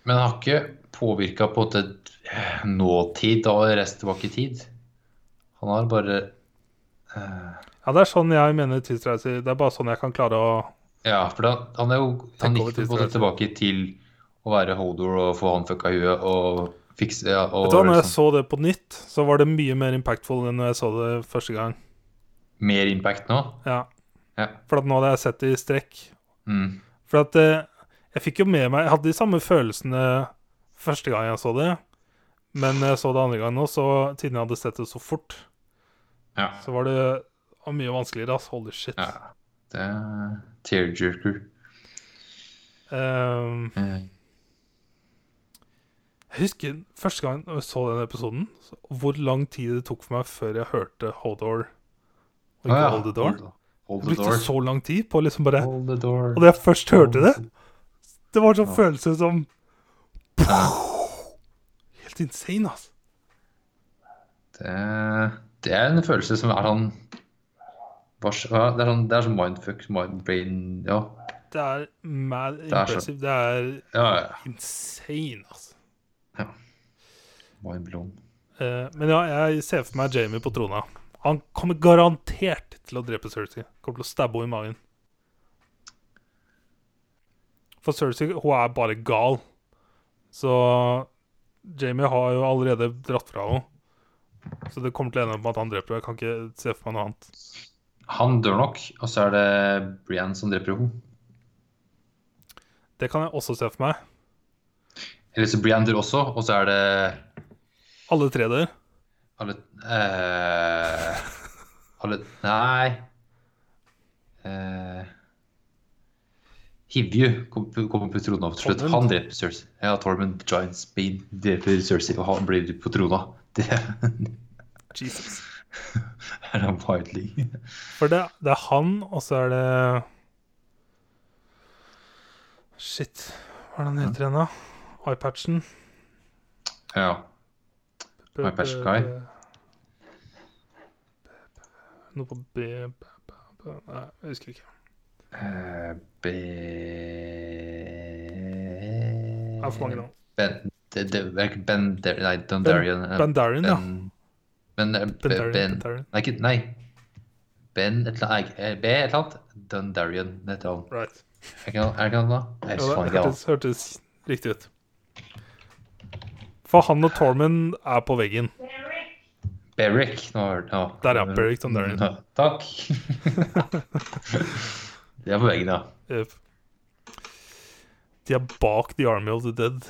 Men han har ikke påvirka på eh, nåtid og reist tilbake i tid. Han har bare uh... Ja, det er sånn jeg mener tidsreiser. Det er bare sånn jeg kan klare å Ja, for da, han er jo Han gikk på det tilbake til å være Hodor og få han fucka i huet og fikse ja, og Vet du hva, Når jeg liksom, så det på nytt, så var det mye mer impactful enn når jeg så det første gang. Mer impact nå? Ja, Ja. For at nå hadde jeg sett det i strekk. Mm. For at eh, jeg fikk jo med meg Jeg hadde de samme følelsene første gang jeg så det. Men jeg så det andre gang nå, så siden jeg hadde sett det så fort, Ja. så var det mye vanskeligere. ass. Holy shit. ja. Det er tearjerker. Um, mm. jeg husker første gang jeg så den episoden, hvor lang tid det tok for meg før jeg hørte Hodor og ikke ah, ja. Hold the Door. Hold, hold Det the brukte door. så lang tid på liksom bare Hold the door. Og da jeg først hørte det, det var en sånn Ja. følelse som Helt insane, altså. Det, det er en følelse som er sånn Det er sånn, det er sånn mindfuck, mindbrain Ja. Det er mad er så- impressive. Det er Ja, ja. insane, altså. Mindblown. Eh, men ja, jeg ser for meg Jamie på trona. Han kommer garantert til å drepe Cersei. Kommer til å stabbe henne i magen. For Cersei, hun er bare gal. Så Jamie har jo allerede dratt fra henne. Så det kommer til å ende opp med at han dreper henne. Jeg kan ikke se for meg noe annet. Han dør nok, og så er det Brian som dreper henne. Det kan jeg også se for meg. Eller så Brian dør også, og så er det Alle tre dør. Alle uh, Alle Nei. Uh, Hivju kommer kom på trona til slutt. Han dreper Cersei. Ja, Tormund Giants Bean dreper Cersei, og han blir på trona. Det Jesus. er han widely. For det, det er han, og så er det Shit. Hva er det han heter igjen, da? Eyepatchen. Ja. Guy. Noe på B, Nei, jeg husker ikke. Eh, B... Det er for mange navn. Er Nei, Dundarian. eh, Bandarian, ja. Ben, ben, eh, Nei, ikke, nei. Ben et eller annet eh, B et eller annet. Dundarian heter han. Right. Er det er ikke noe da? Jeg hørtes riktig ut. For han og Tormund er på veggen. Beric. Nå har jeg. Der, ja, Beric Dondarrion. Ja, Takk. De er på veggen, ja. Yep. De er bak The Army of the Dead.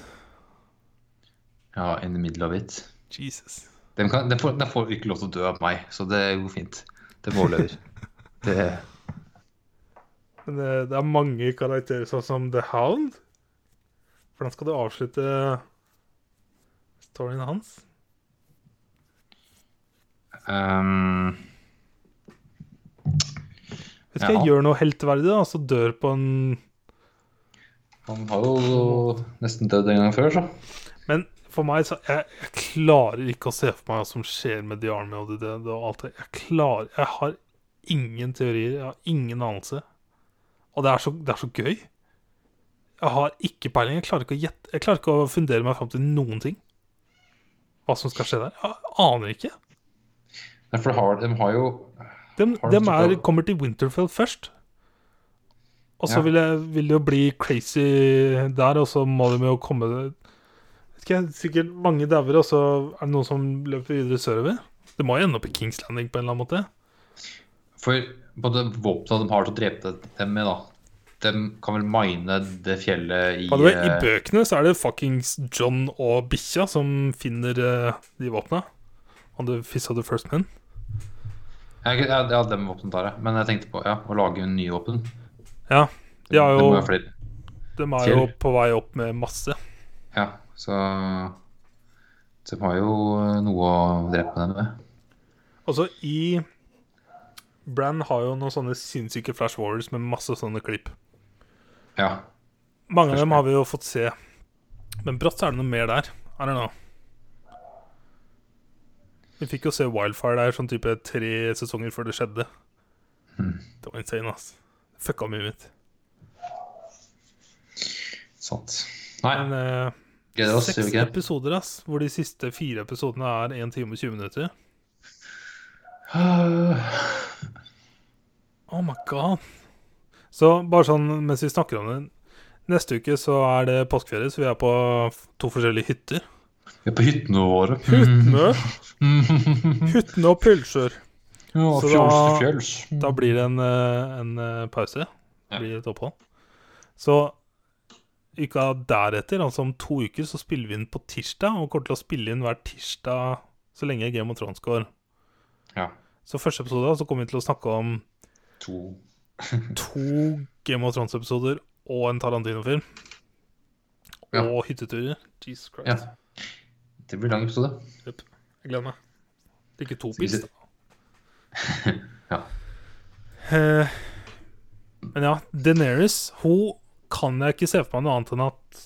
Ja, in the middle of it. Jesus. De, kan, de, får, de får ikke lov til å dø av meg, så det går fint. Den overlever. det, Men det, det er mange karakterer, sånn som The Hound. Hvordan skal du avslutte storyen hans? um, Hvis jeg Ja. gjør noe helteverdig, da, så dør på en han har jo nesten dødd en gang før, så. Men for meg, så jeg, jeg klarer ikke å se for meg hva som skjer med The Army og det, og alt det. Jeg klarer Jeg har ingen teorier. Jeg har ingen anelse. Og det er så, det er så gøy. Jeg har ikke peiling. Jeg klarer ikke å gjette Jeg klarer ikke å fundere meg fram til noen ting. Hva som skal skje der. Jeg aner ikke. Nei, for har, de har jo De, Har de er, kommer til Winterfell først. Og så Ja. vil, jeg, vil det jo bli crazy der, og så må de jo komme Vet ikke, Sikkert mange dauer, og så er det noen som løper videre sørover. Det må jo ende opp i Kings Landing på en eller annen måte. For både våpnene de har til å drepe dem med, da De kan vel mine det fjellet i the I eh, bøkene så er det fuckings John og bikkja som finner eh, de våpna. On the Fist of the First Men. ja, ja, dem våpnene tar jeg. Men jeg tenkte på ja, å lage en ny våpen. Ja, de har jo. De er jo på vei opp med masse. Ja, så Så de har jo eh, noe å drepe dem med. Altså, i Brann har jo noen sånne sinnssyke Flash Warriors med masse sånne klipp. Ja. Mange av dem har vi jo fått se. Men brått er det noe mer der. I don't know. Vi fikk jo se Wildfire der sånn type tre sesonger før det skjedde. Mm. Det var insane, ass. Fucka mye mitt. Sant. Nei, Men uh, gleder oss, seks episoder, ass. Hvor de siste fire episodene er 1 time og 20 minutter. Oh my god. Så bare sånn mens vi snakker om det Neste uke så er det påskeferie, så vi er på to forskjellige hytter. Vi er på hyttene våre. Hyttene, hyttene og pølser. Ja, Så da-. Da blir det en, eh, en eh, pause. Det blir et opphold. Så uka deretter, altså om to uker, så spiller vi inn på tirsdag. Og kommer til å spille inn hver tirsdag så lenge Game of Thrones går. Ja. Så første episode så kommer vi til å snakke om To. to Game of Thrones-episoder og en Tarantino-film. Ja. Og hytteturer. Jesus Ja. Christ. Det blir lang episode. Jeg gleder meg. Det er ikke to pils, da. Ja. Eh, men ja, Deneris Hun kan jeg ikke se for meg noe annet enn at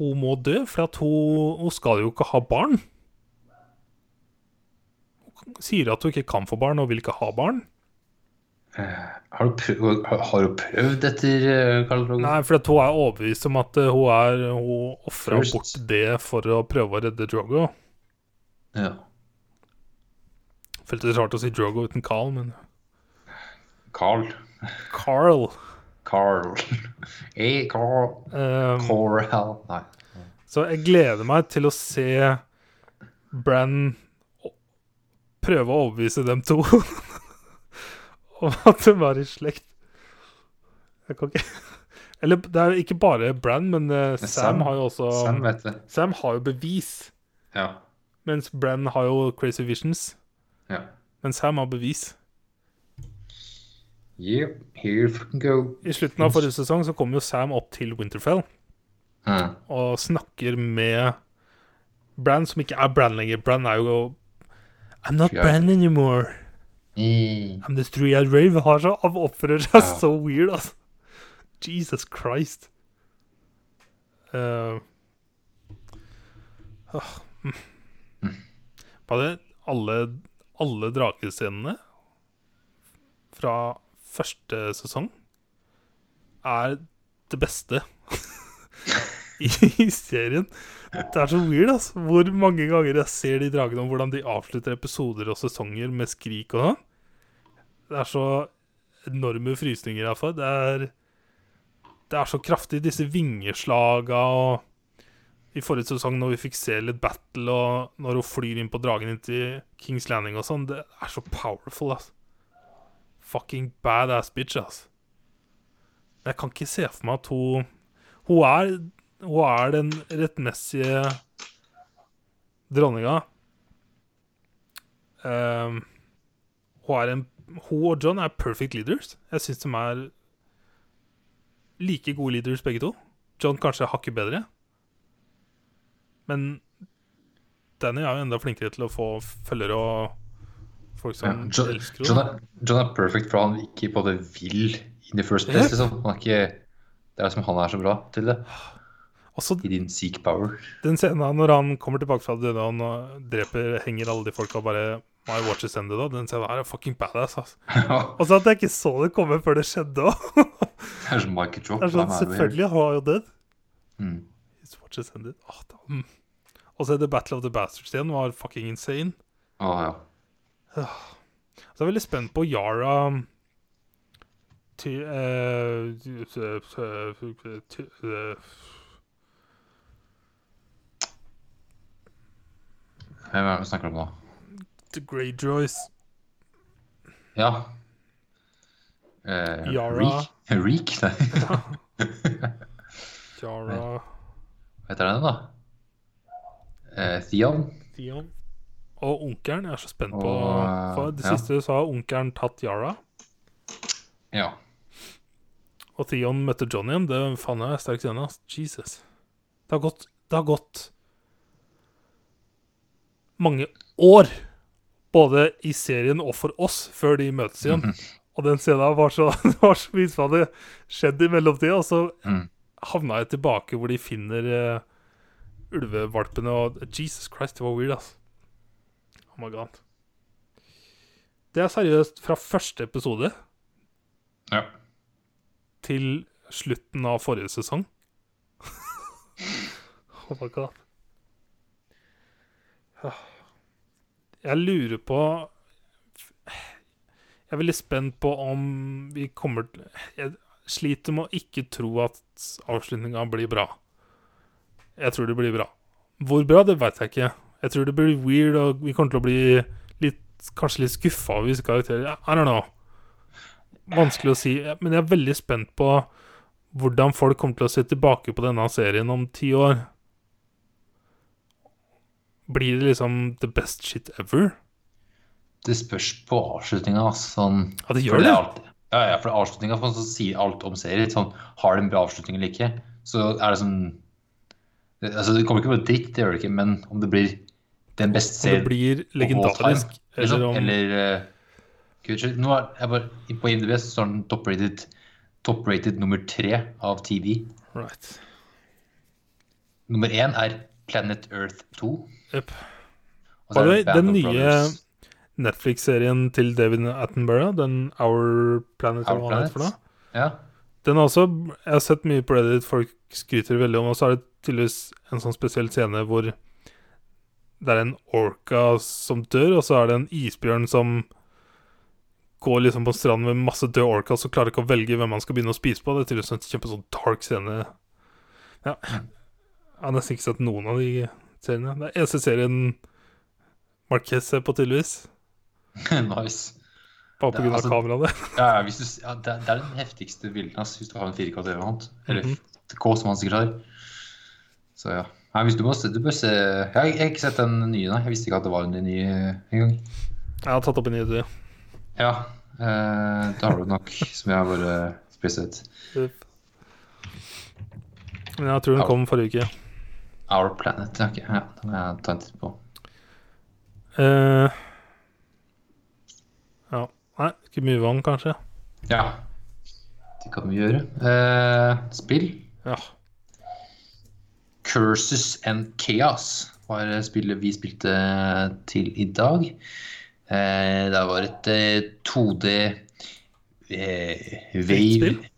hun må dø, for at hun, hun skal jo ikke ha barn. Hun sier at hun ikke kan få barn og vil ikke ha barn. Eh, Har du prøvd, har, du prøvd etter eh, Karl Drogo? Nei, for at hun er overbevist om at eh, hun er Hun ofra bort det for å prøve å redde Drogo. Ja. Føltes rart å si Drogo uten Carl, men Carl. Carl Carl. Hey, Carl. Um, Coral. Nei. Så jeg gleder meg til å se Brann prøve å overbevise dem to om at de var i slekt. Jeg kan ikke Eller det er ikke bare Brann, men uh, Sam, Sam- har jo også Sam vet. Sam har jo bevis, Ja. mens Brann har jo Crazy Visions. ja. Men Sam har bevis. Yep, here we go. I slutten av forrige sesong så kom jo Sam opp til Winterfell mm. og snakker med Brann, som ikke er Brann lenger. Brann er jo I'm not Bran Brann anymore. Men det tror three-eyed rave. Har så, av oppfører seg Ja. så weird, altså. Jesus Christ. Uh. mm. Bare alle, alle dragescenene fra første sesong er det beste i, i serien. Det er så weird, altså. Hvor mange ganger jeg ser de dragene om hvordan de avslutter episoder og sesonger med skrik og sånn. Det er så enorme frysninger jeg får. Det er, det er så kraftig, disse vingeslaga og I forrige sesong, når vi fikk se litt battle, og når hun flyr inn på dragen inn til Kings Landing og sånn, det er så powerful, altså. Fucking badass bitch, altså. Jeg kan ikke se for meg at hun Hun er, hun er den rettmessige dronninga. Um, hun er en Hun og John er perfect leaders. Jeg syns de er like gode leaders, begge to. John kanskje hakket bedre. Men Danny er jo enda flinkere til å få følgere og folk Ja. John, elsker henne. John er perfect for han ikke på det vil in the first place. Liksom. Er ikke, det er som han er så bra til det. Og så I din seek power. den scenen når han kommer tilbake fra døde og dreper, henger alle de folka og bare My watch is ended, da. Den scenen er fucking badass, altså. så at jeg ikke så det komme før det skjedde òg. Det er sånn, selvfølgelig, han var jo død. Mm. His watch is ended. Oh, da, mm. Og så er The Battle of the Bastards igjen var fucking insane. Oh, ja. Så jeg er veldig spent på Yara um, til eh, eh, vi snakker om nå? The Greyjoys. Ja. Eh, Yara. Reek? Nei. Yara Hva heter den, da? Eh, Theon? Theon. Og onkelen. Jeg er så spent på Og, For det ja. siste så har onkelen tatt Yara. Ja. Og Theon møtte John igjen. Det faen er sterk scene. Jesus. Det har gått Det har gått mange år, både i serien og for oss, før de møtes igjen. Mhm. Og den scenen var så var så mye som hadde skjedd i mellomtida, og så Mm. havna jeg tilbake hvor de finner uh, ulvevalpene, og Jesus Christ, det var weird, altså. Oh my god. Det er seriøst fra første episode ja. til slutten av forrige sesong. oh my god. Jeg lurer på Jeg er veldig spent på om vi kommer til jeg, sliter med å ikke tro at avslutninga blir bra. Jeg tror det blir bra. Hvor bra, det veit jeg ikke. Jeg tror det blir weird, og vi kommer til å bli litt, kanskje litt skuffa over visse karakterer. I don't know. Vanskelig å si. Men jeg er veldig spent på hvordan folk kommer til å se tilbake på denne serien om ti år. Blir det liksom the best shit ever? Det spørs på avslutninga. Sånn, Ja, det gjør det. alltid- Ja, ja, for avslutninga sånn, sier alt om serien. Sånn, har det en bra avslutning eller ikke, så er det sånn det- Altså, det kommer ikke være dritt, det gjør det ikke, men om det blir den beste Om det blir legendarisk, liksom, eller om Eller uh, Gud, Nå er jeg bare På IMDb så står den top-rated top nummer tre av TV. Right. Nummer én er Planet Earth 2. Yep. By the way, den nye Netflix-serien til David Attenborough, den Our Planet, Our Planet. Planet. Ja. Den er også Jeg har sett mye på Reddit, folk skryter veldig om, og så er det tydeligvis en sånn spesiell scene hvor det er en orca som dør, og så er det en isbjørn som går liksom på stranden med masse døde orcas og klarer ikke å velge hvem man skal begynne å spise på. Det er tydeligvis en kjempe sånn dark scene. Ja. Jeg har nesten ikke sett noen av de seriene. Det er eneste serien Marquez ser på, tydeligvis. nice. Bare Det pga. altså- kameraet. Ja, du, ja, det, er- det den heftigste bilden altså, hvis du har en 4K TV. eller noe. Eller Mhm. K, som han sikkert har. Så ja. Nei, hvis du, må du bør se jeg, har ikke sett den nye, nei. Jeg visste ikke at det var en ny eh, engang. Jeg har tatt opp en idé. Ja, eh, da har du nok som jeg har bare spisset. Men jeg tror den kom forrige uke. Our Planet. Ja, ok. ja, det må jeg ta en titt på. Uh, ja. Nei, ikke mye vann, kanskje. Ja, det kan vi gjøre. Uh, spill. Ja. Curses and Chaos var spillet vi spilte til i dag. Uh, det var et eh, 2D eh, wave-based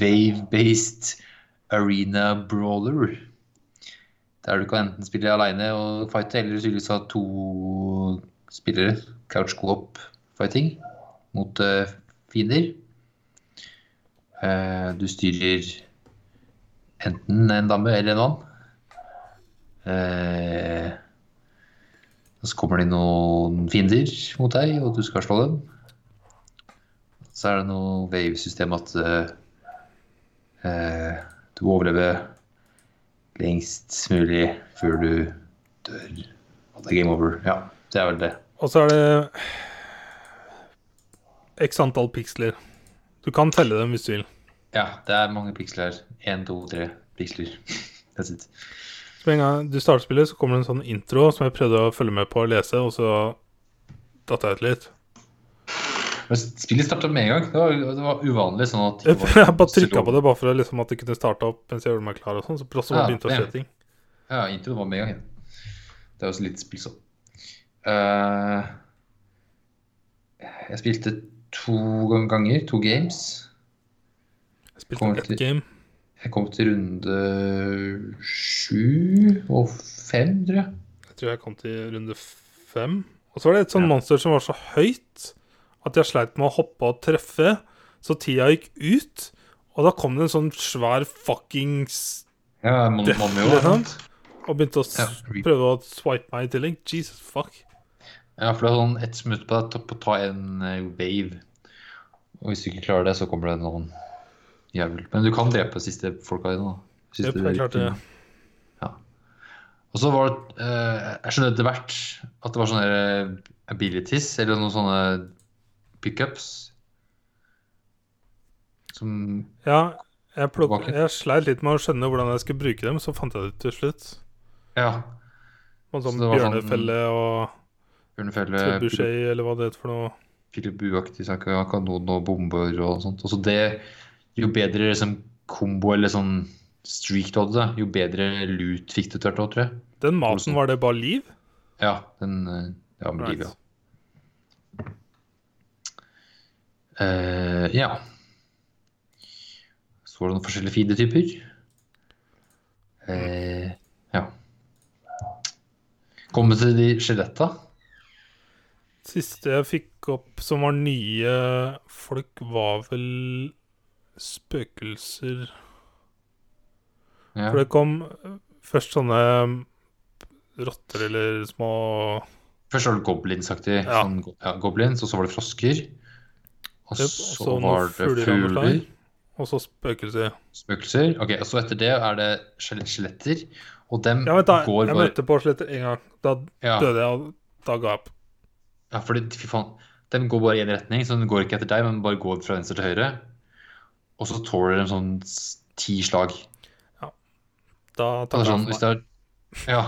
wave-based arena brawler. Der du kan enten spille alene og fighte, eller tydeligvis ha to spillere. Couch co-op fighting mot uh, fiender. Uh, du styrer enten en dame eller en mann. Uh, så kommer det noen fiender mot deg, og du skal slå dem. Så er det noe wave-system at uh, du må overleve lengst mulig før du dør. Og det er game over. Ja, det er vel det. Og så er det x antall piksler. Du kan telle dem hvis du vil. Ja, det er mange piksler. Én, to, tre piksler. That's it. Så en gang du starter spillet, så kommer det en sånn intro som jeg prøvde å følge med på og lese, og så datt jeg ut litt. Men spillet starta med en gang. Det var, det var uvanlig. sånn at Jeg, jeg bare trykka på det bare for liksom at det kunne starte opp mens jeg gjorde meg klar, og sånn, så plutselig Ja, begynte å skje ting. Ja, inntil det var med en gang. ja. Det er også litt spill sånn. Uh, jeg spilte to ganger, to games. Jeg spilte ett game. Jeg kom til runde sju og fem, tror jeg. Jeg tror jeg kom til runde fem. Og så var det et sånt Ja. monster som var så høyt at jeg sleit med å hoppe og treffe, så tida gikk ut. Og da kom det en sånn svær fuckings Ja, man, Monmio. liksom. Og begynte å Ja, prøve å swipe meg i tillegg. Jesus fuck. Ja, for det er sånn ett minutt på deg til å ta en eh, wave. Og hvis du ikke klarer det, så kommer det noen jævel. Men du kan drepe siste folka dine, da. Siste Jep, jeg klarte det. Ja. Og så var det eh, Jeg skjønner etter hvert at det var sånne eh, abilities, eller noen sånne pickups. Som Ja, jeg, plukk, jeg sleit litt med å skjønne hvordan jeg skulle bruke dem, så fant jeg det ut til slutt. Ja. Og sånn Så sånn- bjørnefelle og Bjørnefelle, trebuchet, eller hva det heter for noe. Filibuaktig sak, ja, kanon og bomber og sånt. Og så det Jo bedre liksom kombo eller sånn streak du hadde, jo bedre loot fikk du tvert òg, tror jeg. Den maten, var det bare liv? Ja, den eh, Ja, med liv, ja. Eh, ja. Så var det noen forskjellige feedetyper Uh, ja. Komme til de skjeletta. Siste jeg fikk opp som var nye folk, var vel spøkelser Ja. For det kom eh, først sånne rotter eller små Først var det goblinsaktig. Ja. Sånn, ja, goblins, og så var det frosker. Og så var det fugler. Og så spøkelser. Spøkelser. Ok, og så etter det er det skjel- skjeletter. Og dem Ja, vent da, går jeg møtte på skjeletter en gang. Da ja, døde jeg, og da ga jeg opp. ja, fordi fy faen. De går bare i én retning, så den går ikke etter deg, men bare går fra venstre til høyre. Og så tåler de sånn ti slag. Ja. Da tar jeg sånn, hvis det er, ja,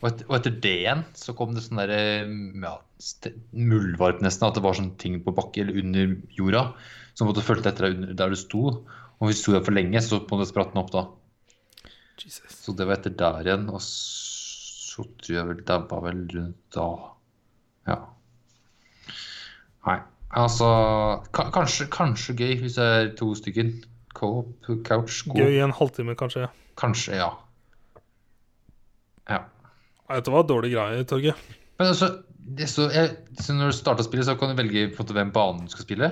og etter, og etter det igjen så kom det sånn derre ja, muldvarp nesten. At det var sånne ting på bakken eller under jorda som måtte fulgte etter deg der du sto. Og hvis du sto der for lenge, så på en måte spratt den opp da. Jesus. Så det var etter der igjen. Og så tror jeg vel det var vel rundt da. Ja. Nei. Altså kanskje, kanskje gøy hvis det er to stykker. Co-op, couch, co Gøy i en halvtime, kanskje. Kanskje, ja. Ja. Nei, Dette var dårlig greie, Torgeir. Men altså, det så, jeg, så når du starter spillet, så kan du velge måte, hvem banen du skal spille.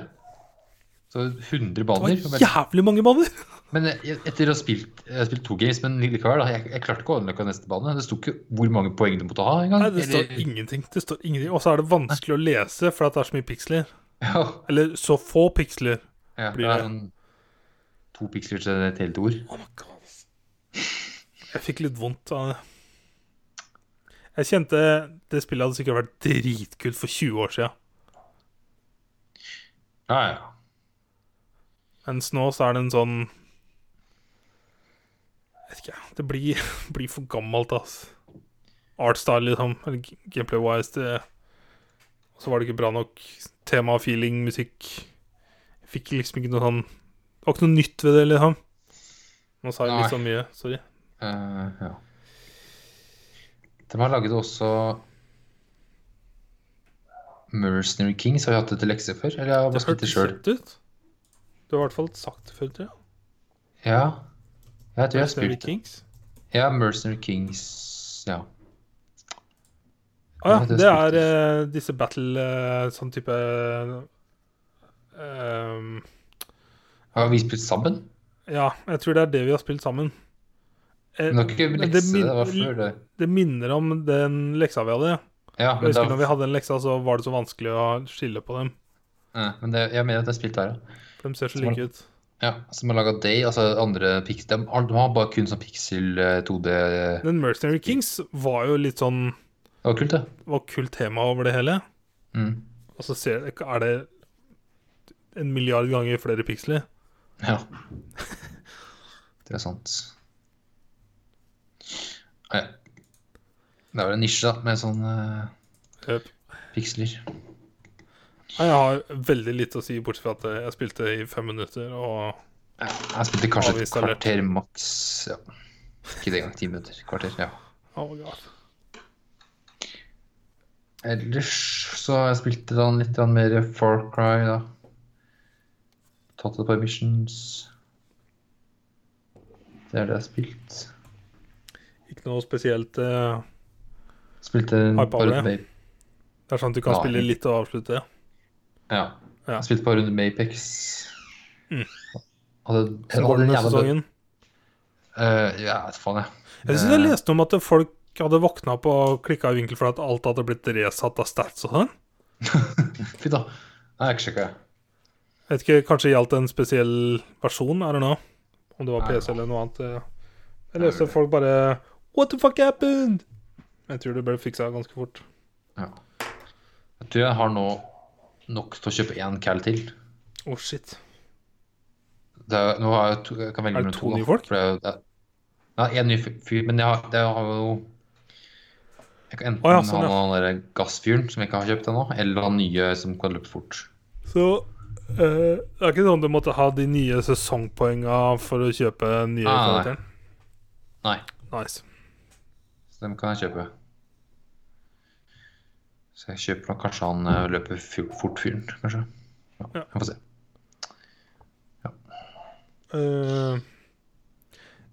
Så 100 Det var jævlig mange baner! Men jeg- etter å ha spilt, spilt to games, men likevel, jeg, jeg klarte ikke å unlocke neste bane. Det sto ikke hvor mange poeng du måtte ha engang. Nei, det står ingenting. Det står ingenting. Og så er det vanskelig å lese, for det er så mye piksler. Ja, Eller så få piksler. ja, Blir det er sånn to piksler til et helt ord. Oh my God. Jeg fikk litt vondt av det. Jeg kjente det spillet hadde sikkert vært dritkult for 20 år siden. Ja, ja. Mens nå så er det en sånn Jeg vet ikke, det blir, blir for gammelt, ass. Artstyle, liksom. Eller gameplay-wise. Det Og så var det ikke bra nok tema, feeling, musikk. Jeg fikk liksom ikke noe sånn Det var ikke noe nytt ved det, liksom. Nå sa jeg litt så mye. Sorry. Uh, ja. De har laget også Mercenary Kings. Har vi hatt det til lekse før? Eller jeg har bare spilt det sjøl? ut. Du har i hvert fall sagt det før, tror jeg. Ja. Jeg tror jeg har spilt det. Kings. Ja, Mercenary Kings Ja. Å ah, Ja, det er eh, disse battle uh, Sånn type ehm, Har vi spilt sammen? Ja, jeg tror det er det vi har spilt sammen. Eh, det min- det var før det. det minner om den leksa vi hadde. Ja, Jeg men, husker det når vi hadde den leksa, så var det så vanskelig å skille på dem. ja, men det, jeg mener at jeg spilte der, ja. For de ser så like ut. ja. Som har laga Day, altså andre pix... De, de har bare kun sånn pixel eh, 2D Det Den Mercenary Kings var jo litt sånn Det var kult, det. var kult tema over det hele. Mm. Og så ser, er det en milliard ganger flere piksler. Ja. Det er sant. Ja. Det er vel en nisje, da, med sånne eh, Jep. piksler. Jeg har veldig lite å si, bortsett fra at jeg spilte i fem minutter. Og Ja, Jeg spilte kanskje et kvarter maks. Ja. Ikke det engang. Ti minutter. Kvarter. Ja. oh. Ellers så har jeg spilt litt mer Far Cry, da. Tatt et par missions. Det er det jeg har spilt. Ikke noe spesielt. uh, Spilte Hype et det. Det er sånn at du kan ja. spille litt og avslutte. Ja. Ja. Spilte bare par runder med Apex. Mm. Hadde, hadde med sesongen. Uh, ja, vet faen, jeg. Jeg synes jeg leste om at folk hadde våkna opp og klikka i vinkel for at alt hadde blitt resatt av stats og sånn. Fy da. Nei, jeg sjekka, vet ikke, Kanskje gjaldt en spesiell versjon? Er det nå? Om det var Nei, PC eller noe annet. eh. Jeg leste folk bare What the fuck happened? Jeg tror det ble fiksa ganske fort. Ja. Jeg tror jeg har nå nok til å kjøpe én cal til. Oh shit. Det er, nå har jeg, to, jeg kan velge Er det to nye folk? for Det er, det nei, én ny fyr, men jeg har, det har jo Jeg kan enten oh, ja, sånn, ja. ha den gassfyren som jeg ikke har kjøpt ennå, eller ha nye som kan løpe fort. Så uh, det er ikke sånn du måtte ha de nye sesongpoenga for å kjøpe nye Ah, nei. Nei, Nice. Så dem kan jeg kjøpe. Så jeg kjøper nok kanskje han eh, løper fort-fyren, kanskje. Ja, Ja. Jeg får se. Eh,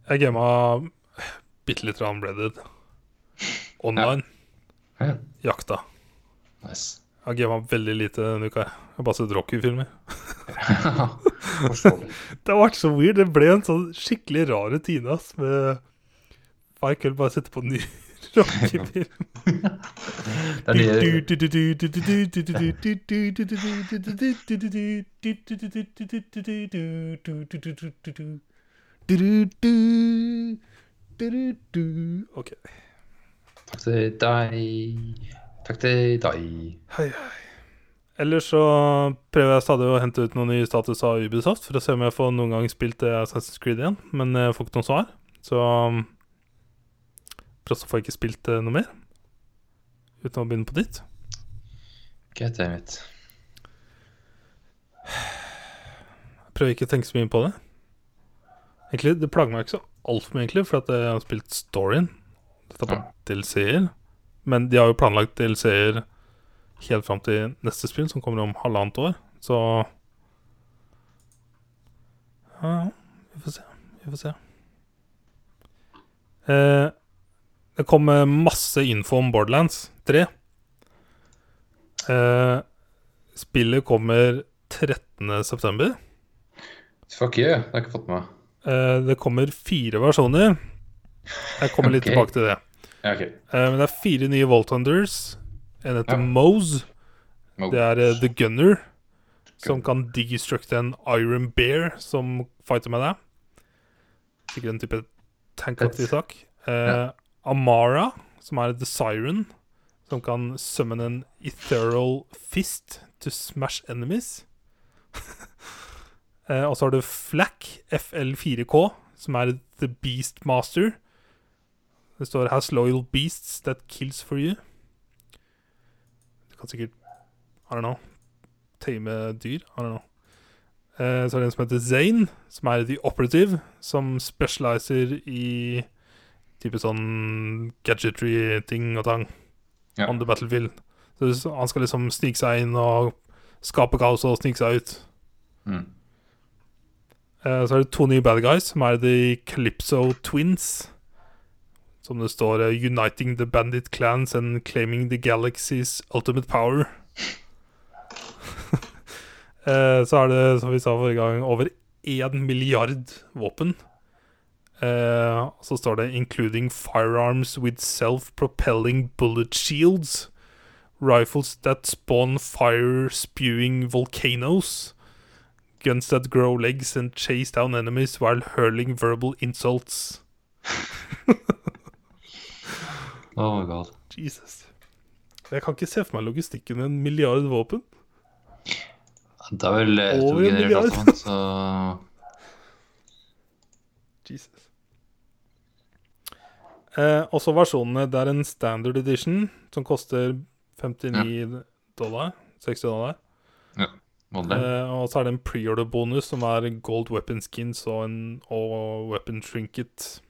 jeg gama bitte litt Red Dead. Online. Ja, Jakta. nice. Jeg har gama veldig lite denne uka. Jeg bare sett Rocky-filmer. Det har vært så weird. Det ble en sånn skikkelig rar rutine med kveld bare sette på ny rockefilm. Det OK. Takk til deg. Takk til deg. Hei, hei. Ellers så prøver jeg stadig å hente ut noen nye status av Ubisoft for å se om jeg får noen gang spilt Assassin's Creed igjen, men jeg får ikke noe svar. Så um, Prost får ikke spilt det noe mer uten å begynne på ditt. God damn it. Prøver ikke å tenke så mye på det. Egentlig, Det plager meg ikke så altfor mye, egentlig, for at jeg har spilt storyen. Dette er på Ja. DLC-er. Men de har jo planlagt DLC-er helt fram til neste spill, som kommer om halvannet år. Så Ja, vi får se. Vi får se. Eh, det kommer masse info om Borderlands 3. Eh, spillet kommer 13.9. Fuck yeah, det har jeg ikke fått med meg. Eh, det kommer fire versjoner. Jeg kommer litt okay. tilbake til det. Ja, ok. Eh, men det er fire nye Volt Hunters. En heter Ja. Mose. Det er uh, The Gunner, som kan destructe en Iron Bear som fighter med deg. Sikkert en type tankaktig sak. Uh, Ja. Amara, som er The Siren, som kan summon en ethereal fist to smash enemies. eh, og så har du Flack, FL4K, som er The Beast Master. Det står 'Has loyal beasts that kills for you'. Du kan sikkert I don't know tame dyr. I don't know. Eh, så er det en som heter Zane, som er The Operative, som specialiser i type sånn gadgetry-ting og tang Ja. on the battlefield. Så han skal liksom snike seg inn og skape kaos og snike seg ut. Mm. Eh, Så er det to nye bad guys, som er The Calypso Twins. Som det står eh, 'Uniting the bandit clans and claiming the galaxy's ultimate power'. Eh, Så er det, som vi sa forrige gang, over én milliard våpen. Eh, så står det 'including firearms with self-propelling bullet shields'. Rifles that spawn fire-spewing volcanoes. Guns that grow legs and chase down enemies while hurling verbal insults. Oh my god. Jesus. Jeg kan ikke se for meg logistikken med en milliard våpen. Det er vel eh, milliard. alt så Jesus. Eh, også versjonene. Det er en standard edition som koster 59 dollar. 60 dollar. vanlig. Eh, og så er det en preorder-bonus som er gold weapon skins og, en, og weapon trinket.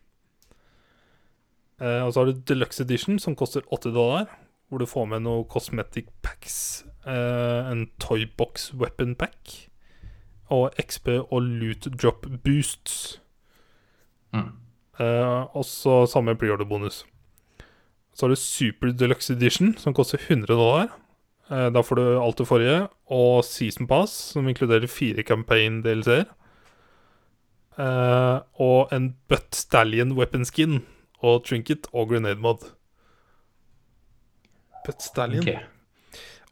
Eh, og så har du deluxe edition som koster 80 dollar, hvor du får med noe cosmetic packs. Eh, en toybox weapon pack. Og XP og loot drop boosts. Mm. Eh, og så samme preorder-bonus. Så har du Super Deluxe Edition, som koster 100 dollar. Uh, da får du alt det forrige, og Season Pass, som inkluderer fire campaign-DLC-er. Eh, og en Butt Stallion Weapon Skin og Trinket og Grenade Mod. Butt Stallion. Okay.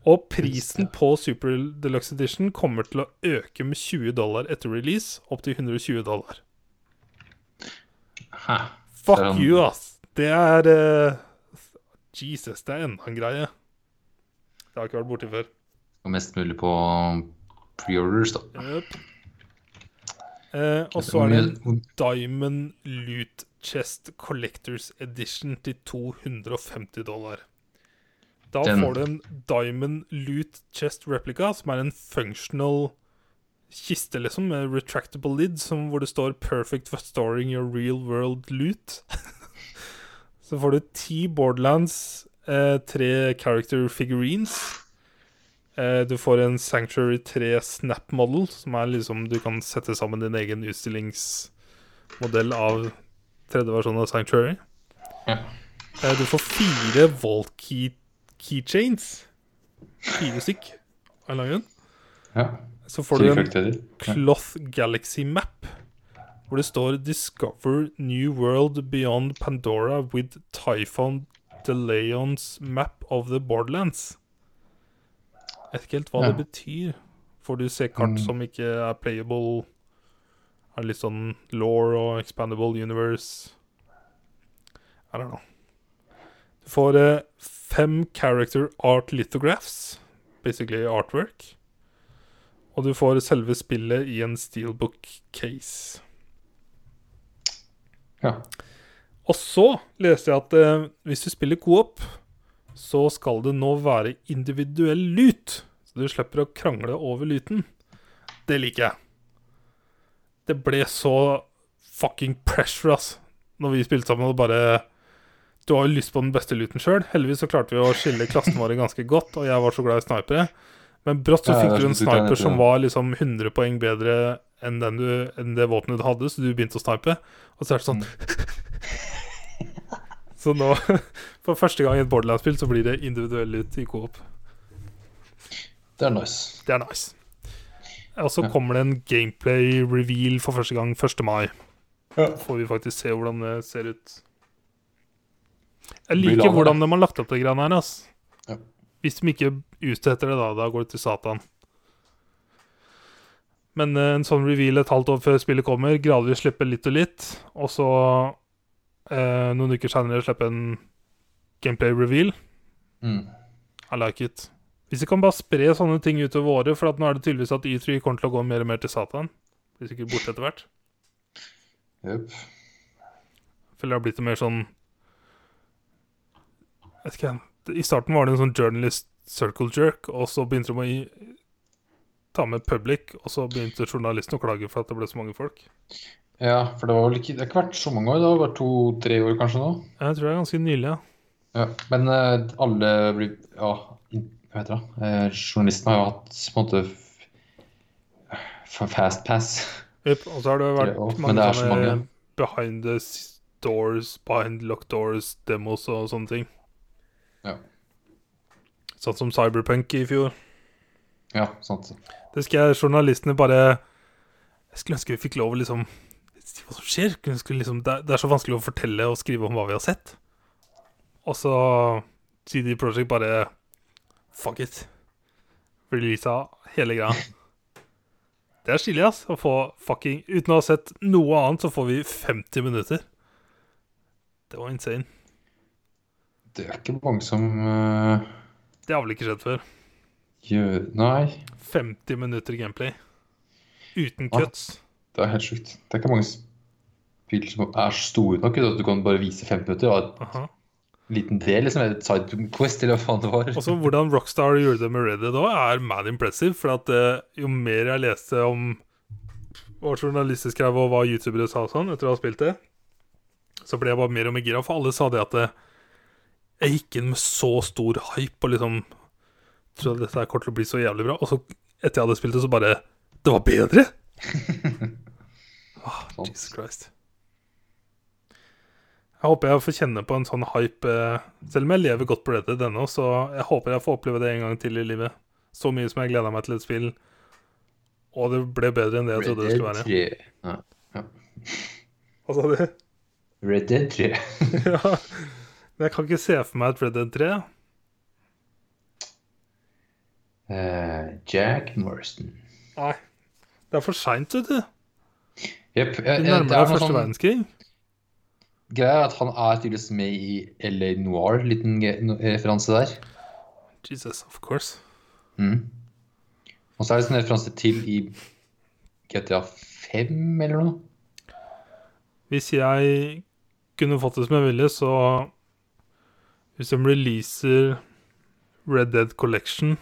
Og prisen på Super Deluxe Edition kommer til å øke med 20 dollar etter release, opp til 120 dollar. Hæ. Fuck er you, ass. Det er uh, Jesus, det er enda en greie. Det har jeg ikke vært borti før. Og mest mulig på pre-orders, da. Yep. Eh, og så er det en Diamond Loot Chest Collectors Edition til 250 dollar. Da Den- får du en Diamond Loot Chest Replica, som er en functional kiste, liksom, med retractable lid, som, hvor det står 'Perfect for storing your real world loot'. Så får du ti Borderlands, eh, tre character figurines. Eh, du får en Sanctuary 3 Snap Model, som er liksom Du kan sette sammen din egen utstillingsmodell av tredje versjon av Sanctuary. Ja. Eh, du får fire Vault key keychains. Fire stykk av en. Ja. Så får du en Cloth Galaxy Map, hvor det står 'Discover new world beyond Pandora with Typhon DeLeons map of the Borderlands'. Jeg vet ikke helt hva Ja. det betyr. Får du se kart Mm. som ikke er playable? Er litt sånn law og expandable universe? I don't know. Du får eh, fem character art lithographs, basically artwork. Og du får selve spillet i en steelbook case. ja. Og så leste jeg at eh, hvis du spiller co-op, så skal det nå være individuell lut. Så du slipper å krangle over luten. Det liker jeg. Det ble så fucking pressure, ass. Når vi spilte sammen og bare Du har jo lyst på den beste luten sjøl. Heldigvis så klarte vi å skille klassen vår ganske godt, og jeg var så glad i snipere. Men brått så fikk du en det, sniper som var liksom 100 poeng bedre enn, den du, enn det våpenet du hadde, så du begynte å snipe. Og så er det sånn Så nå, for første gang i et Borderlands-spill, så blir det individuell lut i coop. Det er nice. Det er nice. Og så Ja. kommer det en gameplay-reveal for første gang 1. mai. Ja. Får vi faktisk se hvordan det ser ut. Jeg liker hvordan de har lagt opp det greiene her, Altså. Ja. Hvis de ikke utsetter det, da, da går det til Satan. Men eh, en sånn reveal et halvt år før spillet kommer, gradvis slippe litt og litt, og så eh, noen uker senere slippe en gameplay-reveal. Mm. I like it. Hvis vi kan bare spre sånne ting utover året, for nå er det tydeligvis at Y3 kommer til å gå mer og mer til Satan. Blir sikkert borte etter hvert. Jeg føler det har blitt mer sånn Jeg vet ikke, I starten var det en sånn journalist circle jerk, og så begynte de å ta med public, og så begynte journalisten å klage for at det ble så mange folk. Ja, for det var vel ikke Det har ikke vært så mange år, det har vært to-tre år kanskje nå. Jeg tror det er ganske nylig, ja. Ja, men uh, alle blir Ja, hva heter det? Uh, journalistene har jo hatt på en måte fast pass. Yep, og så har det vært Tre mange det sånne mange. behind the doors, behind locked doors, demos og sånne ting. Ja. Sånn som Cyberpunk i fjor. Ja, sant. Det skal jeg journalistene bare Jeg skulle ønske vi fikk lov å liksom hva som skjer. Skulle liksom, det, er, det er så vanskelig å fortelle og skrive om hva vi har sett. Og så CD Projekt bare Fuck it. Releasa hele greia. Det er stilig, ass. Å få fucking Uten å ha sett noe annet, så får vi 50 minutter. Det var insane. Det er ikke mange som eh, Det har vel ikke skjedd før. gjør Nei, 50 minutter gameplay. Uten Ja. cuts. det er helt sjukt. Det er ikke mange spill som er store nok at du kan bare vise fem minutter. Og en liten del, liksom. Et side quest, eller hva faen det var. Og så hvordan Rockstar gjorde det med Reddit òg, er mad impressive. For at uh, jo mer jeg leste om hva journalister skrev og hva youtubere sa og sånn etter å ha spilt det, så ble jeg bare mer og mer gira. For alle sa det at eh, jeg gikk inn med så stor hype og liksom trodde at dette her kommer til å bli så jævlig bra. Og så etter jeg hadde spilt det, så bare Det var bedre! oh, Jesus Christ. Jeg håper jeg får kjenne på en sånn hype eh, Selv om jeg lever godt på Reddit ennå, så jeg håper jeg får oppleve det en gang til i livet. Så mye som jeg gleda meg til et spill, og det ble bedre enn det jeg trodde det skulle være. 3. Ja. Hva sa du? Red Dead 3. ja. Men jeg kan ikke se for meg et Red Dead 3. Uh, Jack Morrison. Nei. Det er for seint, vet du. Jepp. Du eh, eh, nærmer det er deg første sånn verdenskrig. greia er at han er tydeligvis med i LA Noir, liten referanse der. Jesus, of course. Mm. Og så er det en referanse til i GTA 5 eller noe. Hvis jeg kunne fått det som jeg ville, så Hvis de releaser Red Dead Collection,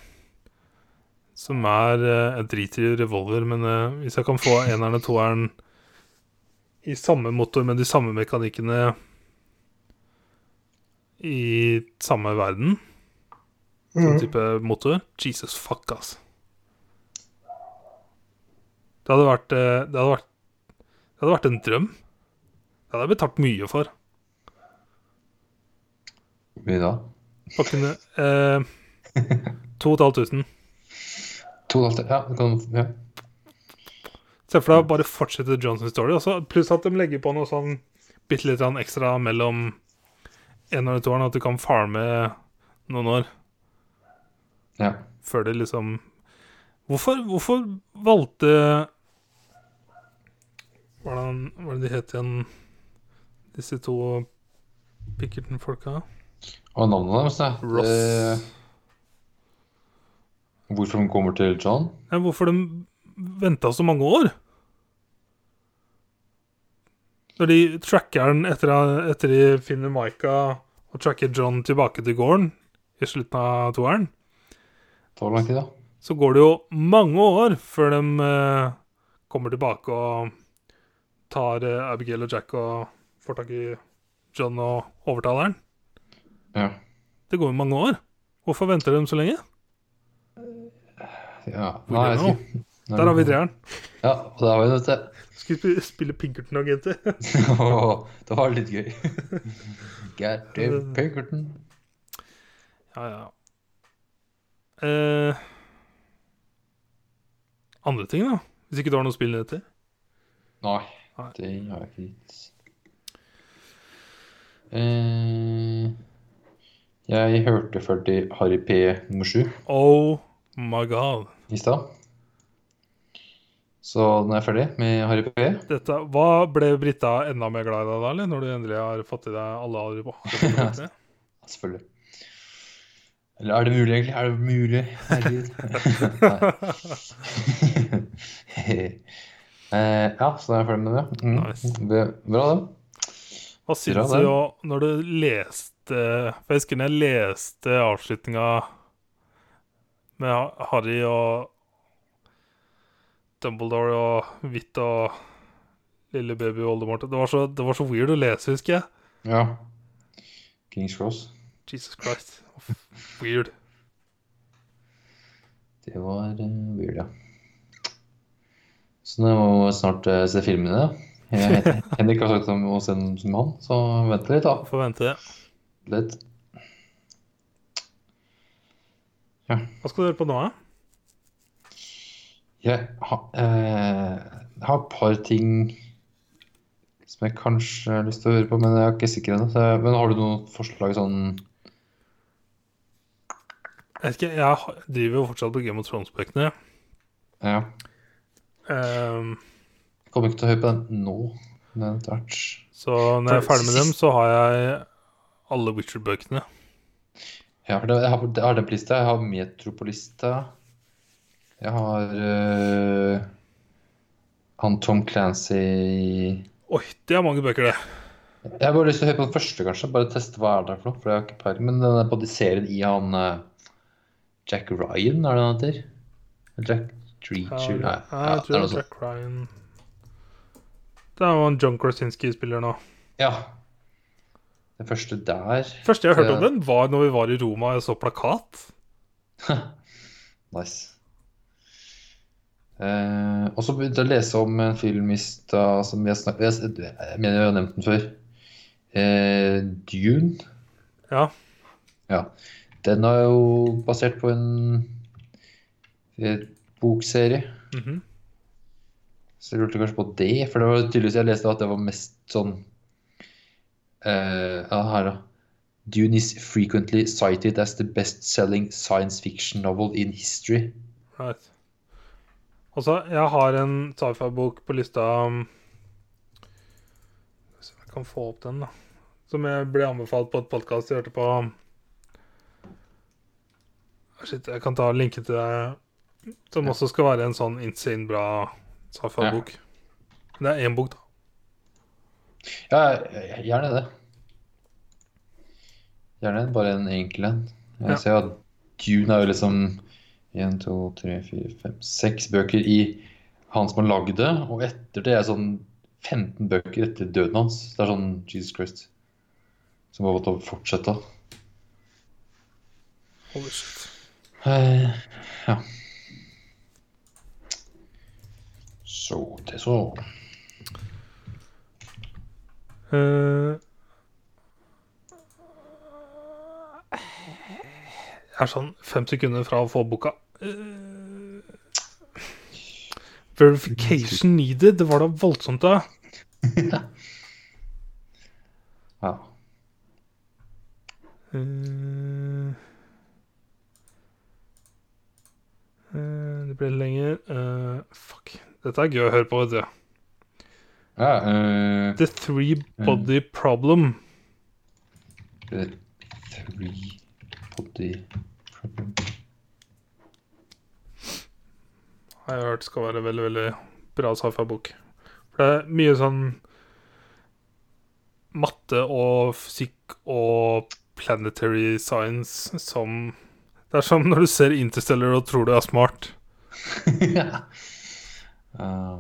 som er eh, Jeg driter i revolver, men eh, hvis jeg kan få eneren og toeren i samme motor med de samme mekanikkene i samme verden, sånn type motor Jesus fuck, ass. Det hadde vært eh, Det hadde vært det hadde vært en drøm. Det hadde jeg betalt mye for. Hvor mye da? Kunne eh, 2500. To og et halvt, ja. det Kan, ja. Se for deg bare fortsette Johnsons story, også, pluss at de legger på noe sånn bitte litt ekstra mellom en og to årene, at du kan farme noen år ja. før det liksom Hvorfor, hvorfor valgte Hva var det de het igjen, disse to Pickerton-folka? Og navnet deres, ja. Ross Eh, hvorfor de kommer til John? Ja, Hvorfor de venta så mange år? Når de tracker den etter, etter de finner Maika og tracker John tilbake til gården i slutten av toeren, Det var lang tid, da. så går det jo mange år før de eh, kommer tilbake og tar eh, Abigail og Jack og får tak i John og overtaler han. Ja. Det går jo mange år. Hvorfor venter de så lenge? ja. Nei, jeg nå? Der har vi treeren. Ja, og der har vi, du. Skal vi spille, Pinkerton-agenter? oh, det var litt gøy. Gertie Pinkerton. Ja, ja. Eh, andre ting, da? Hvis ikke du har noe spill etter? Nei, Nei. det har jeg ikke gitt. Eh, jeg hørte ferdig Harry P nummer 7. Oh my god. i stad. Så nå er jeg ferdig med Harry P. Dette, hva ble Britta enda mer glad i deg da, eller? Når du endelig har fått i deg alle Harry Potter? Selvfølgelig. Eller er det mulig, egentlig? Er det mulig? Herregud. eh, ja, så da er jeg ferdig med det. Mm. Nice. Bra, det. Hva syns du når du leste For jeg husker når jeg leste avslutninga med Harry og Dumbledore og Hvitt og lille baby Voldemort. Det var, så, det var så weird å lese, husker jeg. Ja. Kings Cross. Jesus Christ. Weird. Det var eh, weird, ja. Så nå må vi snart uh, se filmene. Henrik har sagt om å se den som han, så vent litt, da. Får vente. Litt. Hva skal du høre på nå, da? Jeg har, eh, jeg har et par ting som jeg kanskje har lyst til å høre på, men jeg er ikke sikker ennå. Men har du noen forslag sånn Jeg vet ikke, jeg driver jo fortsatt på Game of Thrones-bøkene. Ja. Um, Jeg kommer ikke til å høre på den nå, men etter hvert. så når jeg er ferdig med dem, så har jeg alle Witcher-bøkene. Ja, for jeg, har, jeg har den på lista. Jeg har Metropolista. Jeg har uh, han Tom Clancy Oi, det er mange bøker, det. Jeg har bare lyst til å høre på den første, kanskje. Bare teste hva er det for noe. For jeg har ikke peiling. Men den er serien i han uh, Jack Ryan, er det han heter? Jack Treacher Nei, Ja, jeg tror det er. Jack Ryan Det er jo en John Krasinski spiller nå. Ja. Den første der Første jeg hørte om den, var når vi var i Roma og så plakat. Nice. Eh, og så begynte jeg å lese om en film i stad som jeg, snak, jeg, jeg mener jeg har nevnt den før. Eh, Dune. Ja. Ja. Den er jo basert på en eh, bokserie. mhm. Så jeg lurte kanskje på det, for det var tydeligvis jeg leste at det var mest sånn Ja, her, da. Dune is frequently cited as the best-selling science fiction novel in history. Right. Så, jeg har en sci-fi-bok på lista um, se om jeg kan få opp den, da. Som jeg ble anbefalt på et podkast jeg hørte på. Shit, jeg kan ta linke til det. Som Ja. også skal være en sånn insane bra sci-fi-bok. Det er én bok, da. Ja, gjerne det. Gjerne bare en enkel en. Jeg Ja. ser at Dune er jo liksom én, to, tre, fire, fem, seks bøker i han som har lagd det, og etter det er sånn 15 bøker etter døden hans. Det er sånn Jesus Christ. Som har måttet fortsette. Holy shit. Uh, ja. Så det så. Eh, jeg er sånn fem sekunder fra å få boka. Eh, Verification needed. Det var da voldsomt, da. Ja. Uh, eh, det ble lenger Uh, Fuck. Dette er gøy å høre på, vet du. Ja eh, The three body problem. the three body problem. Jeg har hørt skal være veldig, veldig bra sci-fi-bok. For det er mye sånn matte og fysikk og planetary science som Det er som når du ser Interstellar og tror du er smart. ja. Ah,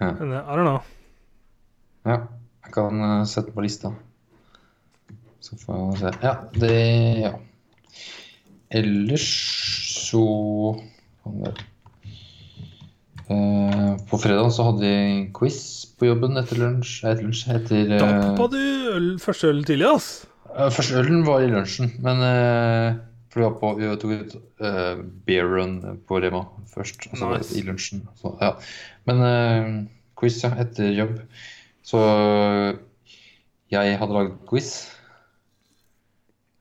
ok. Men I don't know. Ja, jeg kan uh, sette på lista. Så får vi se. Ja, det Ja. Ellers så Eh, På fredag så hadde jeg quiz på jobben etter lunsj. Etter lunsj etter Da eh, du øl, første ølen tidlig, ass. eh, Første ølen var i lunsjen, men eh, for jeg, på, vi tok ut uh, beer run på Rema først. Altså Nice. i lunsjen. Så, ja. Men uh, quiz, ja, etter jobb. Så jeg hadde laget quiz.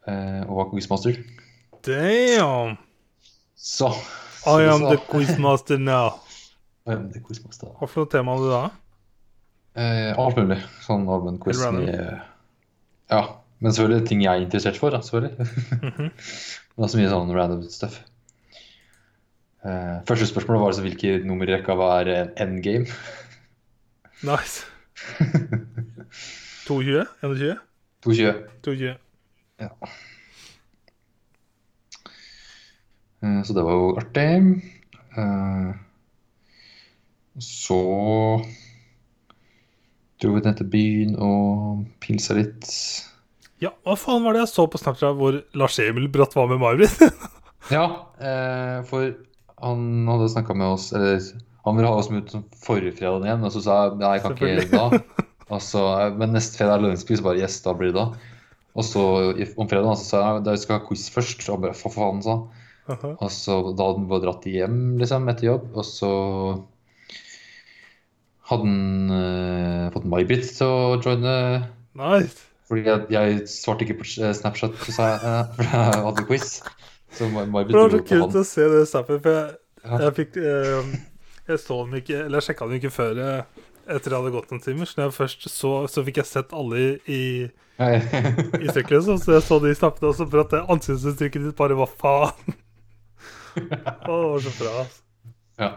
Uh, og var quizmaster. Damn. Så I am så- the quizmaster now. I am the quizmaster. Hva for noe tema hadde du da? Uh, alt mulig. Sånn allmenn quiz. Eh, Ja. Men selvfølgelig ting jeg er interessert for, da. Selvfølgelig. -hmm. Det var så mye sånn random stuff. Uh, første spørsmål var altså hvilke nummer i rekka var en endgame. Nice. 220? 21? 220. Ja. Uh, så det var jo artig. Uh, så dro vi ned til byen og pilsa litt. Ja, hva faen var det jeg så på Snapchat hvor Lars Emil bratt var med May-Britt? Ja, eh, for han hadde snakka med oss Eller han ville ha oss med ut forrige fredag igjen, og så sa jeg nei, jeg kan ikke da. Altså, så, men neste fredag er lønningspris, bare yes, da blir det da. Og så om fredagen så sa jeg da skal jeg ha quiz først. Og bare for faen, sa. Og så da hadde han bare dratt hjem liksom etter jobb, og så hadde han uh, fått May-Britt til å joine. Nice. Fordi jeg, jeg svarte ikke på Snapchat, Snapchat, sa jeg, eh, for jeg hadde quiz. Så May- May-Britt Det var så dro kult å se det snappet, for jeg, Ja. jeg fikk eh, Jeg så den ikke Eller jeg sjekka den ikke før jeg, etter jeg hadde gått noen timer. Så når jeg først så, så fikk jeg sett alle i, i, i sykler, så, så jeg så de snappene, og så for at ansiktsuttrykket ditt bare var faen? Å, det var så bra. altså. Ja.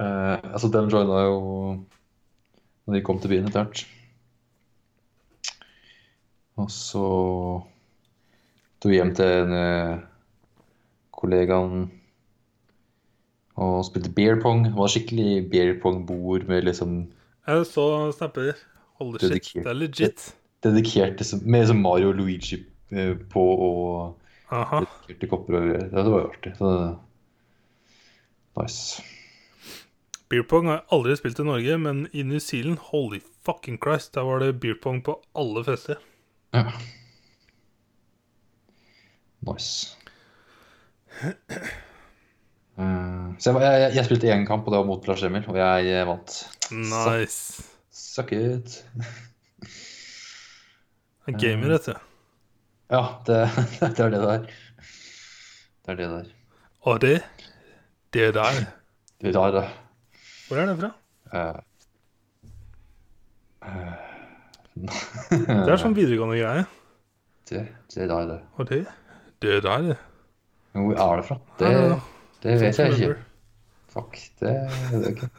Eh, altså, den joina jo når de kom til byen etter hvert. Og så dro vi hjem til en eh, kollegaen og spilte beer pong. Det var skikkelig beer pong-bord med liksom Jeg så snapper. Holy shit, det er legit. Dedikert Med liksom Mario og Luigi eh, på og Aha. dedikerte kopper og greier. Det var jo artig. Så nice. Beer pong har jeg aldri spilt i Norge, men i New Zealand, holy fucking Christ, der var det beer pong på alle fester. Ja. Nice. Uh, så jeg, jeg, jeg spilte én kamp, og det var mot Lars Emil, og jeg eh, vant. Nice. Suck it. En gamer, vet du. Ja, det, det er det det er. Det er det det er. Og det Det der. Det er det. Hvor er det fra? Uh, eh, Det er sånn videregående greie. det, det er det. Og det Det der, det. Men hvor er det fra? Det, det vet jeg ikke. Fuck, det vet jeg ikke.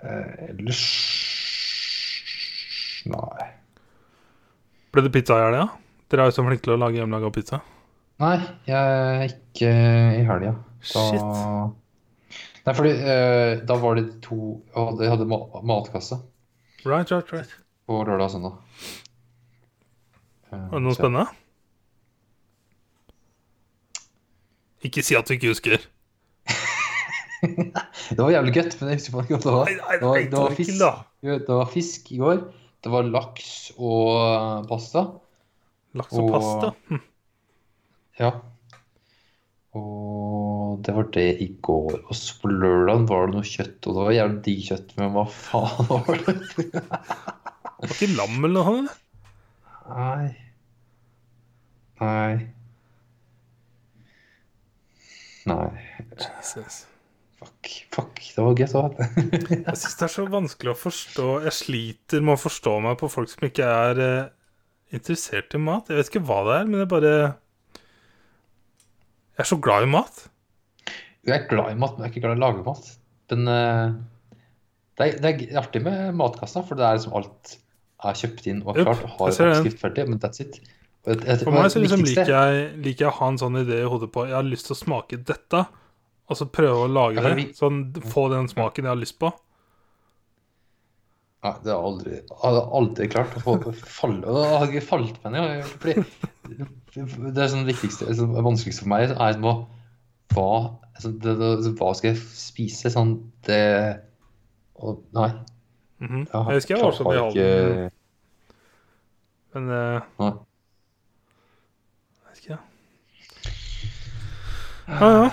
Eh, ellers Nei. Ble det pizza i helga? Dere er jo så flinke til å lage hjemmelaga pizza. Nei, jeg er ikke i helga. Da Shit. Nei, fordi eh, da var det to hadde, jeg hadde ma- matkasse Right, right, right. på lørdag og søndag. Eh, Var det noe så- spennende? Ikke si at du ikke husker. Det var jævlig godt, men jeg husker ikke hva det var. Nei, nei, Det var, det var fisk. da. Jo, Det var fisk i går. Det var laks og eh, pasta. Laks og Og- pasta. Hm. Ja. Og det var det i går. Og så på lørdag var det noe kjøtt, og det var jævlig digg kjøtt, men hva faen var det? Var ikke lam eller noe? Nei. Nei. Nei. Jesus. Fuck. Fuck. Det var gøy, da. Jeg syns det er så vanskelig å forstå Jeg sliter med å forstå meg på folk som ikke er eh, interessert i mat. Jeg vet ikke hva det er, men jeg bare Jeg er så glad i mat. Jeg er glad i mat, men jeg er ikke glad i å lage mat. Men eh, det, er, det er artig med matkassa, for det er liksom alt er kjøpt inn og er klart og har skriftferdig, men that's it. Jeg- jeg- For meg så liksom liker jeg, liker jeg å ha en sånn idé i hodet på Jeg har lyst til å smake dette, og så prøve å lage det. Sånn få den smaken jeg har lyst på. Ja, det har aldri, aldri klart å få falle Det har ikke falt meg ned. Fordi det er sånn viktigste, det vanskeligste for meg, er å hva, altså, det, det, hva skal jeg spise? Sånn det og, Nei. Mm -hmm. Jeg husker jeg var sånn i Halden, men uh, Nei. jeg vet ikke. Ja, ja.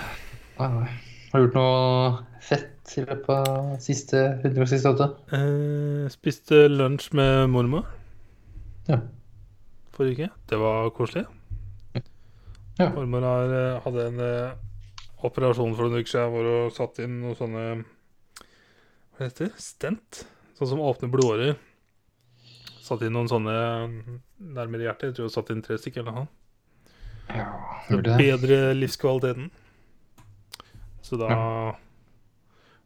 Nei, nei. Har du gjort noe fett i løpet av siste 168? Uh, spiste lunsj med mormor Ja. forrige uke. Det var koselig. Ja. Mormor eh, hadde en eh, operasjon for noen uker siden hvor hun satte inn noen sånne Hva heter det? Stent? Sånn som åpner blodårer. Satt inn noen sånne mm, nærmere hjertet. Jeg tror hun satte inn tre stykker eller noe. ja bedre livskvaliteten. Så da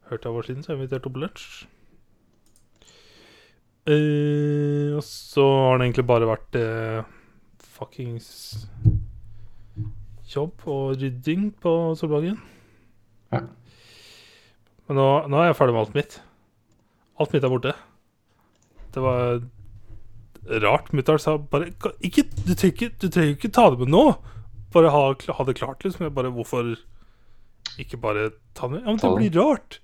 hørte jeg hva siden, så jeg inviterte på lunsj. Eh, og så har det egentlig bare vært eh, fuckings jobb og rydding på Solbakken. Ja. Men nå, nå er jeg ferdig med alt mitt. Alt mitt er borte. Det var rart. Mutter'n sa bare ikke, du, trenger ikke, du trenger ikke ta det med nå. Bare ha, ha det klart, liksom. Jeg bare, hvorfor ikke bare ta det med? Ja, men det blir rart.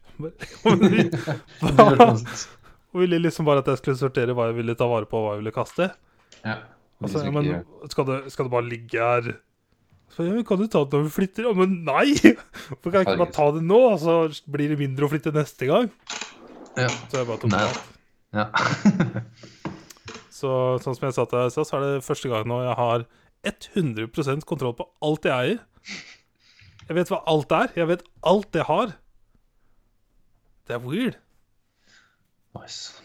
Hun ville liksom bare at jeg skulle sortere hva jeg ville ta vare på, og hva jeg ville kaste. Ja. Altså, ja, men skal det, skal det bare ligge her? Så, ja, kan du ta det når vi flytter? Ja, men nei! Hvorfor kan jeg ikke bare ta det nå, og så blir det mindre å flytte neste gang? ja. Så jeg bare tok det. ja. Så sånn som jeg sa til deg i stad, så er det første gang nå jeg har 100% kontroll på alt jeg eier. Jeg vet hva alt er. Jeg vet alt jeg har. Det er weird. nice.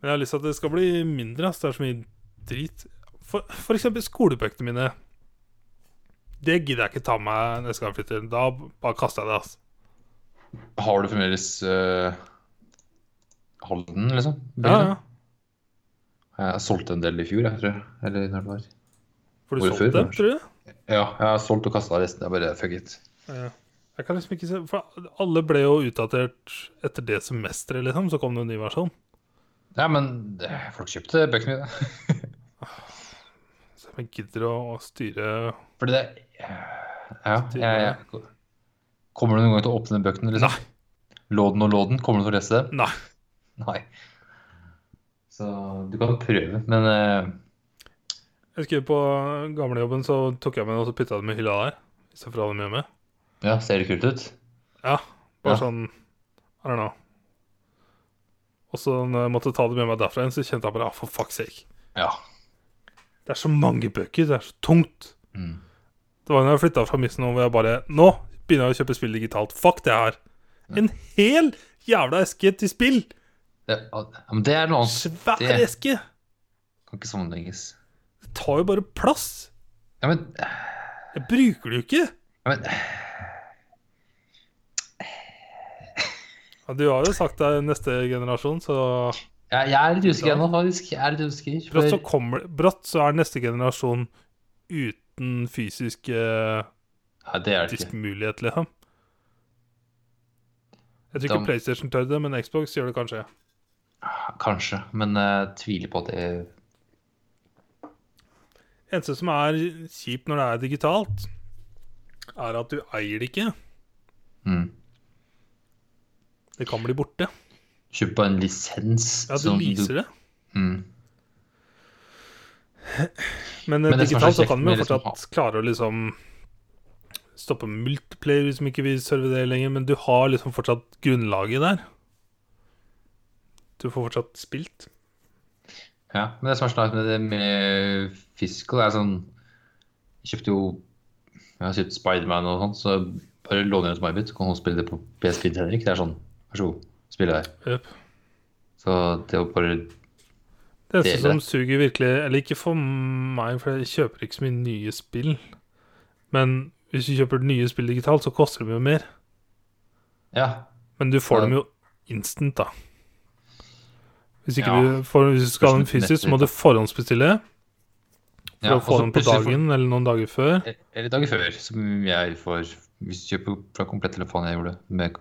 Men jeg har lyst til at det skal bli mindre. Så Det er så mye drit. For, for eksempel skolebøkene mine. Det gidder jeg ikke ta med meg neste gang jeg flytter. Da bare kaster jeg det. altså. Har du fremdeles uh, Halden, liksom? Ja, ja. Jeg solgte en del i fjor, jeg tror jeg. Eller når det var. For du Hvorfor, solgt den, tror du? Ja, jeg har solgt og kasta resten. Jeg bare fuck it. Ja. Jeg kan liksom ikke se For alle ble jo utdatert etter det semesteret, liksom. Så kom det en ny versjon. Ja, men eh, folk kjøpte bøkene mine. Så jeg gidder å, styre Fordi det Ja, jeg, jeg Kommer du noen gang til å åpne den bøkene, liksom? Nei. Låden og låden, kommer du til å lese dem? Nei. Nei. Så du kan prøve, men uh... Jeg husker på gamlejobben så tok jeg med den og så putta den med hylla der. Istedenfor å ha dem hjemme. ja, ser det kult ut? Ja, bare Ja. sånn I don't know. Og så når jeg måtte ta det med meg derfra igjen, så kjente jeg bare ah, for fuck's sake. Ja. Det er så mange bøker, det er så tungt. Mm. Det var når jeg flytta fra Missen hvor jeg bare Nå begynner jeg å kjøpe spill digitalt. Fuck det her. En hel jævla eske til spill! Det, ja, men det er noe annet. Svær Det- eske! Kan ikke sammenlignes. Det tar jo bare plass. Ja, men, Jeg bruker det jo ikke. ja, men Ja, du har jo sagt deg neste generasjon, så jeg, jeg er litt usikker ennå, faktisk. Jeg er litt usikker. brått så, kommer, brått så er neste generasjon uten fysisk uh, ja, det er det ikke. mulighet, liksom. Jeg tror ikke ikke PlayStation tør det, men Xbox gjør det kanskje. Kanskje, men jeg tviler på at det eneste som er kjipt når det er digitalt, er at du eier det ikke. mm. Det kan bli borte. Kjøp på en lisens. Ja, du som du... det. Mm. Men, Men eh, så digitalt så kan man jo jo liksom fortsatt klare å liksom stoppe multiplayer hvis vi ikke vil serve det lenger, men du har liksom fortsatt grunnlaget der. Du får fortsatt spilt. Ja, men det som er snart med det med physical, er sånn Jeg kjøpte jo Jeg har kjøpt Spiderman og sånn, så bare låner jeg det til May-Bit, så kan hun spille det på PS Bit Henrik. Det er sånn Vær så god, spille der. Yep. Så det å bare Det eneste som suger virkelig Eller ikke for meg, for jeg kjøper ikke så mye nye spill. Men hvis du kjøper nye spill digitalt, så koster de jo mer. Ja. Men du får Ja. dem jo instant, da. Hvis, ikke Ja. du, får, hvis du skal ha dem fysisk, så må du forhåndsbestille. For ja å få dem på dagen dagen eller noen dager før. Eller dager før, som jeg får hvis du kjøper fra komplett telefon jeg gjorde med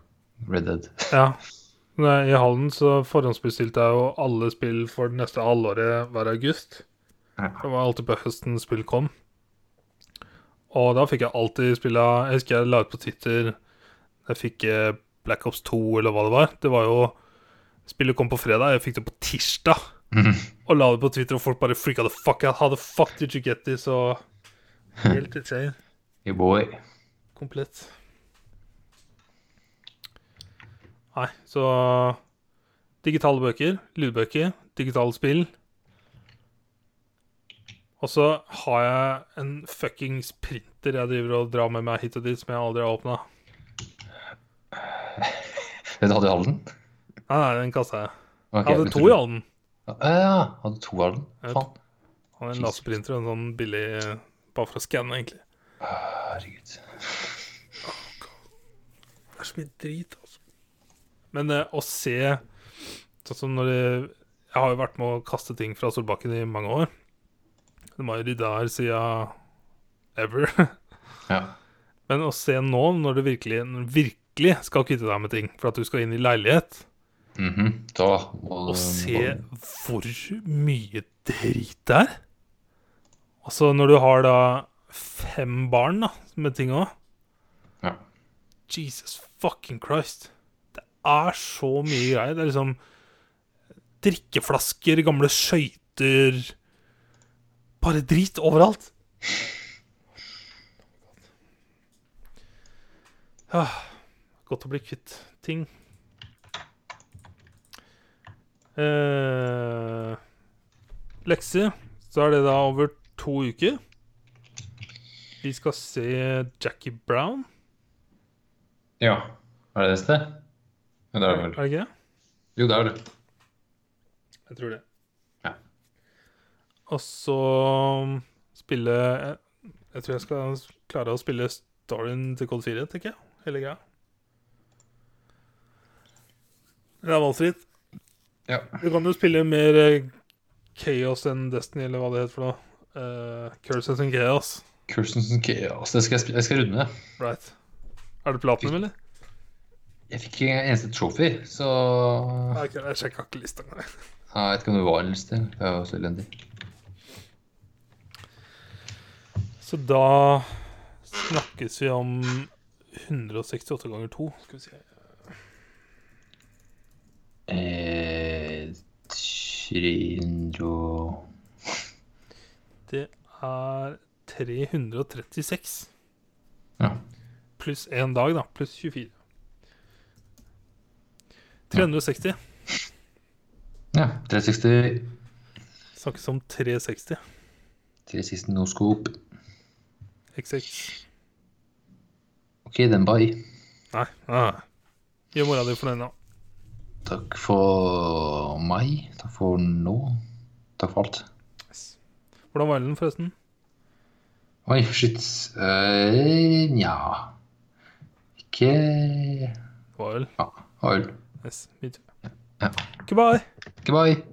Red Dead. Ja. Nei, I Hallen så forhåndsbestilte jeg jo alle spill for det neste halvåret hver august. Det var alltid på høsten spill kom. Og da fikk jeg alltid spilla Jeg husker jeg la ut på Twitter Jeg fikk eh, Black Ops 2, eller hva det var. Det var jo Spillet kom på fredag, jeg fikk det på tirsdag. Og la det på Twitter, og folk bare freaka the fuck out. How the fuck did you get this? Og helt insane. Hey boy. Komplett. Nei, så Digitale bøker, lydbøker, digitale spill. Og så har jeg en fuckings printer jeg driver og drar med meg hit og dit, som jeg aldri har åpna. du hadde i Halden? Nei, nei, den kasta jeg. Okay, Jeg hadde to i Halden. Ja, ja, hadde to i Halden. Faen. Hadde en laserprinter og en sånn billig eh, Bare for å skanne, egentlig. Herregud. Det er så mye drit. Men eh, å se Sånn som når det Jeg har jo vært med å kaste ting fra Solbakken i mange år. De har jo rydda her siden ever. Ja. Men å se nå, når du virkelig, virkelig skal kvitte deg med ting for at du skal inn i leilighet, Mhm. Da må og se hvor mye drit det er Altså, når du har da fem barn da, med ting òg Ja. Jesus fucking Christ. Det er så mye greier. Det er liksom drikkeflasker, gamle skøyter Bare drit overalt. Ja, godt å bli kvitt ting. Eh, lekse, Så er det da over to uker. Vi skal se Jackie Brown. Ja. Er det neste? Ja, det er det Er det ikke det? Jo, det er det. Jeg tror det. Ja. Og så spille Jeg tror jeg skal klare å spille storyen til Code 4, tenker jeg. Hele greia. Det er valgfritt. Ja. Du kan jo spille mer eh, Chaos enn Destiny, eller hva det heter for noe. Uh, Curses and Chaos. Curses and Chaos. Det skal jeg, jeg skal runde. Right. Er det platinum, eller? Jeg fikk ikke en eneste trophy, så okay, jeg sjekka ikke lista engang. Jeg vet ikke om det var en liste. Det er også så elendig. Så da snakkes vi om 168 ganger 2. Skal vi se Eh, 300 Det er 336 Ja. pluss én dag, da. Pluss 24. 360. ja. 360. Snakkes om 360. 360 no scope. XX. Ok, then bye. Nei. Ah. Gjør mora di fornøyd nå. Takk for meg. Takk for nå. Takk for alt. Hvordan var den, forresten? Oi, shit. Uh, Nja Ikke Det var vel Ja, øl. Yes, me too. Goodbye. Goodbye.